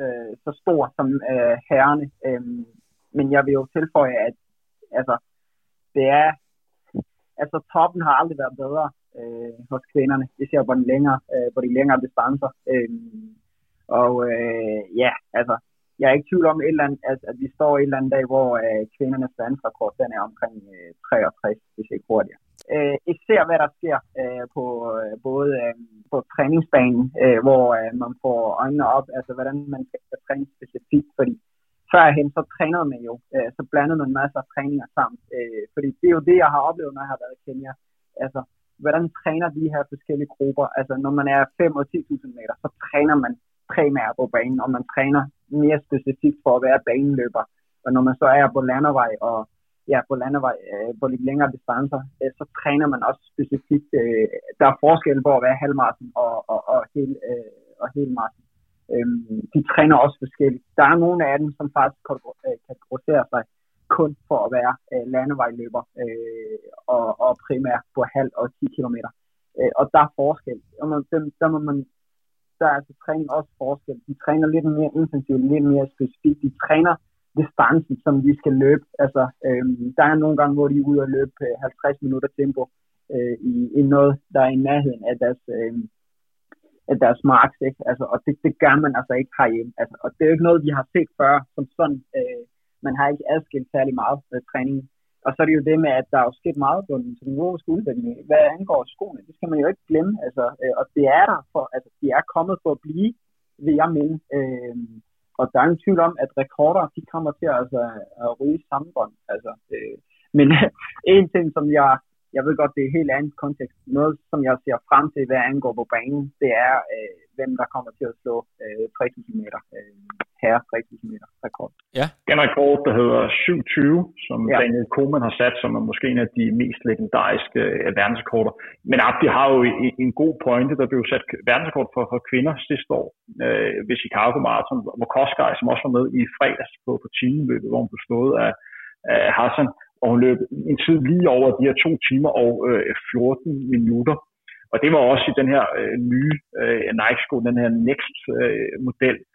øh, så stor som øh, herrene. Øh, men jeg vil jo tilføje, at altså, det er, altså toppen har aldrig været bedre øh, hos kvinderne. Det ser på, den længere, øh, på de længere distancer. Øh, og øh, ja, altså, jeg er ikke i tvivl om, et eller andet, at, at vi står et eller andet dag, hvor øh, kvindernes verdensrekord den er omkring øh, 63, hvis ikke hurtigere øh, især hvad der sker øh, på øh, både øh, på træningsbanen, øh, hvor øh, man får øjnene op, altså hvordan man skal træne specifikt, fordi førhen så trænede man jo, øh, så blandede man masser af træninger sammen, øh, fordi det er jo det, jeg har oplevet, når jeg har været i Kenya, altså hvordan træner de her forskellige grupper, altså når man er 5 og 10.000 meter, så træner man primært på banen, og man træner mere specifikt for at være baneløber, og når man så er på landevej og ja, på landevej øh, på lidt længere distancer, øh, så træner man også specifikt. Øh, der er forskel på at være halvmarathon og, og, og, hel, øh, og helmarathon. Øhm, de træner også forskelligt. Der er nogle af dem, som faktisk kan øh, kategoriserer sig kun for at være øh, landevejløber øh, og, og primært på halv og 10 km. Øh, og der er forskel. Og man, dem, der, må man, der er altså træning også forskel. De træner lidt mere intensivt, lidt mere specifikt. De træner distancen, som vi skal løbe. Altså, øh, der er nogle gange, hvor de er ude og løbe øh, 50 minutter tempo øh, i, i noget, der er i nærheden af deres, øh, af deres marks. Ikke? Altså, og det, det gør man altså ikke herhjemme. Altså, og det er jo ikke noget, vi har set før, som sådan. Øh, man har ikke adskilt særlig meget øh, med træningen. Og så er det jo det med, at der er jo sket meget på den teknologiske udvikling. Hvad angår skoene, det skal man jo ikke glemme. Altså, øh, og det er der for, altså, de er kommet for at blive, vil jeg mene. Øh, og der er ingen tvivl om, at rekorder, de kommer til altså, at ryge bånd. Altså, øh, men en ting, som jeg, jeg ved godt, det er helt andet kontekst, noget, som jeg ser frem til, hvad angår på banen, det er, øh, hvem der kommer til at slå øh, 3.000 meter, øh, herre 3.000 meter rekord. Ja. Den rekord, der hedder 7.20, som ja. Daniel Koeman har sat, som er måske en af de mest legendariske øh, verdensrekorder. Men Abdi har jo en, en god pointe, der blev sat verdensrekord for, for kvinder sidste år øh, ved Chicago Marathon, hvor Koskaj, som også var med i fredags på, på timeløbet, hvor hun blev slået af, af Hassan, og hun løb en tid lige over de her to timer og øh, 14 minutter. Og det var også i den her øh, nye øh, Nike-sko, den her Next-model, øh,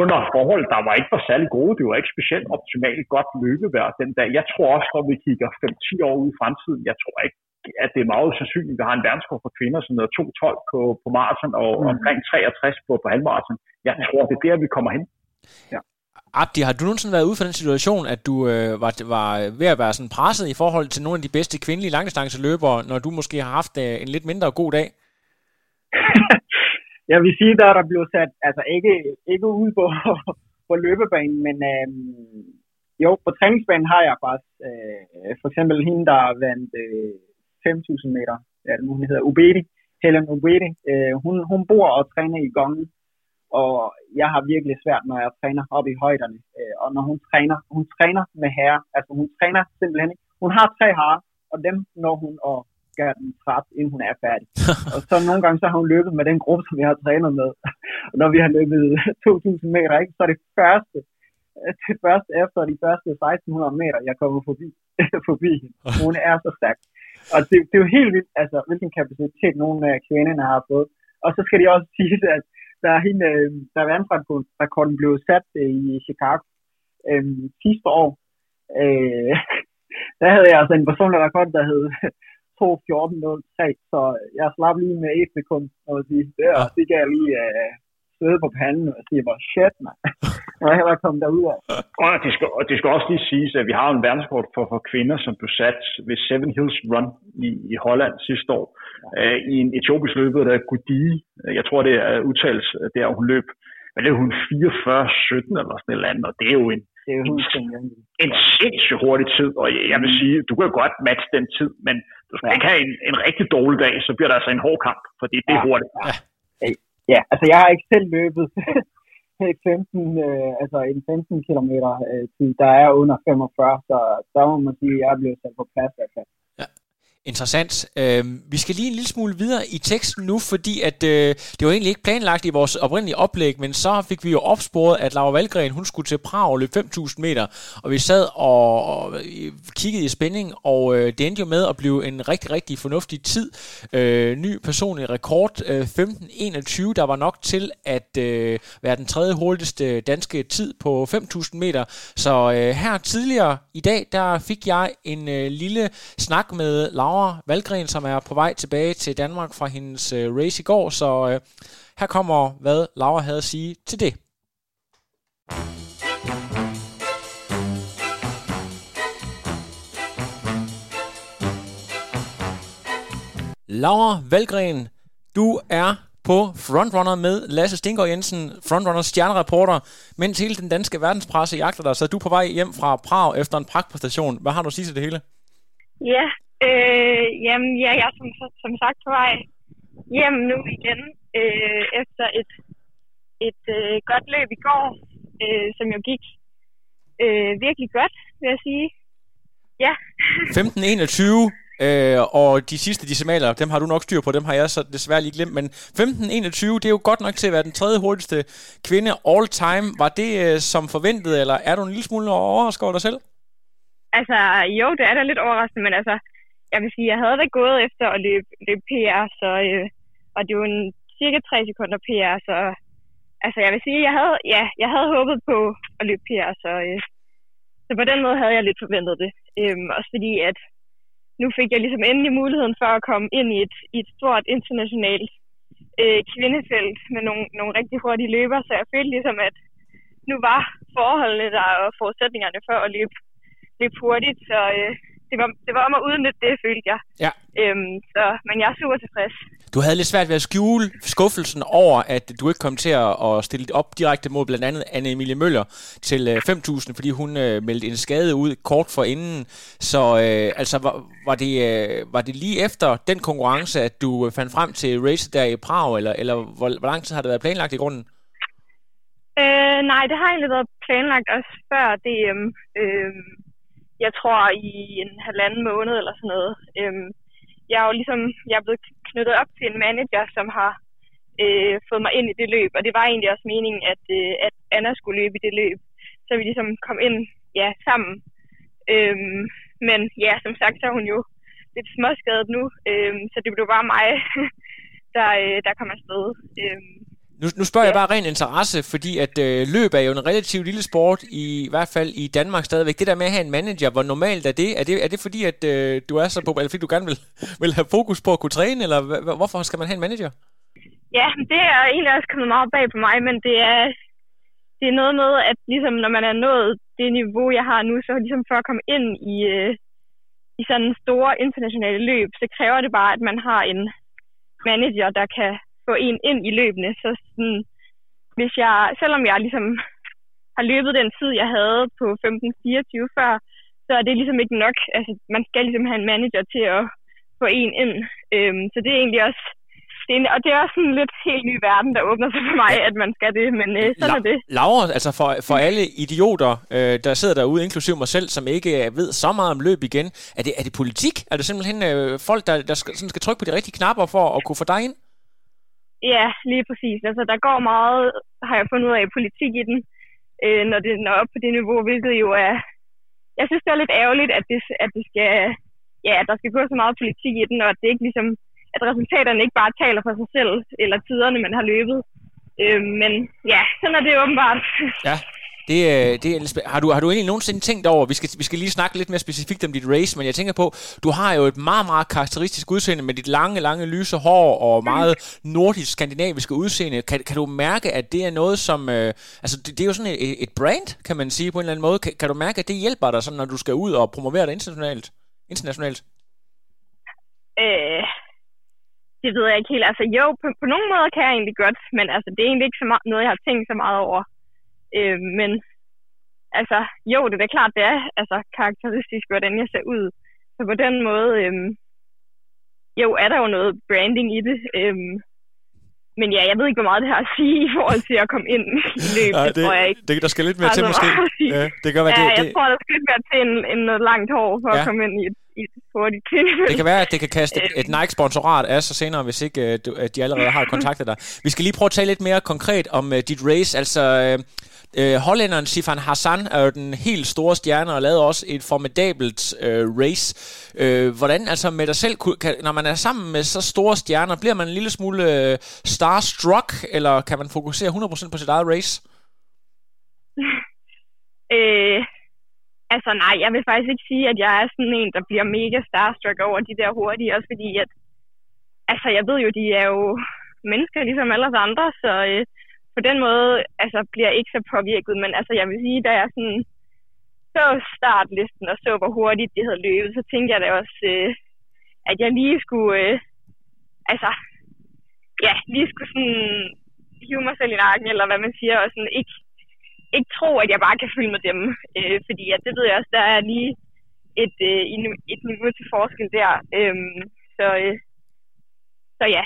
under forhold, der var ikke var særlig gode. Det var ikke specielt optimalt godt løbevejr den dag. Jeg tror også, når vi kigger 5-10 år ud i fremtiden, jeg tror ikke, at det er meget sandsynligt, at vi har en verdenskort for kvinder, som hedder 2-12 på, på maraton og mm. omkring 63 på, på halvmaraton. Jeg tror, det er der, vi kommer hen. Ja. Abdi, har du nogensinde været ude for den situation, at du øh, var, var ved at være sådan presset i forhold til nogle af de bedste kvindelige langdistanceløbere, når du måske har haft øh, en lidt mindre god dag? jeg vil sige, der er der blevet sat, altså ikke, ikke ude på, på løbebanen, men øh, jo, på træningsbanen har jeg faktisk øh, for eksempel hende, der vandt øh, 5.000 meter, ja, hun hedder Ubedi, Helen Ubedi, øh, hun, hun bor og træner i gangen, og jeg har virkelig svært, når jeg træner op i højderne, øh, og når hun træner, hun træner med herre, altså hun træner simpelthen, hun har tre harer, og dem når hun og gøre den træt, inden hun er færdig. og så nogle gange, så har hun løbet med den gruppe, som jeg har trænet med. og når vi har løbet 2.000 meter, ikke, så er det første, det første efter de første 1600 meter, jeg kommer forbi, forbi hende. Hun er så stærk. Og det, det er jo helt vildt, altså, hvilken kapacitet nogle af kvinderne har fået. Og så skal de også sige, at der er hende, øh, der er verdensrekorden blev sat øh, i Chicago øh, sidste år. Øh, der havde jeg altså en personlig rekord, der hed 2.14.03, så jeg slap lige med et sekund, og sige, det, ja. det gav jeg lige øh, svede på panden, og sige, hvor shit, man. Jeg var kommet derud af. Og det skal, og det skal også lige siges, at vi har en verdenskort for, for kvinder, som blev sat ved Seven Hills Run i, i Holland sidste år. Ja. Øh, I en etiopisk løbet, der er Gudi. Jeg tror, det er udtalt, der hun løb. Men det er hun 44-17 eller sådan et eller andet, og det er jo en, det er jo en, en sindssygt hurtig tid, og jeg vil sige, du kan godt matche den tid, men du skal ja. ikke have en, en rigtig dårlig dag, så bliver der altså en hård kamp, fordi det er ja. hurtigt. Ja ja, altså jeg har ikke selv løbet 15, øh, altså en 15 km øh, tid, der er under 45, så der må man sige, at jeg er blevet sat på plads Altså. Interessant. Øh, vi skal lige en lille smule videre i teksten nu, fordi at øh, det var egentlig ikke planlagt i vores oprindelige oplæg, men så fik vi jo opsporet, at Laura Valgren, hun skulle til Prag og løbe 5.000 meter, og vi sad og, og kiggede i spænding, og øh, det endte jo med at blive en rigtig, rigtig fornuftig tid. Øh, ny personlig rekord, øh, 15.21, der var nok til at øh, være den tredje hurtigste danske tid på 5.000 meter. Så øh, her tidligere i dag, der fik jeg en øh, lille snak med Laura Laura Valgren, som er på vej tilbage til Danmark fra hendes øh, race i går. Så øh, her kommer, hvad Laura havde at sige til det. Laura Valgren, du er på Frontrunner med Lasse Stinggaard Jensen, Frontrunners stjernereporter. Mens hele den danske verdenspresse jagter dig, så er du på vej hjem fra Prag efter en pragtpræstation. Hvad har du at sige til det hele? Ja, Øh, jamen, ja, jeg er som, som sagt på vej hjem nu igen, øh, efter et, et øh, godt løb i går, øh, som jo gik øh, virkelig godt, vil jeg sige. Ja. 15-21, Øh, og de sidste decimaler, dem har du nok styr på, dem har jeg så desværre lige glemt, men 15-21, det er jo godt nok til at være den tredje hurtigste kvinde all time. Var det øh, som forventet, eller er du en lille smule overrasket over dig selv? Altså, jo, det er da lidt overraskende, men altså, jeg vil sige, jeg havde da gået efter at løbe, løbe PR, så, øh, og det var en cirka 3 sekunder PR, så altså jeg vil sige, jeg havde, ja, jeg havde håbet på at løbe PR, så, øh, så på den måde havde jeg lidt forventet det. Øhm, også fordi, at nu fik jeg ligesom endelig muligheden for at komme ind i et, i et stort internationalt øh, kvindefelt med nogle, nogle rigtig hurtige løber, så jeg følte ligesom, at nu var forholdene der og forudsætningerne for at løbe, løbe hurtigt, så, øh, det var, det var om at udnytte det, følte jeg. Ja. Øhm, så, men jeg er super tilfreds. Du havde lidt svært ved at skjule skuffelsen over, at du ikke kom til at stille op direkte mod blandt andet Anne-Emilie Møller til 5.000, øh, fordi hun øh, meldte en skade ud kort for inden. Så øh, altså, var, var, det, øh, var det lige efter den konkurrence, at du fandt frem til race der i Prag, eller, eller hvor, hvor lang tid har det været planlagt i grunden? Øh, nej, det har egentlig været planlagt også før DM. Øh, jeg tror i en halvanden måned eller sådan noget. Øhm, jeg er jo ligesom, jeg er blevet knyttet op til en manager, som har øh, fået mig ind i det løb, og det var egentlig også meningen, at, øh, at Anna skulle løbe i det løb, så vi ligesom kom ind ja, sammen. Øhm, men ja, som sagt, så er hun jo lidt småskadet nu, øhm, så det blev bare mig, der, øh, der kom afsted. Øhm, nu, nu spørger ja. jeg bare ren interesse, fordi at øh, løb er jo en relativt lille sport, i, i hvert fald i Danmark stadigvæk. Det der med at have en manager, hvor normalt er det? Er det, er det fordi, at øh, du er så på, eller fordi du gerne vil, vil have fokus på at kunne træne, eller hvorfor skal man have en manager? Ja, det er egentlig også kommet meget bag på mig, men det er, det er noget med, at ligesom når man er nået det niveau, jeg har nu, så ligesom for at komme ind i, øh, i sådan store internationale løb, så kræver det bare, at man har en manager, der kan få en ind i løbende. Så sådan, hvis jeg, selvom jeg ligesom har løbet den tid, jeg havde på 15-24 før, så er det ligesom ikke nok. Altså, man skal ligesom have en manager til at få en ind. Øhm, så det er egentlig også det er, og det er også en lidt helt ny verden, der åbner sig for mig, at man skal det, men øh, sådan La- er det. Laura, altså for, for alle idioter, øh, der sidder derude, inklusive mig selv, som ikke ved så meget om løb igen, er det, er det politik? Er det simpelthen øh, folk, der, der skal, sådan skal trykke på de rigtige knapper for at kunne få dig ind? Ja, lige præcis. Altså, der går meget, har jeg fundet ud af, politik i den, øh, når det når op på det niveau, hvilket jo er... Jeg synes, det er lidt ærgerligt, at det, at det skal... Ja, at der skal gå så meget politik i den, og at det ikke ligesom... At resultaterne ikke bare taler for sig selv, eller tiderne, man har løbet. Øh, men ja, sådan er det åbenbart. Ja, det, øh, det er, har, du, har du egentlig nogensinde tænkt over, vi skal, vi skal lige snakke lidt mere specifikt om dit race, men jeg tænker på, du har jo et meget, meget karakteristisk udseende med dit lange, lange lyse hår og meget nordisk, skandinaviske udseende. Kan, kan du mærke, at det er noget, som... Øh, altså, det, det er jo sådan et, et brand, kan man sige på en eller anden måde. Kan, kan du mærke, at det hjælper dig, sådan, når du skal ud og promovere dig internationalt? internationalt? Øh, det ved jeg ikke helt. Altså jo, på, på nogle måder kan jeg egentlig godt, men altså, det er egentlig ikke så meget, noget, jeg har tænkt så meget over. Øh, men altså, jo, det er da klart, det er altså, karakteristisk, hvordan jeg ser ud. Så på den måde, øh, jo, er der jo noget branding i det. Øh, men ja, jeg ved ikke, hvor meget det har at sige i forhold til at komme ind i løbet, Ej, det, tror jeg ikke. Det, der skal lidt mere til, måske. Ja, det kan være, ja, det, jeg det, tror, der skal lidt mere til en, en noget langt hår for ja. at komme ind i et, i et hurtigt. Det kan være, at det kan kaste et, et Nike-sponsorat af sig senere, hvis ikke du, at de allerede har kontaktet dig. Vi skal lige prøve at tale lidt mere konkret om uh, dit race. Altså, uh, Øh, hollænderen Sifan Hassan er jo den helt store stjerne og lavede også et formidabelt øh, race. Øh, hvordan altså med dig selv, kan, når man er sammen med så store stjerner, bliver man en lille smule øh, starstruck, eller kan man fokusere 100% på sit eget race? øh, altså nej, jeg vil faktisk ikke sige, at jeg er sådan en, der bliver mega starstruck over de der hurtige, også fordi at, altså jeg ved jo, de er jo mennesker ligesom alle os andre, så øh, på den måde altså, bliver jeg ikke så påvirket, men altså, jeg vil sige, da jeg sådan så startlisten og så, hvor hurtigt det havde løbet, så tænkte jeg da også, øh, at jeg lige skulle, øh, altså, ja, lige skulle sådan hive mig selv i nakken, eller hvad man siger, og sådan ikke, ikke tro, at jeg bare kan følge med dem, øh, fordi at det ved jeg også, der er lige et, øh, et niveau til forskel der, øh, så, øh, så ja,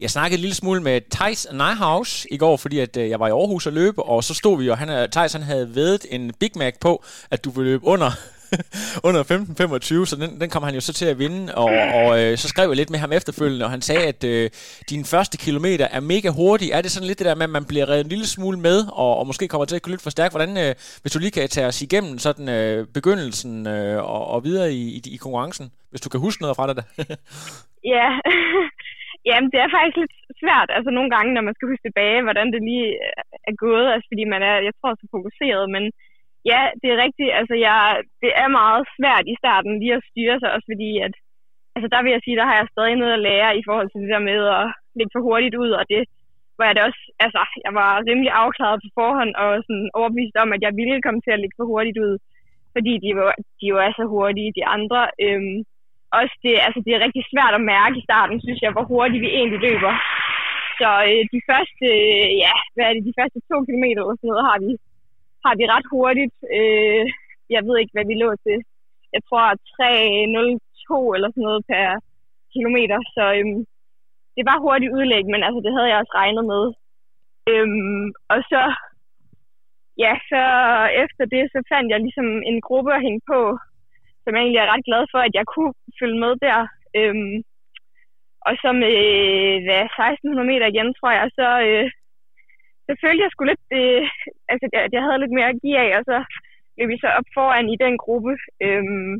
jeg snakkede en lille smule med Thijs Nyhaus i går, fordi at, øh, jeg var i Aarhus og løbe, og så stod vi, og han, Thijs han havde vedet en Big Mac på, at du ville løbe under under 15-25, så den, den kom han jo så til at vinde, og, og øh, så skrev jeg lidt med ham efterfølgende, og han sagde, at øh, din første kilometer er mega hurtig. Er det sådan lidt det der med, at man bliver reddet en lille smule med, og, og måske kommer til at køre lidt for stærkt? Hvordan, øh, hvis du lige kan tage os igennem sådan øh, begyndelsen øh, og, og videre i, i, i konkurrencen, hvis du kan huske noget fra det der? ja, Jamen, det er faktisk lidt svært, altså nogle gange, når man skal huske tilbage, hvordan det lige øh, er gået, altså fordi man er, jeg tror, så fokuseret, men ja, det er rigtigt, altså jeg, det er meget svært i starten lige at styre sig, også fordi at, altså der vil jeg sige, der har jeg stadig noget at lære i forhold til det der med at ligge for hurtigt ud, og det var jeg det også, altså jeg var rimelig afklaret på forhånd, og sådan overbevist om, at jeg ville komme til at ligge for hurtigt ud, fordi de, var, de jo er så hurtige, de andre, øhm, også det, altså det er rigtig svært at mærke i starten, synes jeg, hvor hurtigt vi egentlig løber. Så øh, de første, øh, ja, hvad er det, de første to kilometer eller sådan noget, har vi, har vi ret hurtigt. Øh, jeg ved ikke, hvad vi lå til. Jeg tror 3.02 eller sådan noget per kilometer, så øh, det var hurtigt udlæg, men altså det havde jeg også regnet med. Øh, og så, ja, så efter det, så fandt jeg ligesom en gruppe at hænge på, som jeg egentlig er ret glad for, at jeg kunne følge med der. Øhm, og så med hvad, 1600 meter igen, tror jeg, så, øh, så følte jeg sgu lidt, øh, altså, at jeg havde lidt mere at give af, og så løb vi så op foran i den gruppe, øhm,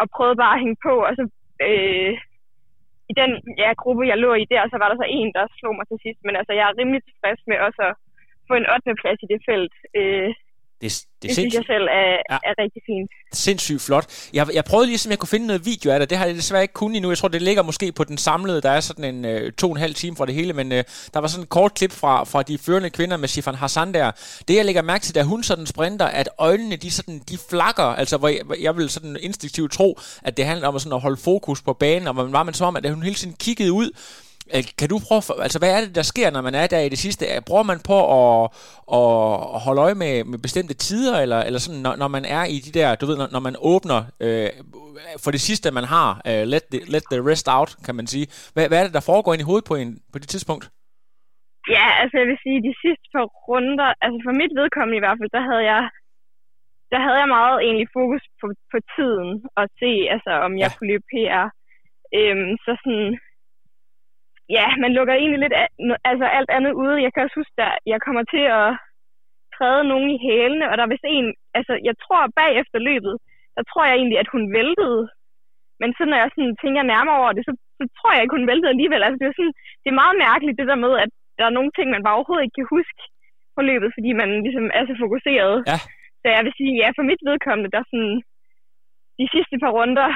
og prøvede bare at hænge på, og så øh, i den ja, gruppe, jeg lå i der, så var der så en, der slog mig til sidst, men altså, jeg er rimelig tilfreds med også at få en 8. plads i det felt. Øh, det, det, det synes jeg selv er, ja. er rigtig fint. Sindssygt flot. Jeg, jeg prøvede lige, om jeg kunne finde noget video af det. Det har jeg desværre ikke kunnet endnu. Jeg tror, det ligger måske på den samlede. Der er sådan en øh, to og en halv time for det hele, men øh, der var sådan en kort klip fra, fra de førende kvinder med Sifan Hassan der. Det, jeg lægger mærke til, da hun sådan sprinter, at øjnene, de, sådan, de flakker. Altså, hvor jeg, jeg vil sådan instinktivt tro, at det handler om at, sådan at holde fokus på banen, og man var man så om, at hun hele tiden kiggede ud, kan du prøve, altså hvad er det, der sker, når man er der i det sidste? Bruger man på at, at holde øje med, med bestemte tider, eller, eller sådan, når, når man er i de der, du ved, når, når man åbner øh, for det sidste, man har, uh, let, the, let the rest out, kan man sige. Hvad, hvad er det, der foregår ind i hovedet på, en, på det tidspunkt? Ja, altså jeg vil sige, de sidste par runder, altså for mit vedkommende i hvert fald, der havde jeg der havde jeg meget egentlig fokus på, på tiden, og se, altså om jeg ja. kunne løbe PR. Øhm, så sådan, ja, man lukker egentlig lidt af, altså alt andet ude. Jeg kan også huske, at jeg kommer til at træde nogen i hælene, og der er vist en, altså jeg tror bagefter løbet, der tror jeg egentlig, at hun væltede. Men så når jeg sådan tænker nærmere over det, så, så tror jeg ikke, hun væltede alligevel. Altså det er, sådan, det er meget mærkeligt det der med, at der er nogle ting, man bare overhovedet ikke kan huske på løbet, fordi man ligesom er så fokuseret. Ja. Så jeg vil sige, ja, for mit vedkommende, der sådan, de sidste par runder,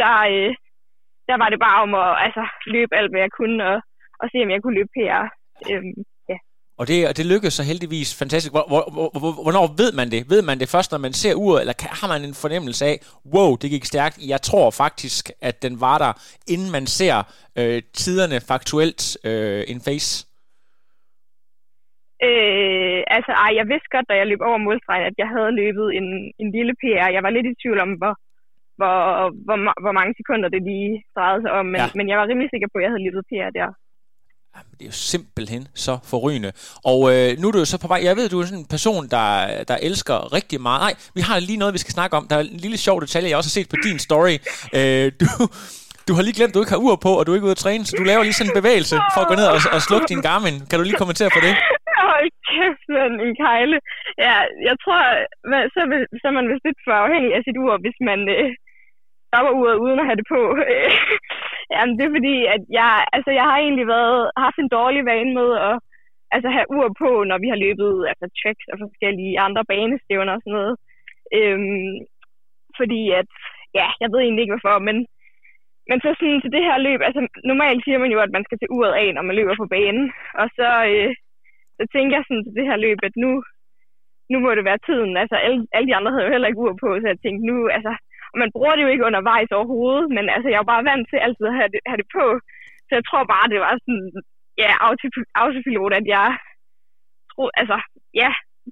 der, øh, der var det bare om at altså, løbe alt, hvad jeg kunne, og, og se, om jeg kunne løbe PR. Øhm, ja. Og det, og det lykkedes så heldigvis fantastisk. Hvor, hvor, hvor, hvornår ved man det? Ved man det først, når man ser uret, eller har man en fornemmelse af, wow, det gik stærkt. Jeg tror faktisk, at den var der, inden man ser øh, tiderne faktuelt øh, in face. Øh, altså, ej, jeg vidste godt, da jeg løb over målstregen, at jeg havde løbet en, en lille PR. Jeg var lidt i tvivl om, hvor, hvor, hvor, hvor mange sekunder det lige drejede sig om, men, ja. men jeg var rimelig sikker på, at jeg havde løbet PR der. Jamen, det er jo simpelthen så forrygende. Og øh, nu er du jo så på vej. Jeg ved, du er sådan en person, der, der elsker rigtig meget. Nej, vi har lige noget, vi skal snakke om. Der er en lille sjov detalje, jeg også har set på din story. Øh, du, du har lige glemt, at du ikke har ur på, og du er ikke ude at træne, så du laver lige sådan en bevægelse for at gå ned og, og slukke din Garmin. Kan du lige kommentere på det? Hold kæft, man, en kejle. Ja, jeg tror, så, så er man vist lidt for afhængig af sit ur, hvis man øh, stopperuret uden at have det på. Jamen, det er fordi, at jeg, altså, jeg har egentlig været, haft en dårlig vane med at altså, have ur på, når vi har løbet altså, tracks og forskellige andre banestævner og sådan noget. Øhm, fordi at, ja, jeg ved egentlig ikke hvorfor, men, men så sådan til det her løb, altså normalt siger man jo, at man skal til uret af, når man løber på banen. Og så, øh, så tænker jeg sådan til det her løb, at nu, nu må det være tiden. Altså alle, alle de andre havde jo heller ikke ur på, så jeg tænkte nu, altså, og man bruger det jo ikke undervejs overhovedet, men altså jeg er jo bare vant til altid at have det, have det på. Så jeg tror bare, det var sådan, ja, autopilot, at jeg troede, altså, ja,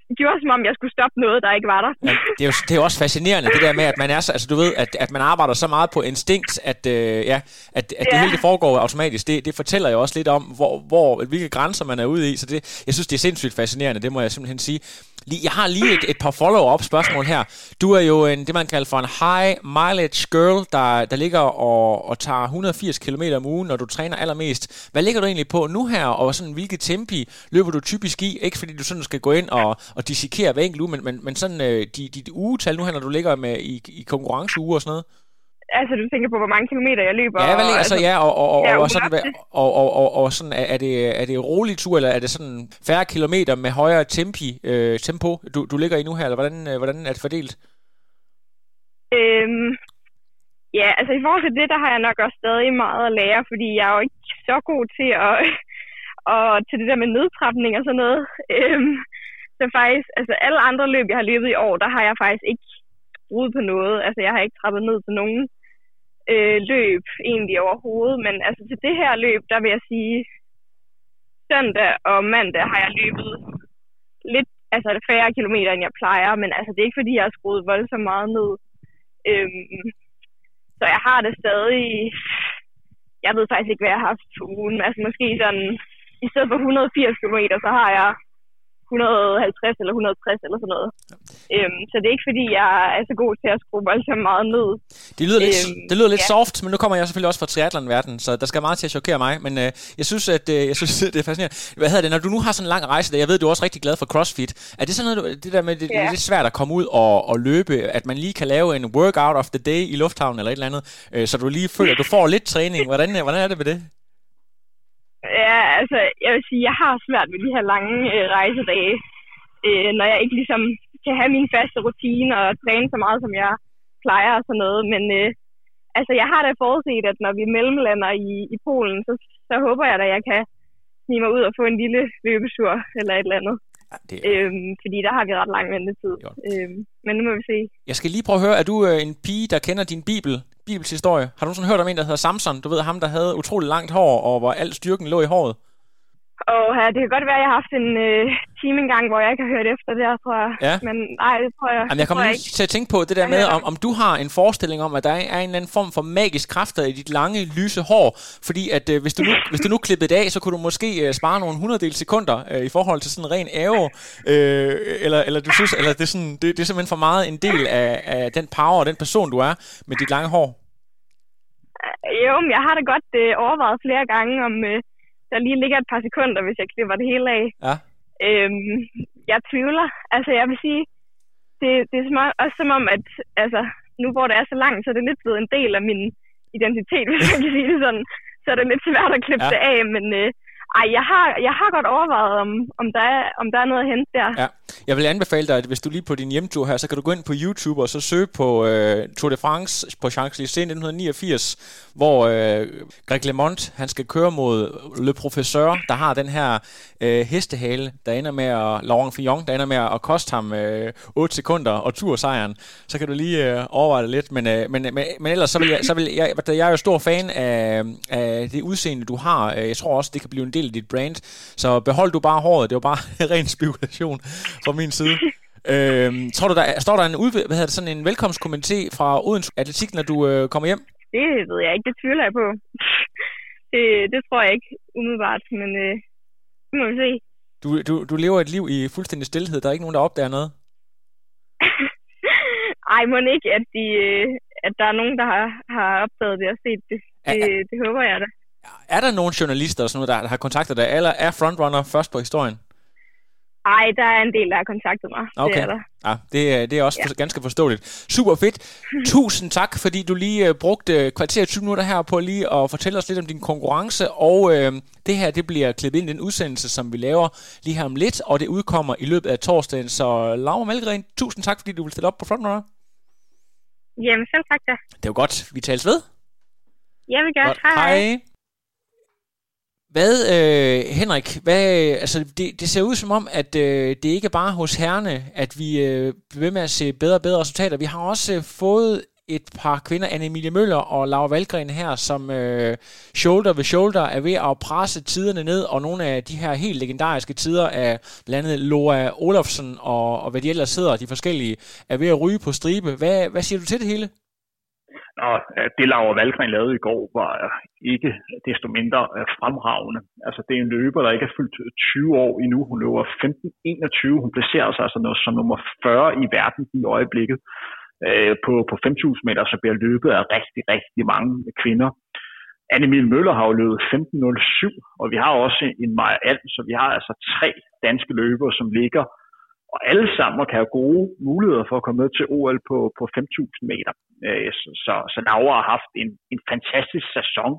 det gjorde som om, jeg skulle stoppe noget, der ikke var der. Ja, det, er jo, det er jo også fascinerende, det der med, at man er så, altså du ved, at, at man arbejder så meget på instinkt, at, øh, ja, at, at ja. det hele det foregår automatisk. Det, det fortæller jo også lidt om, hvor, hvor, hvilke grænser man er ude i, så det, jeg synes, det er sindssygt fascinerende, det må jeg simpelthen sige. Jeg har lige et, et par follow-up spørgsmål her. Du er jo en, det, man kalder for en high mileage girl, der, der ligger og, og tager 180 km om ugen, når du træner allermest. Hvad ligger du egentlig på nu her, og sådan, hvilke tempi løber du typisk i? Ikke fordi du sådan skal gå ind og, og dissekere hver enkelt uge, men, men, men sådan øh, dit de, ugetal nu her, når du ligger med i, i konkurrenceuge og sådan noget? Altså, du tænker på, hvor mange kilometer jeg løber? Ja, vel, altså, altså, ja, og, og, og, ja, og, sådan, og, og, og, og sådan, er det, er det rolig tur, eller er det sådan færre kilometer med højere tempi, øh, tempo, du, du ligger i nu her, eller hvordan, øh, hvordan er det fordelt? Øhm, ja, altså i forhold til det, der har jeg nok også stadig meget at lære, fordi jeg er jo ikke så god til at, og til det der med nedtrapning og sådan noget. Øhm, så faktisk, altså alle andre løb, jeg har løbet i år, der har jeg faktisk ikke brudt på noget. Altså jeg har ikke trappet ned til nogen øh, løb egentlig overhovedet, men altså til det her løb, der vil jeg sige, søndag og mandag har jeg løbet lidt, altså færre kilometer, end jeg plejer, men altså det er ikke fordi, jeg har skruet voldsomt meget ned. Øhm, så jeg har det stadig, jeg ved faktisk ikke, hvad jeg har haft på ugen, altså måske sådan, i stedet for 180 km, så har jeg 150 eller 160 eller sådan noget. Ja. Øhm, så det er ikke fordi, jeg er så god til at skrue voldsomt meget ned. Det lyder lidt, øhm, det lyder lidt ja. soft, men nu kommer jeg selvfølgelig også fra triathlon-verdenen, så der skal meget til at chokere mig. Men øh, jeg synes, at øh, jeg synes, det er fascinerende. Hvad hedder det, når du nu har sådan en lang rejse, der, jeg ved, du er også rigtig glad for CrossFit. Er det sådan noget, det der med, det, ja. det er lidt svært at komme ud og, og løbe, at man lige kan lave en workout of the day i lufthavnen eller et eller andet, øh, så du lige føler, at du får lidt træning. Hvordan, hvordan er det med det? Ja, altså, jeg vil sige, jeg har svært med de her lange øh, rejsedage, øh, når jeg ikke ligesom kan have min faste rutine og træne så meget, som jeg plejer og sådan noget. Men øh, altså, jeg har da forudset, at når vi mellemlander i, i Polen, så, så håber jeg da, at jeg kan snige mig ud og få en lille løbesur eller et eller andet. Ja, det er... øhm, fordi der har vi ret lang ventetid. Øhm, men nu må vi se. Jeg skal lige prøve at høre, er du øh, en pige, der kender din bibel, bibels historie? Har du sådan hørt om en, der hedder Samson? Du ved ham, der havde utrolig langt hår, og hvor al styrken lå i håret? Og ja, det kan godt være, at jeg har haft en øh, time engang, hvor jeg ikke har hørt efter det, tror jeg. Ja. Men nej, det tror jeg, Jamen, jeg kommer lige til at tænke på det der med, om, om du har en forestilling om, at der er en eller anden form for magisk kræfter i dit lange, lyse hår. Fordi at øh, hvis, du nu, hvis du nu klippede det af, så kunne du måske øh, spare nogle hundreddel sekunder øh, i forhold til sådan en ren ære. Øh, eller, eller du synes, eller det er, sådan, det, det er simpelthen for meget en del af, af den power og den person, du er med dit lange hår. Jo, men jeg har da godt øh, overvejet flere gange, om... Øh, der lige ligger et par sekunder, hvis jeg klipper det hele af. Ja. Øhm, jeg tvivler. Altså, jeg vil sige, det, det er som, også som om, at altså, nu hvor det er så langt, så er det lidt blevet en del af min identitet, hvis man kan sige det sådan. Så er det lidt svært at klippe ja. det af, men øh, ej, jeg har, jeg har godt overvejet, om, om, der er, om der er noget at hente der. Ja. Jeg vil anbefale dig, at hvis du lige på din hjemtur her, så kan du gå ind på YouTube og så søge på øh, Tour de France på Champs-Élysées 1989, hvor øh, Greg LeMond, han skal køre mod Le Professeur, der har den her øh, hestehale, der ender med at, Laurent Fillon, der ender med at koste ham øh, 8 sekunder og tursejren. Så kan du lige øh, overveje det lidt, men, øh, men, øh, men, men ellers så vil jeg, så vil jeg, jeg er jo stor fan af, af det udseende, du har. Øh, jeg tror også, det kan blive en del af dit brand. Så behold du bare håret, det var bare ren spekulation fra min side. Øhm, tror du, der står der en, ud, hvad hedder det, sådan en velkomstkommenté fra Odense Atletik, når du øh, kommer hjem? Det ved jeg ikke, det tvivler jeg på. det, det tror jeg ikke umiddelbart, men øh, det må vi se. Du, du, du lever et liv i fuldstændig stillhed, der er ikke nogen, der opdager noget? Ej, må ikke, at, de, øh, at der er nogen, der har, har opdaget det og set det. Det, er, det håber jeg da. Er der nogle journalister, sådan noget, der har kontaktet dig, eller er Frontrunner først på historien? Nej, der er en del, der har kontaktet mig. Okay. Det er der. Ja, det, er, det er også ja. ganske forståeligt. Super fedt. Tusind tak, fordi du lige uh, brugte kvarter 20 minutter her på lige at fortælle os lidt om din konkurrence. Og uh, det her, det bliver klippet ind i den udsendelse, som vi laver lige her om lidt, og det udkommer i løbet af torsdagen. Så Laura Malgren, tusind tak, fordi du vil stille op på Frontrunner. Jamen, selv tak da. Det var godt. Vi tales ved. Jeg vil gerne. Hej. Hej. Hvad, øh, Henrik, hvad, altså det, det ser ud som om, at øh, det ikke er bare hos herrene, at vi øh, bliver ved med at se bedre og bedre resultater. Vi har også øh, fået et par kvinder, Anne-Emilie Møller og Laura Valgren her, som øh, shoulder ved shoulder er ved at presse tiderne ned, og nogle af de her helt legendariske tider af blandt andet Loa Olofsen og, og hvad de ellers hedder, de forskellige, er ved at ryge på stribe. Hvad, hvad siger du til det hele? Og øh, det Laura Valgren lavede i går var øh, ikke desto mindre øh, fremragende. Altså det er en løber, der ikke er fyldt 20 år endnu. Hun løber 15-21. Hun placerer sig altså som nummer 40 i verden i øjeblikket. På, på 5.000 meter, så bliver løbet af rigtig, rigtig mange kvinder. Annemil Møller har jo løbet 15.07, og vi har også en Maja Alm, så vi har altså tre danske løbere, som ligger og alle sammen kan have gode muligheder for at komme med til OL på, på 5.000 meter. Øh, så, så Laura har haft en, en fantastisk sæson,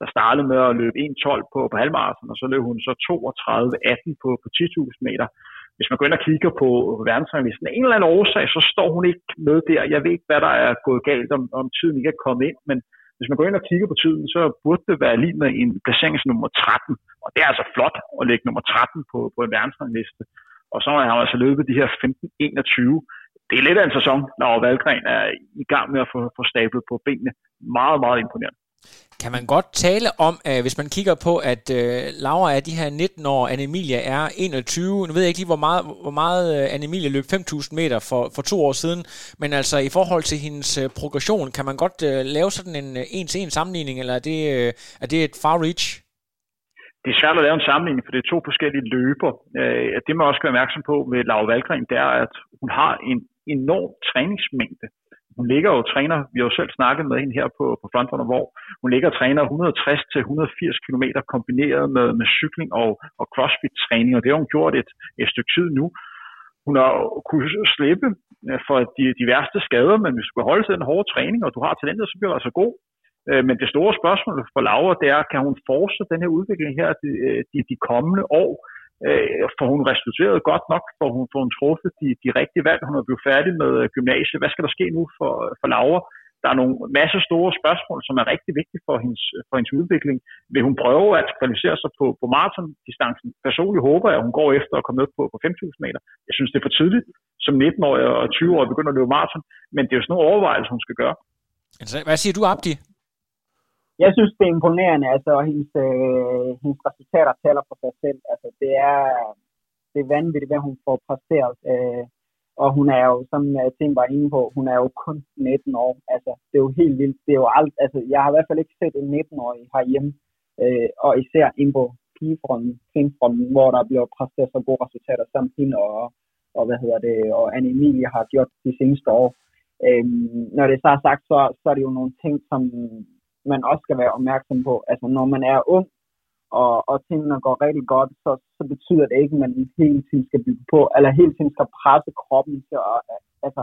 der startede med at løbe 1.12 på, på halvmarathon, og så løb hun så 32.18 på, på 10.000 meter. Hvis man går ind og kigger på verdensranglisten, af en eller anden årsag, så står hun ikke med der. Jeg ved ikke, hvad der er gået galt, om, om tiden ikke er kommet ind, men hvis man går ind og kigger på tiden, så burde det være lige med en placering som nummer 13. Og det er altså flot at lægge nummer 13 på, på en verdensrangliste. Og så har han altså løbet de her 15-21. Det er lidt af en sæson, når Valgren er i gang med at få, få stablet på benene. Meget, meget imponerende. Kan man godt tale om, at hvis man kigger på, at øh, Laura er de her 19 år, Anne Emilia er 21. Nu ved jeg ikke lige, hvor meget, hvor meget øh, Anne Emilia løb 5.000 meter for, for to år siden, men altså i forhold til hendes øh, progression, kan man godt øh, lave sådan en øh, en-til-en sammenligning, eller er det, øh, er det et far reach? Det er svært at lave en sammenligning, for det er to forskellige løber. Øh, det man også skal være opmærksom på ved Laura Valgren, det er, at hun har en enorm træningsmængde. Hun ligger og træner, vi har jo selv snakket med hende her på, på Frontrunner, hvor hun ligger og træner 160-180 km kombineret med, med cykling og, og crossfit-træning, og det har hun gjort et, et stykke tid nu. Hun har kunnet slippe øh, for de, de værste skader, men hvis du kan holde til den hårde træning, og du har talentet, så bliver du altså god. Øh, men det store spørgsmål for Laura, det er, kan hun fortsætte den her udvikling her de, øh, de, de kommende år? Øh, for hun restitueret godt nok? for hun, får hun truffet de, de rigtige valg? Hun er blevet færdig med øh, gymnasiet. Hvad skal der ske nu for, for Laura? Der er nogle masse store spørgsmål, som er rigtig vigtige for hendes, for hendes udvikling. Vil hun prøve at kvalificere sig på, på maratondistancen? Personligt håber jeg, at hun går efter at komme ned på, på 5.000 meter. Jeg synes, det er for tidligt som 19-årig og 20-årig begynder at løbe maraton, men det er jo sådan nogle overvejelser, hun skal gøre. Altså, hvad siger du, Abdi? Jeg synes, det er imponerende, altså, og hendes, øh, hendes resultater taler for sig selv. Altså, det er, det er vanvittigt, hvad hun får præsteret. Øh, og hun er jo, som øh, Tim var inde på, hun er jo kun 19 år. Altså, det er jo helt vildt. Det er jo alt, altså, jeg har i hvert fald ikke set en 19-årig herhjemme, øh, og især inde på pigefronten, kvindefronten, hvor der bliver præsteret så gode resultater, som hende og, og, hvad hedder det, og Anne Emilie har gjort de seneste år. Øhm, når det så er sagt, så, så er det jo nogle ting, som man også skal være opmærksom på. Altså når man er ung, og, og tingene går rigtig godt, så, så betyder det ikke, at man hele tiden skal bygge på, eller hele tiden skal presse kroppen til at, altså,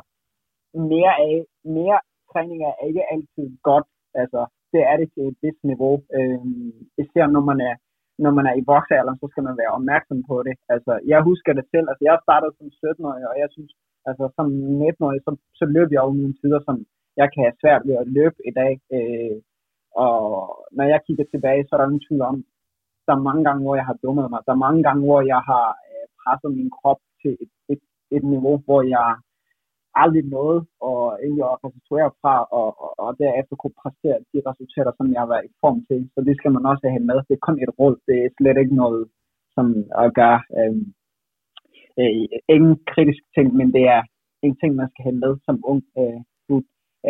mere af, mere træning er ikke altid godt, altså, det er det til et vist niveau, øhm, især når man er når man er i voksealderen, så skal man være opmærksom på det. Altså, jeg husker det selv. Altså, jeg startede som 17-årig, og jeg synes, altså, som 19-årig, så, så løb jeg over nogle tider, som jeg kan have svært ved at løbe i dag. Øh, og når jeg kigger tilbage, så er der ingen tvivl om, der er mange gange, hvor jeg har dummet mig. Der er mange gange, hvor jeg har øh, presset min krop til et, et, et niveau, hvor jeg aldrig nåede og egentlig at resultere fra, og, og, og derefter kunne præstere de resultater, som jeg var i form til. Så det skal man også have med. Det er kun et råd. Det er slet ikke noget, som at gøre øh, øh, ingen kritisk ting, men det er en ting, man skal have med som ung øh,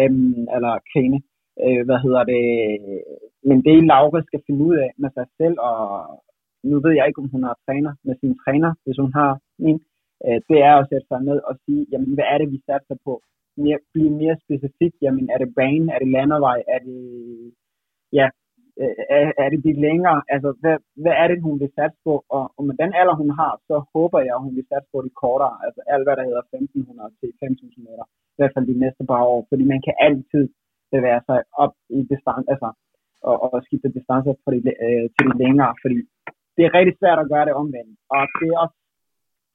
øh, eller kvinde. Øh, hvad hedder det? Men det er Laura skal finde ud af med sig selv, og nu ved jeg ikke, om hun har træner med sin træner, hvis hun har en øh, det er at sætte sig ned og sige, jamen hvad er det, vi satser på? Mere, blive mere specifik, jamen er det bane, er det landevej, er det, ja, øh, er, er det lidt længere, altså hvad, hvad er det, hun vil satse på? Og, og med den alder, hun har, så håber jeg, at hun vil satse på det kortere, altså alt hvad der hedder 1500 til 5000 meter, i hvert fald de næste par år, fordi man kan altid bevæge sig op i distance, altså, og, og skifte distancer for de, øh, til de længere, fordi det er rigtig svært at gøre det omvendt, og det er også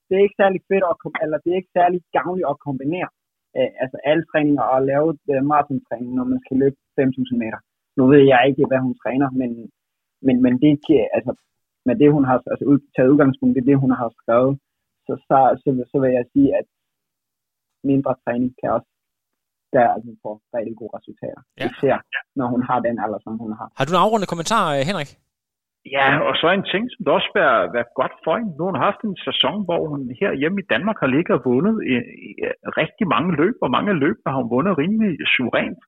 det er ikke særlig fedt, at, eller det er ikke særlig gavnligt at kombinere øh, altså alle træninger og lave øh, maratontræning, når man skal løbe 5.000 meter. Nu ved jeg ikke, hvad hun træner, men, men, men det ikke, altså, med det, hun har altså, taget udgangspunkt, det det, hun har skrevet, så, så, så, så vil jeg sige, at mindre træning kan også der altså få rigtig gode resultater. Ja. Især når hun har den alder, som hun har. Har du en afrundende kommentar, Henrik? Ja, og så en ting, som det også vil være godt for hende. Nu har hun haft en sæson, hvor hun her hjemme i Danmark har ligget og vundet i, i rigtig mange løb, og mange løb har hun vundet rimelig suverænt,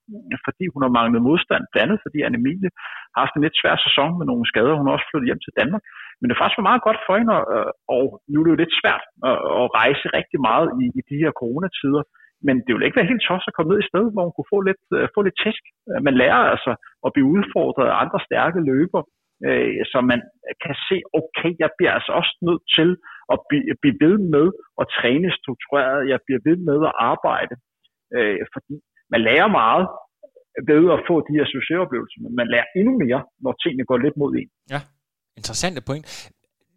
fordi hun har manglet modstand, blandt andet fordi Anne-Emilie har haft en lidt svær sæson med nogle skader, hun har også flyttet hjem til Danmark. Men det er faktisk meget godt for hende, og, og nu er det jo lidt svært at, at rejse rigtig meget i, i de her coronatider, men det ville ikke være helt tosset at komme ned i sted, hvor hun kunne få lidt, øh, få lidt tæsk. Øh, man lærer altså at blive udfordret af andre stærke løber, øh, så man kan se, okay, jeg bliver altså også nødt til at blive, blive ved med at træne struktureret, jeg bliver ved med at arbejde, øh, fordi man lærer meget ved at få de her succesoplevelser, men man lærer endnu mere, når tingene går lidt mod en. Ja, interessante point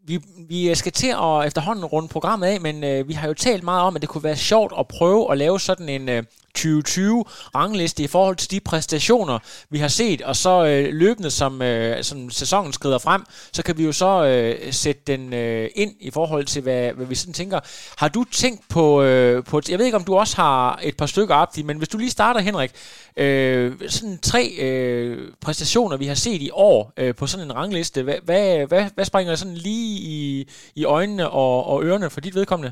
vi, vi øh, skal til at efterhånden runde programmet af, men øh, vi har jo talt meget om, at det kunne være sjovt at prøve at lave sådan en øh, 2020-rangliste i forhold til de præstationer, vi har set, og så øh, løbende, som, øh, som sæsonen skrider frem, så kan vi jo så øh, sætte den øh, ind i forhold til, hvad, hvad vi sådan tænker. Har du tænkt på, øh, på, jeg ved ikke, om du også har et par stykker op, men hvis du lige starter, Henrik, øh, sådan tre øh, præstationer, vi har set i år øh, på sådan en rangliste, hvad, hvad, hvad, hvad springer sådan lige i, i øjnene og, og ørerne for dit vedkommende?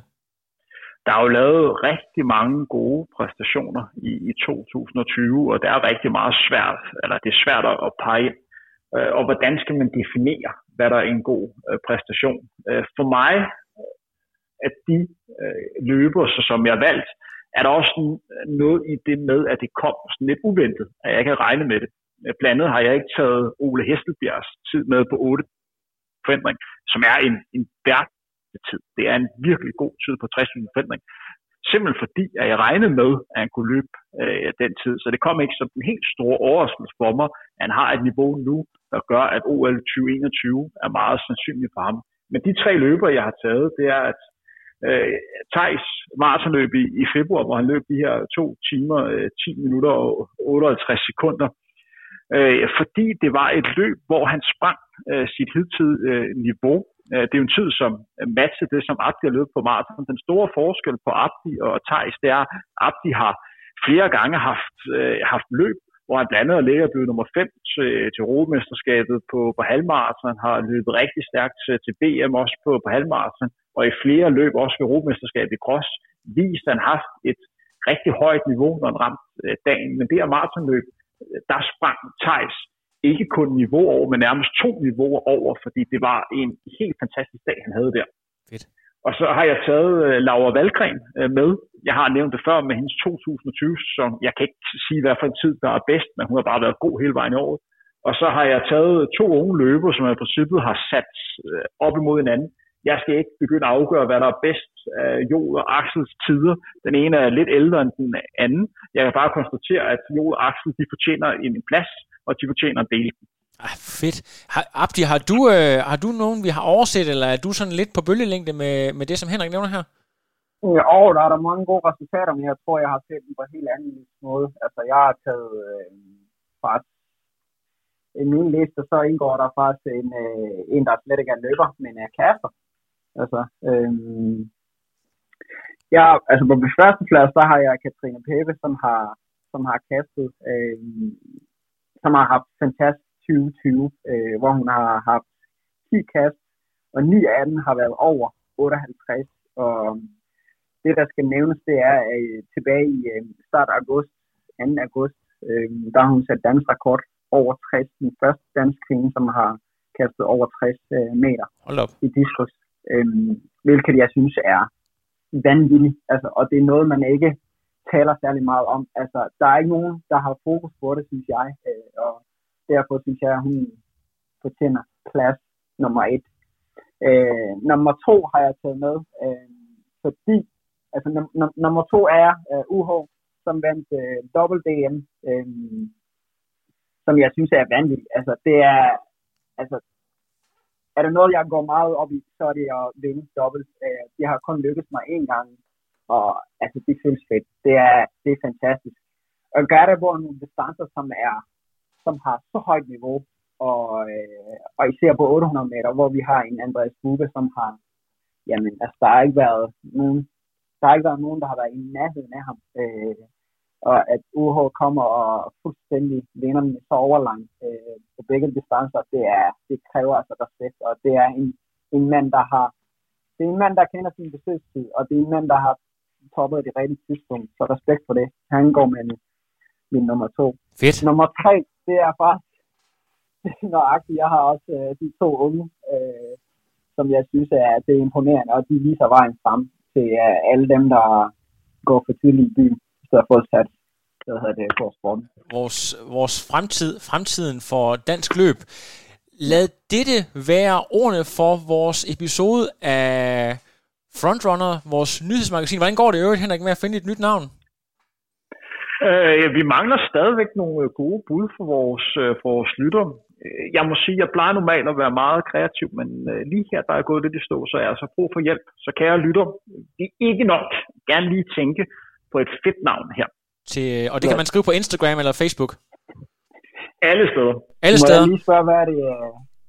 Der er jo lavet rigtig mange gode præstationer i, i 2020, og det er rigtig meget svært, eller det er svært at pege ind. Og hvordan skal man definere, hvad der er en god øh, præstation? Øh, for mig, at de løber, som jeg har valgt, er der også noget i det med, at det kom sådan lidt uventet, at jeg ikke havde regnet med det. Blandt andet har jeg ikke taget Ole Hestelbjergs tid med på 8 forandring, som er en, en tid. Det er en virkelig god tid på 60 forandring. Simpelthen fordi, at jeg regnede med, at han kunne løbe øh, den tid. Så det kom ikke som en helt stor overraskelse for mig, at han har et niveau nu, der gør, at OL 2021 er meget sandsynligt for ham. Men de tre løber, jeg har taget, det er, at øh, Thijs maratonløb i, i februar, hvor han løb de her to timer, øh, 10 minutter og 58 sekunder, øh, fordi det var et løb, hvor han sprang øh, sit hidtidige øh, niveau Øh, det er jo en tid, som øh, matcher det, som Abdi har løbet på maraton. Den store forskel på Abdi og Thijs, det er, at Abdi har flere gange haft, øh, haft løb, hvor han blandt andet ligger blevet nummer 5 til, til Europamesterskabet på, på halvmarathon. Han har løbet rigtig stærkt til, til BM også på, på halvmarathon, og i flere løb også ved Europamesterskabet i cross, vist, han har haft et rigtig højt niveau, når han ramte øh, dagen. Men det her maratonløb, der sprang Thijs ikke kun niveau over, men nærmest to niveauer over, fordi det var en helt fantastisk dag, han havde der. Fedt. Og så har jeg taget uh, Laura Valgren uh, med. Jeg har nævnt det før med hendes 2020 sæson. Jeg kan ikke sige, hvad for en tid, der er bedst, men hun har bare været god hele vejen i året. Og så har jeg taget to unge løber, som jeg i princippet har sat øh, op imod hinanden. Jeg skal ikke begynde at afgøre, hvad der er bedst af Joel og Axels tider. Den ene er lidt ældre end den anden. Jeg kan bare konstatere, at Joel og Axel de fortjener en plads, og de fortjener at dele den. Ah, fedt. Har, Abdi, har du, øh, har du nogen, vi har overset, eller er du sådan lidt på bølgelængde med, med det, som Henrik nævner her? Ja, og der er der mange gode resultater, men jeg tror, jeg har set dem på en helt anden måde. Altså, jeg har taget øh, faktisk i min liste, så indgår der faktisk en, øh, en der slet ikke er løber, men er kaster. Altså, øh, ja, altså på min første plads, der har jeg Katrine Pepe, som har, som har kastet, øh, som har haft fantastisk 2020, øh, hvor hun har haft 10 kast, og 9 af dem har været over 58. Og det, der skal nævnes, det er, at tilbage i øh, start af august, 2. august, øh, der har hun sat dansk rekord over 60. Den første dansk kvinde, som har kastet over 60 øh, meter i diskus. Øhm, hvilket jeg synes er vanvittigt. Altså, og det er noget, man ikke taler særlig meget om. Altså, der er ikke nogen, der har fokus på det, synes jeg. Øh, og derfor synes jeg, at hun fortjener plads nummer et. Øh, nummer to har jeg taget med, øh, fordi altså, num- nummer to er øh, UH, som vandt øh, dobbelt DM, øh, som jeg synes er vanvittigt. Altså, det er, altså, er der noget, jeg går meget op i, så er det at vinde dobbelt. Øh, det har kun lykkedes mig én gang, og altså, det føles fedt. Det er, det er fantastisk. Og gør det på nogle distancer, som er som har så højt niveau, og, øh, og især på 800 meter, hvor vi har en Andreas Bube, som har, jamen, altså, der har ikke været nogen, der har ikke været nogen, der har været i nærheden af ham. Øh, og at UH kommer og fuldstændig vinder med så overlang øh, på begge distancer, det, er, det kræver altså respekt, og det er en, en mand, der har det er en mand, der kender sin besøgstid, og det er en mand, der har toppet det rigtige tidspunkt, så respekt for det. Han går med min nummer to. Fedt. Nummer tre, det er faktisk nøjagtigt. Jeg har også øh, de to unge, øh, som jeg synes er, det er imponerende, og de viser vejen frem til øh, alle dem, der går for tidligt i byen, så har fået sat hvad hedder det, på sporten. Vores, vores fremtid, fremtiden for dansk løb. Lad dette være ordene for vores episode af Frontrunner, vores nyhedsmagasin. Hvordan går det i øvrigt, Henrik, med at finde et nyt navn? Øh, vi mangler stadigvæk nogle øh, gode bud for vores, øh, for vores lytter. Øh, jeg må sige, jeg plejer normalt at være meget kreativ, men lige her, der er gået lidt i stå, så jeg har altså brug for hjælp. Så kære lytter, det er ikke nok. Gerne lige tænke på et fedt navn her. Til, og det kan man skrive på Instagram eller Facebook? Alle steder. Alle steder? Må jeg lige spørge, hvad er det,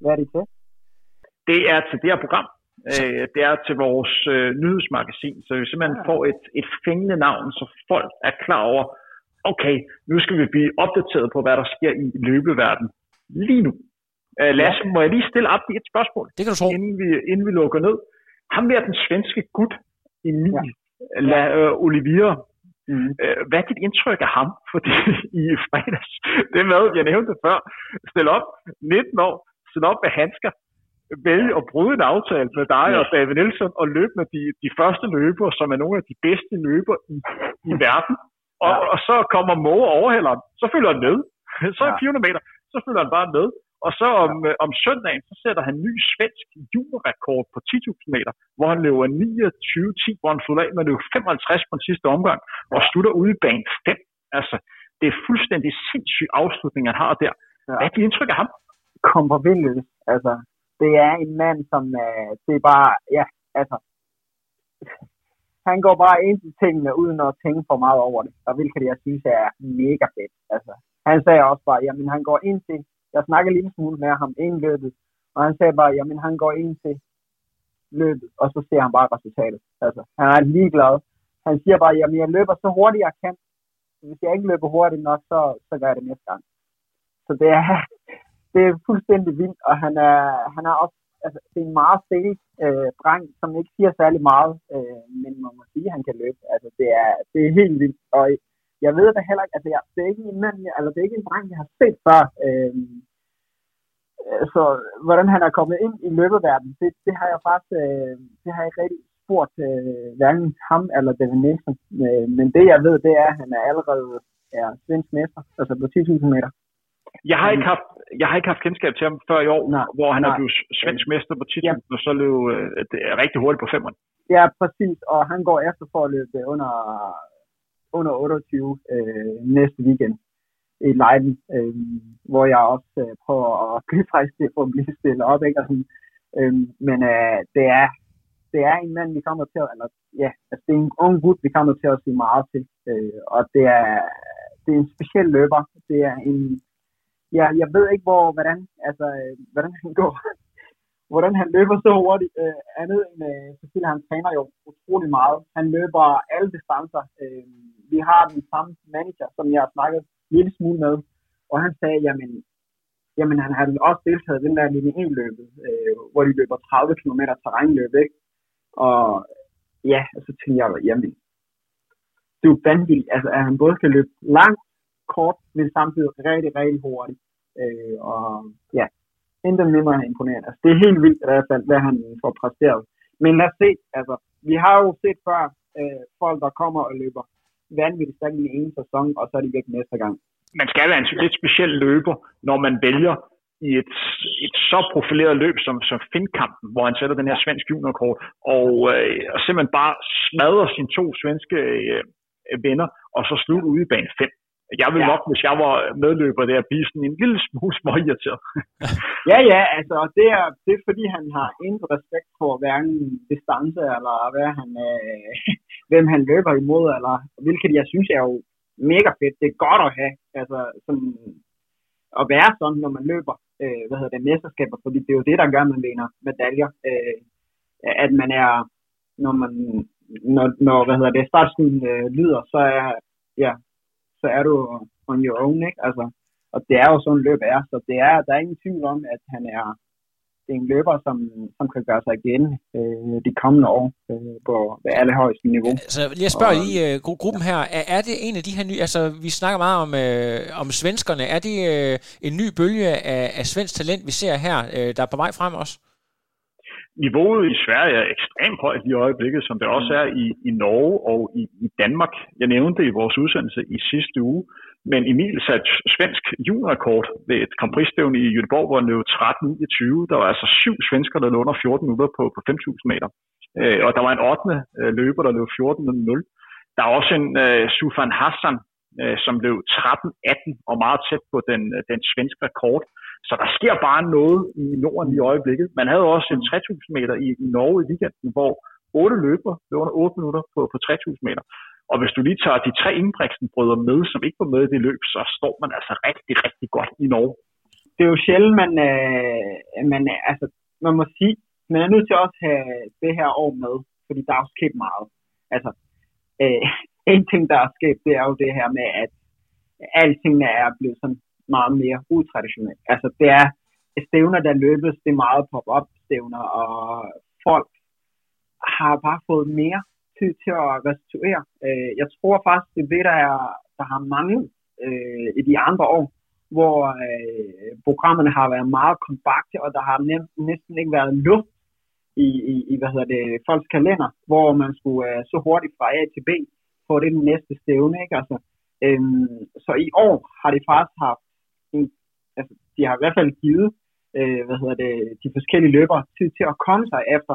hvad er det til? Det er til det her program. Øh, det er til vores øh, nyhedsmagasin, så vi simpelthen ja. får et, et fængende navn, så folk er klar over, okay, nu skal vi blive opdateret på, hvad der sker i løbeverden lige nu. Uh, Lasse, må jeg lige stille op et spørgsmål? Det kan du tro. Inden vi, inden vi lukker ned. Ham der, den svenske gut, Emil ja. La, uh, Olivier, Mm. Uh, hvad er dit indtryk af ham? Fordi i fredags, det med, jeg nævnte før, stille op 19 år, stille op med handsker, vælge at bryde en aftale med dig ja. og David Nielsen og løbe med de, de første løbere, som er nogle af de bedste løbere i, i verden. Og, ja. og så kommer Moe og overhælder ham. Så følger han med. Så er ja. 400 meter, så følger han bare med. Og så om, ja. om søndagen, så sætter han ny svensk juniorrekord på 10.000 meter, hvor han løber 29-10, hvor han slutter af med at løbe 55 på den sidste omgang, og slutter ude i bane 5. Altså, det er fuldstændig sindssyg afslutning, han har der. Ja. Hvad er dit indtryk af ham? Kom på vildt. Altså, det er en mand, som øh, det er bare, ja, altså, han går bare ind til tingene, uden at tænke for meget over det, og hvilket jeg synes er mega fedt. Altså, han sagde også bare, jamen han går ind til, jeg snakkede lige en smule med ham inden løbet, og han sagde bare, jamen han går ind til løbet, og så ser han bare resultatet. Altså, han er ligeglad. Han siger bare, jamen jeg løber så hurtigt jeg kan. Hvis jeg ikke løber hurtigt nok, så, så gør jeg det næste gang. Så det er, det er fuldstændig vildt, og han er, han er også altså, det er en meget stille øh, dreng, som ikke siger særlig meget, øh, men man må sige, at han kan løbe. Altså, det er, det er helt vildt, og jeg ved det heller ikke, altså, jeg, det er ikke en mand, altså, det er ikke en dreng, jeg har set før. Øh, så hvordan han er kommet ind i løbeverdenen, det, det har jeg faktisk, øh, det har jeg ikke rigtig spurgt øh, hverken ham eller David Nielsen. Øh, men det jeg ved, det er, at han er allerede er svensk mester, altså på 10.000 meter. Jeg har, ikke haft, jeg har ikke haft kendskab til ham før i år, nej, hvor han nej. er blevet svensk mester på titlen, ja. og så løb øh, det er rigtig hurtigt på femmeren. Ja, præcis, og han går efter for at løbe under, under 28 øh, næste weekend i Leiden, øh, hvor jeg også øh, prøver at blive faktisk til at blive stillet op. Ikke? Og sådan, øh, men øh, det, er, det er en mand, vi kommer til at, eller ja, altså det er en ung gut, vi kommer til at se meget til. Øh, og det er, det er en speciel løber. Det er en, ja, jeg ved ikke, hvor, hvordan, altså, øh, hvordan han går, hvordan han løber så hurtigt. Øh, andet end, øh, selvfølgelig, han træner jo utrolig meget. Han løber alle distancer. Øh, vi har den samme manager, som jeg har snakket en lille smule med, og han sagde, jamen, jamen han har også deltaget i den der linje 1 løbet, øh, hvor de løber 30 km terrænløb, ikke? Og ja, og så tænkte jeg, jamen, det er jo vanvittigt, altså, at han både skal løbe langt, kort, men samtidig rigtig, rigtig hurtigt. Øh, og ja, intet mindre end imponerende. Altså, det er helt vildt i hvert fald, hvad han får præsteret. Men lad os se, altså, vi har jo set før øh, folk, der kommer og løber vanvittigt stærk i en sæson, og så er de væk næste gang. Man skal være en lidt speciel løber, når man vælger i et, et så profileret løb som, som Finnkampen, hvor han sætter den her svensk juniorkort, og, øh, og simpelthen bare smadrer sine to svenske øh, øh venner, og så slutter ude i bane 5. Jeg vil ja. nok, hvis jeg var medløber der, blive sådan en lille smule småirriteret. ja, ja, altså det er, det er fordi, han har ingen respekt for hverken distance, eller hvad han, øh, hvem han løber imod, eller hvilket jeg synes er jo mega fedt. Det er godt at have, altså sådan, at være sådan, når man løber, øh, hvad hedder det, mesterskaber, fordi det er jo det, der gør, at man vinder medaljer. Øh, at man er, når man, når, når hvad hedder det, startstuden øh, lyder, så er, ja, så er du on your own, ikke? Altså, og det er jo sådan en løb er, så det er, der er ingen tvivl om, at han er, det er en løber, som, som kan gøre sig igen øh, de kommende år øh, på allerhøjeste niveau. Så jeg spørger lige uh, gruppen her, er, er det en af de her nye, altså vi snakker meget om, øh, om svenskerne, er det øh, en ny bølge af, af svensk talent, vi ser her, øh, der er på vej frem også? Niveauet i Sverige er ekstremt højt i øjeblikket, som det også er i, i Norge og i, i Danmark. Jeg nævnte det i vores udsendelse i sidste uge, men Emil satte svensk juniorrekord ved et kompristævne i Göteborg, hvor han løb 13.29. Der var altså syv svensker, der lå under 14 minutter på, på 5.000 meter. Øh, og der var en 8. Øh, løber, der løb 14.00. Der er også en øh, Sufan Hassan, øh, som løb 13.18 og meget tæt på den, øh, den svenske rekord. Så der sker bare noget i Norden i øjeblikket. Man havde også en 3000 meter i, i Norge i weekenden, hvor otte løber løb under 8 minutter på, på 3000 meter. Og hvis du lige tager de tre Ingebrigtsen-brødre med, som ikke var med i det løb, så står man altså rigtig, rigtig godt i Norge. Det er jo sjældent, man, øh, man, altså, man må sige, man er nødt til også at have det her år med, fordi der er jo sket meget. Altså, øh, en ting, der er sket, det er jo det her med, at alting er blevet sådan meget mere utraditionelt. Altså det er stævner, der løbes, det er meget pop-up stævner, og folk har bare fået mere tid til at restituere. Øh, jeg tror faktisk, det er det, der, er, der har manglet øh, i de andre år, hvor øh, programmerne har været meget kompakte, og der har næsten ikke været luft i, i, i hvad hedder det, folks kalender, hvor man skulle øh, så hurtigt fra A til B få det den næste stævne. Ikke? Altså, øhm, så i år har de faktisk haft altså, de har i hvert fald givet øh, hvad hedder det, de forskellige løbere tid til at komme sig efter,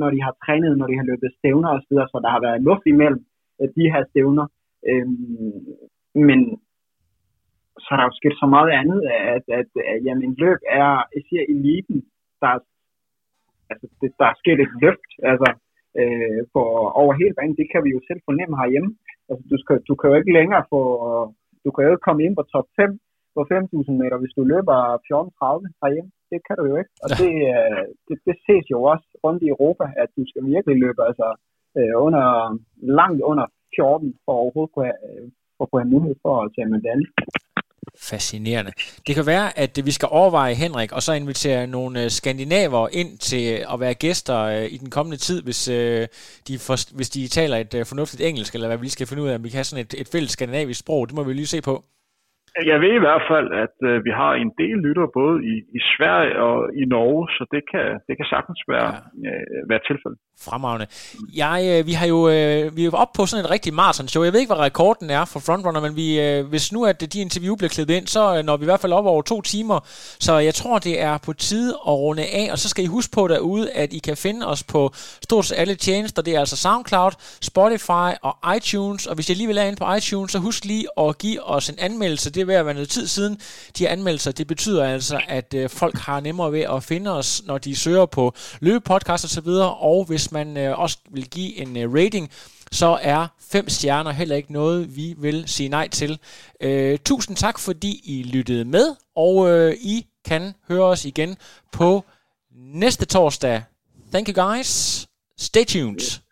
når de har trænet, når de har løbet stævner osv., så der har været luft imellem øh, de her stævner. Øh, men så er der jo sket så meget andet, at, at, at jamen, løb er, jeg siger eliten, der, altså, det, der er sket et løft, altså, øh, for over hele banen, det kan vi jo selv fornemme herhjemme. Altså, du, skal, du kan jo ikke længere få, du kan jo ikke komme ind på top 5 på 5.000 meter, hvis du løber 14.30 herhjemme. Det kan du jo ikke. Og det, øh, det, det ses jo også rundt i Europa, at du skal virkelig løbe altså, øh, under, langt under 14 for overhovedet kunne have, øh, for at kunne have mulighed for at tage medalje. Fascinerende. Det kan være, at vi skal overveje, Henrik, og så invitere nogle skandinaver ind til at være gæster i den kommende tid, hvis de, for, hvis de taler et fornuftigt engelsk, eller hvad vi skal finde ud af, om vi kan have sådan et, et fælles skandinavisk sprog. Det må vi lige se på. Jeg ved i hvert fald, at øh, vi har en del lyttere både i, i Sverige og i Norge, så det kan, det kan sagtens være, ja. øh, være tilfældet. Fremragende. Jeg, øh, vi har jo øh, vi er oppe på sådan et rigtig marathon-show. Jeg ved ikke, hvad rekorden er for Frontrunner, men vi, øh, hvis nu at de interview bliver klippet ind, så øh, når vi i hvert fald op over to timer. Så jeg tror, det er på tide at runde af. Og så skal I huske på derude, at I kan finde os på stort set alle tjenester. Det er altså SoundCloud, Spotify og iTunes. Og hvis I alligevel er inde på iTunes, så husk lige at give os en anmeldelse. Det er ved at være noget tid siden. De anmeldelser, det betyder altså, at øh, folk har nemmere ved at finde os, når de søger på løbepodcast og videre. Og hvis man øh, også vil give en øh, rating, så er fem stjerner heller ikke noget, vi vil sige nej til. Øh, tusind tak, fordi I lyttede med, og øh, I kan høre os igen på næste torsdag. Thank you guys. Stay tuned.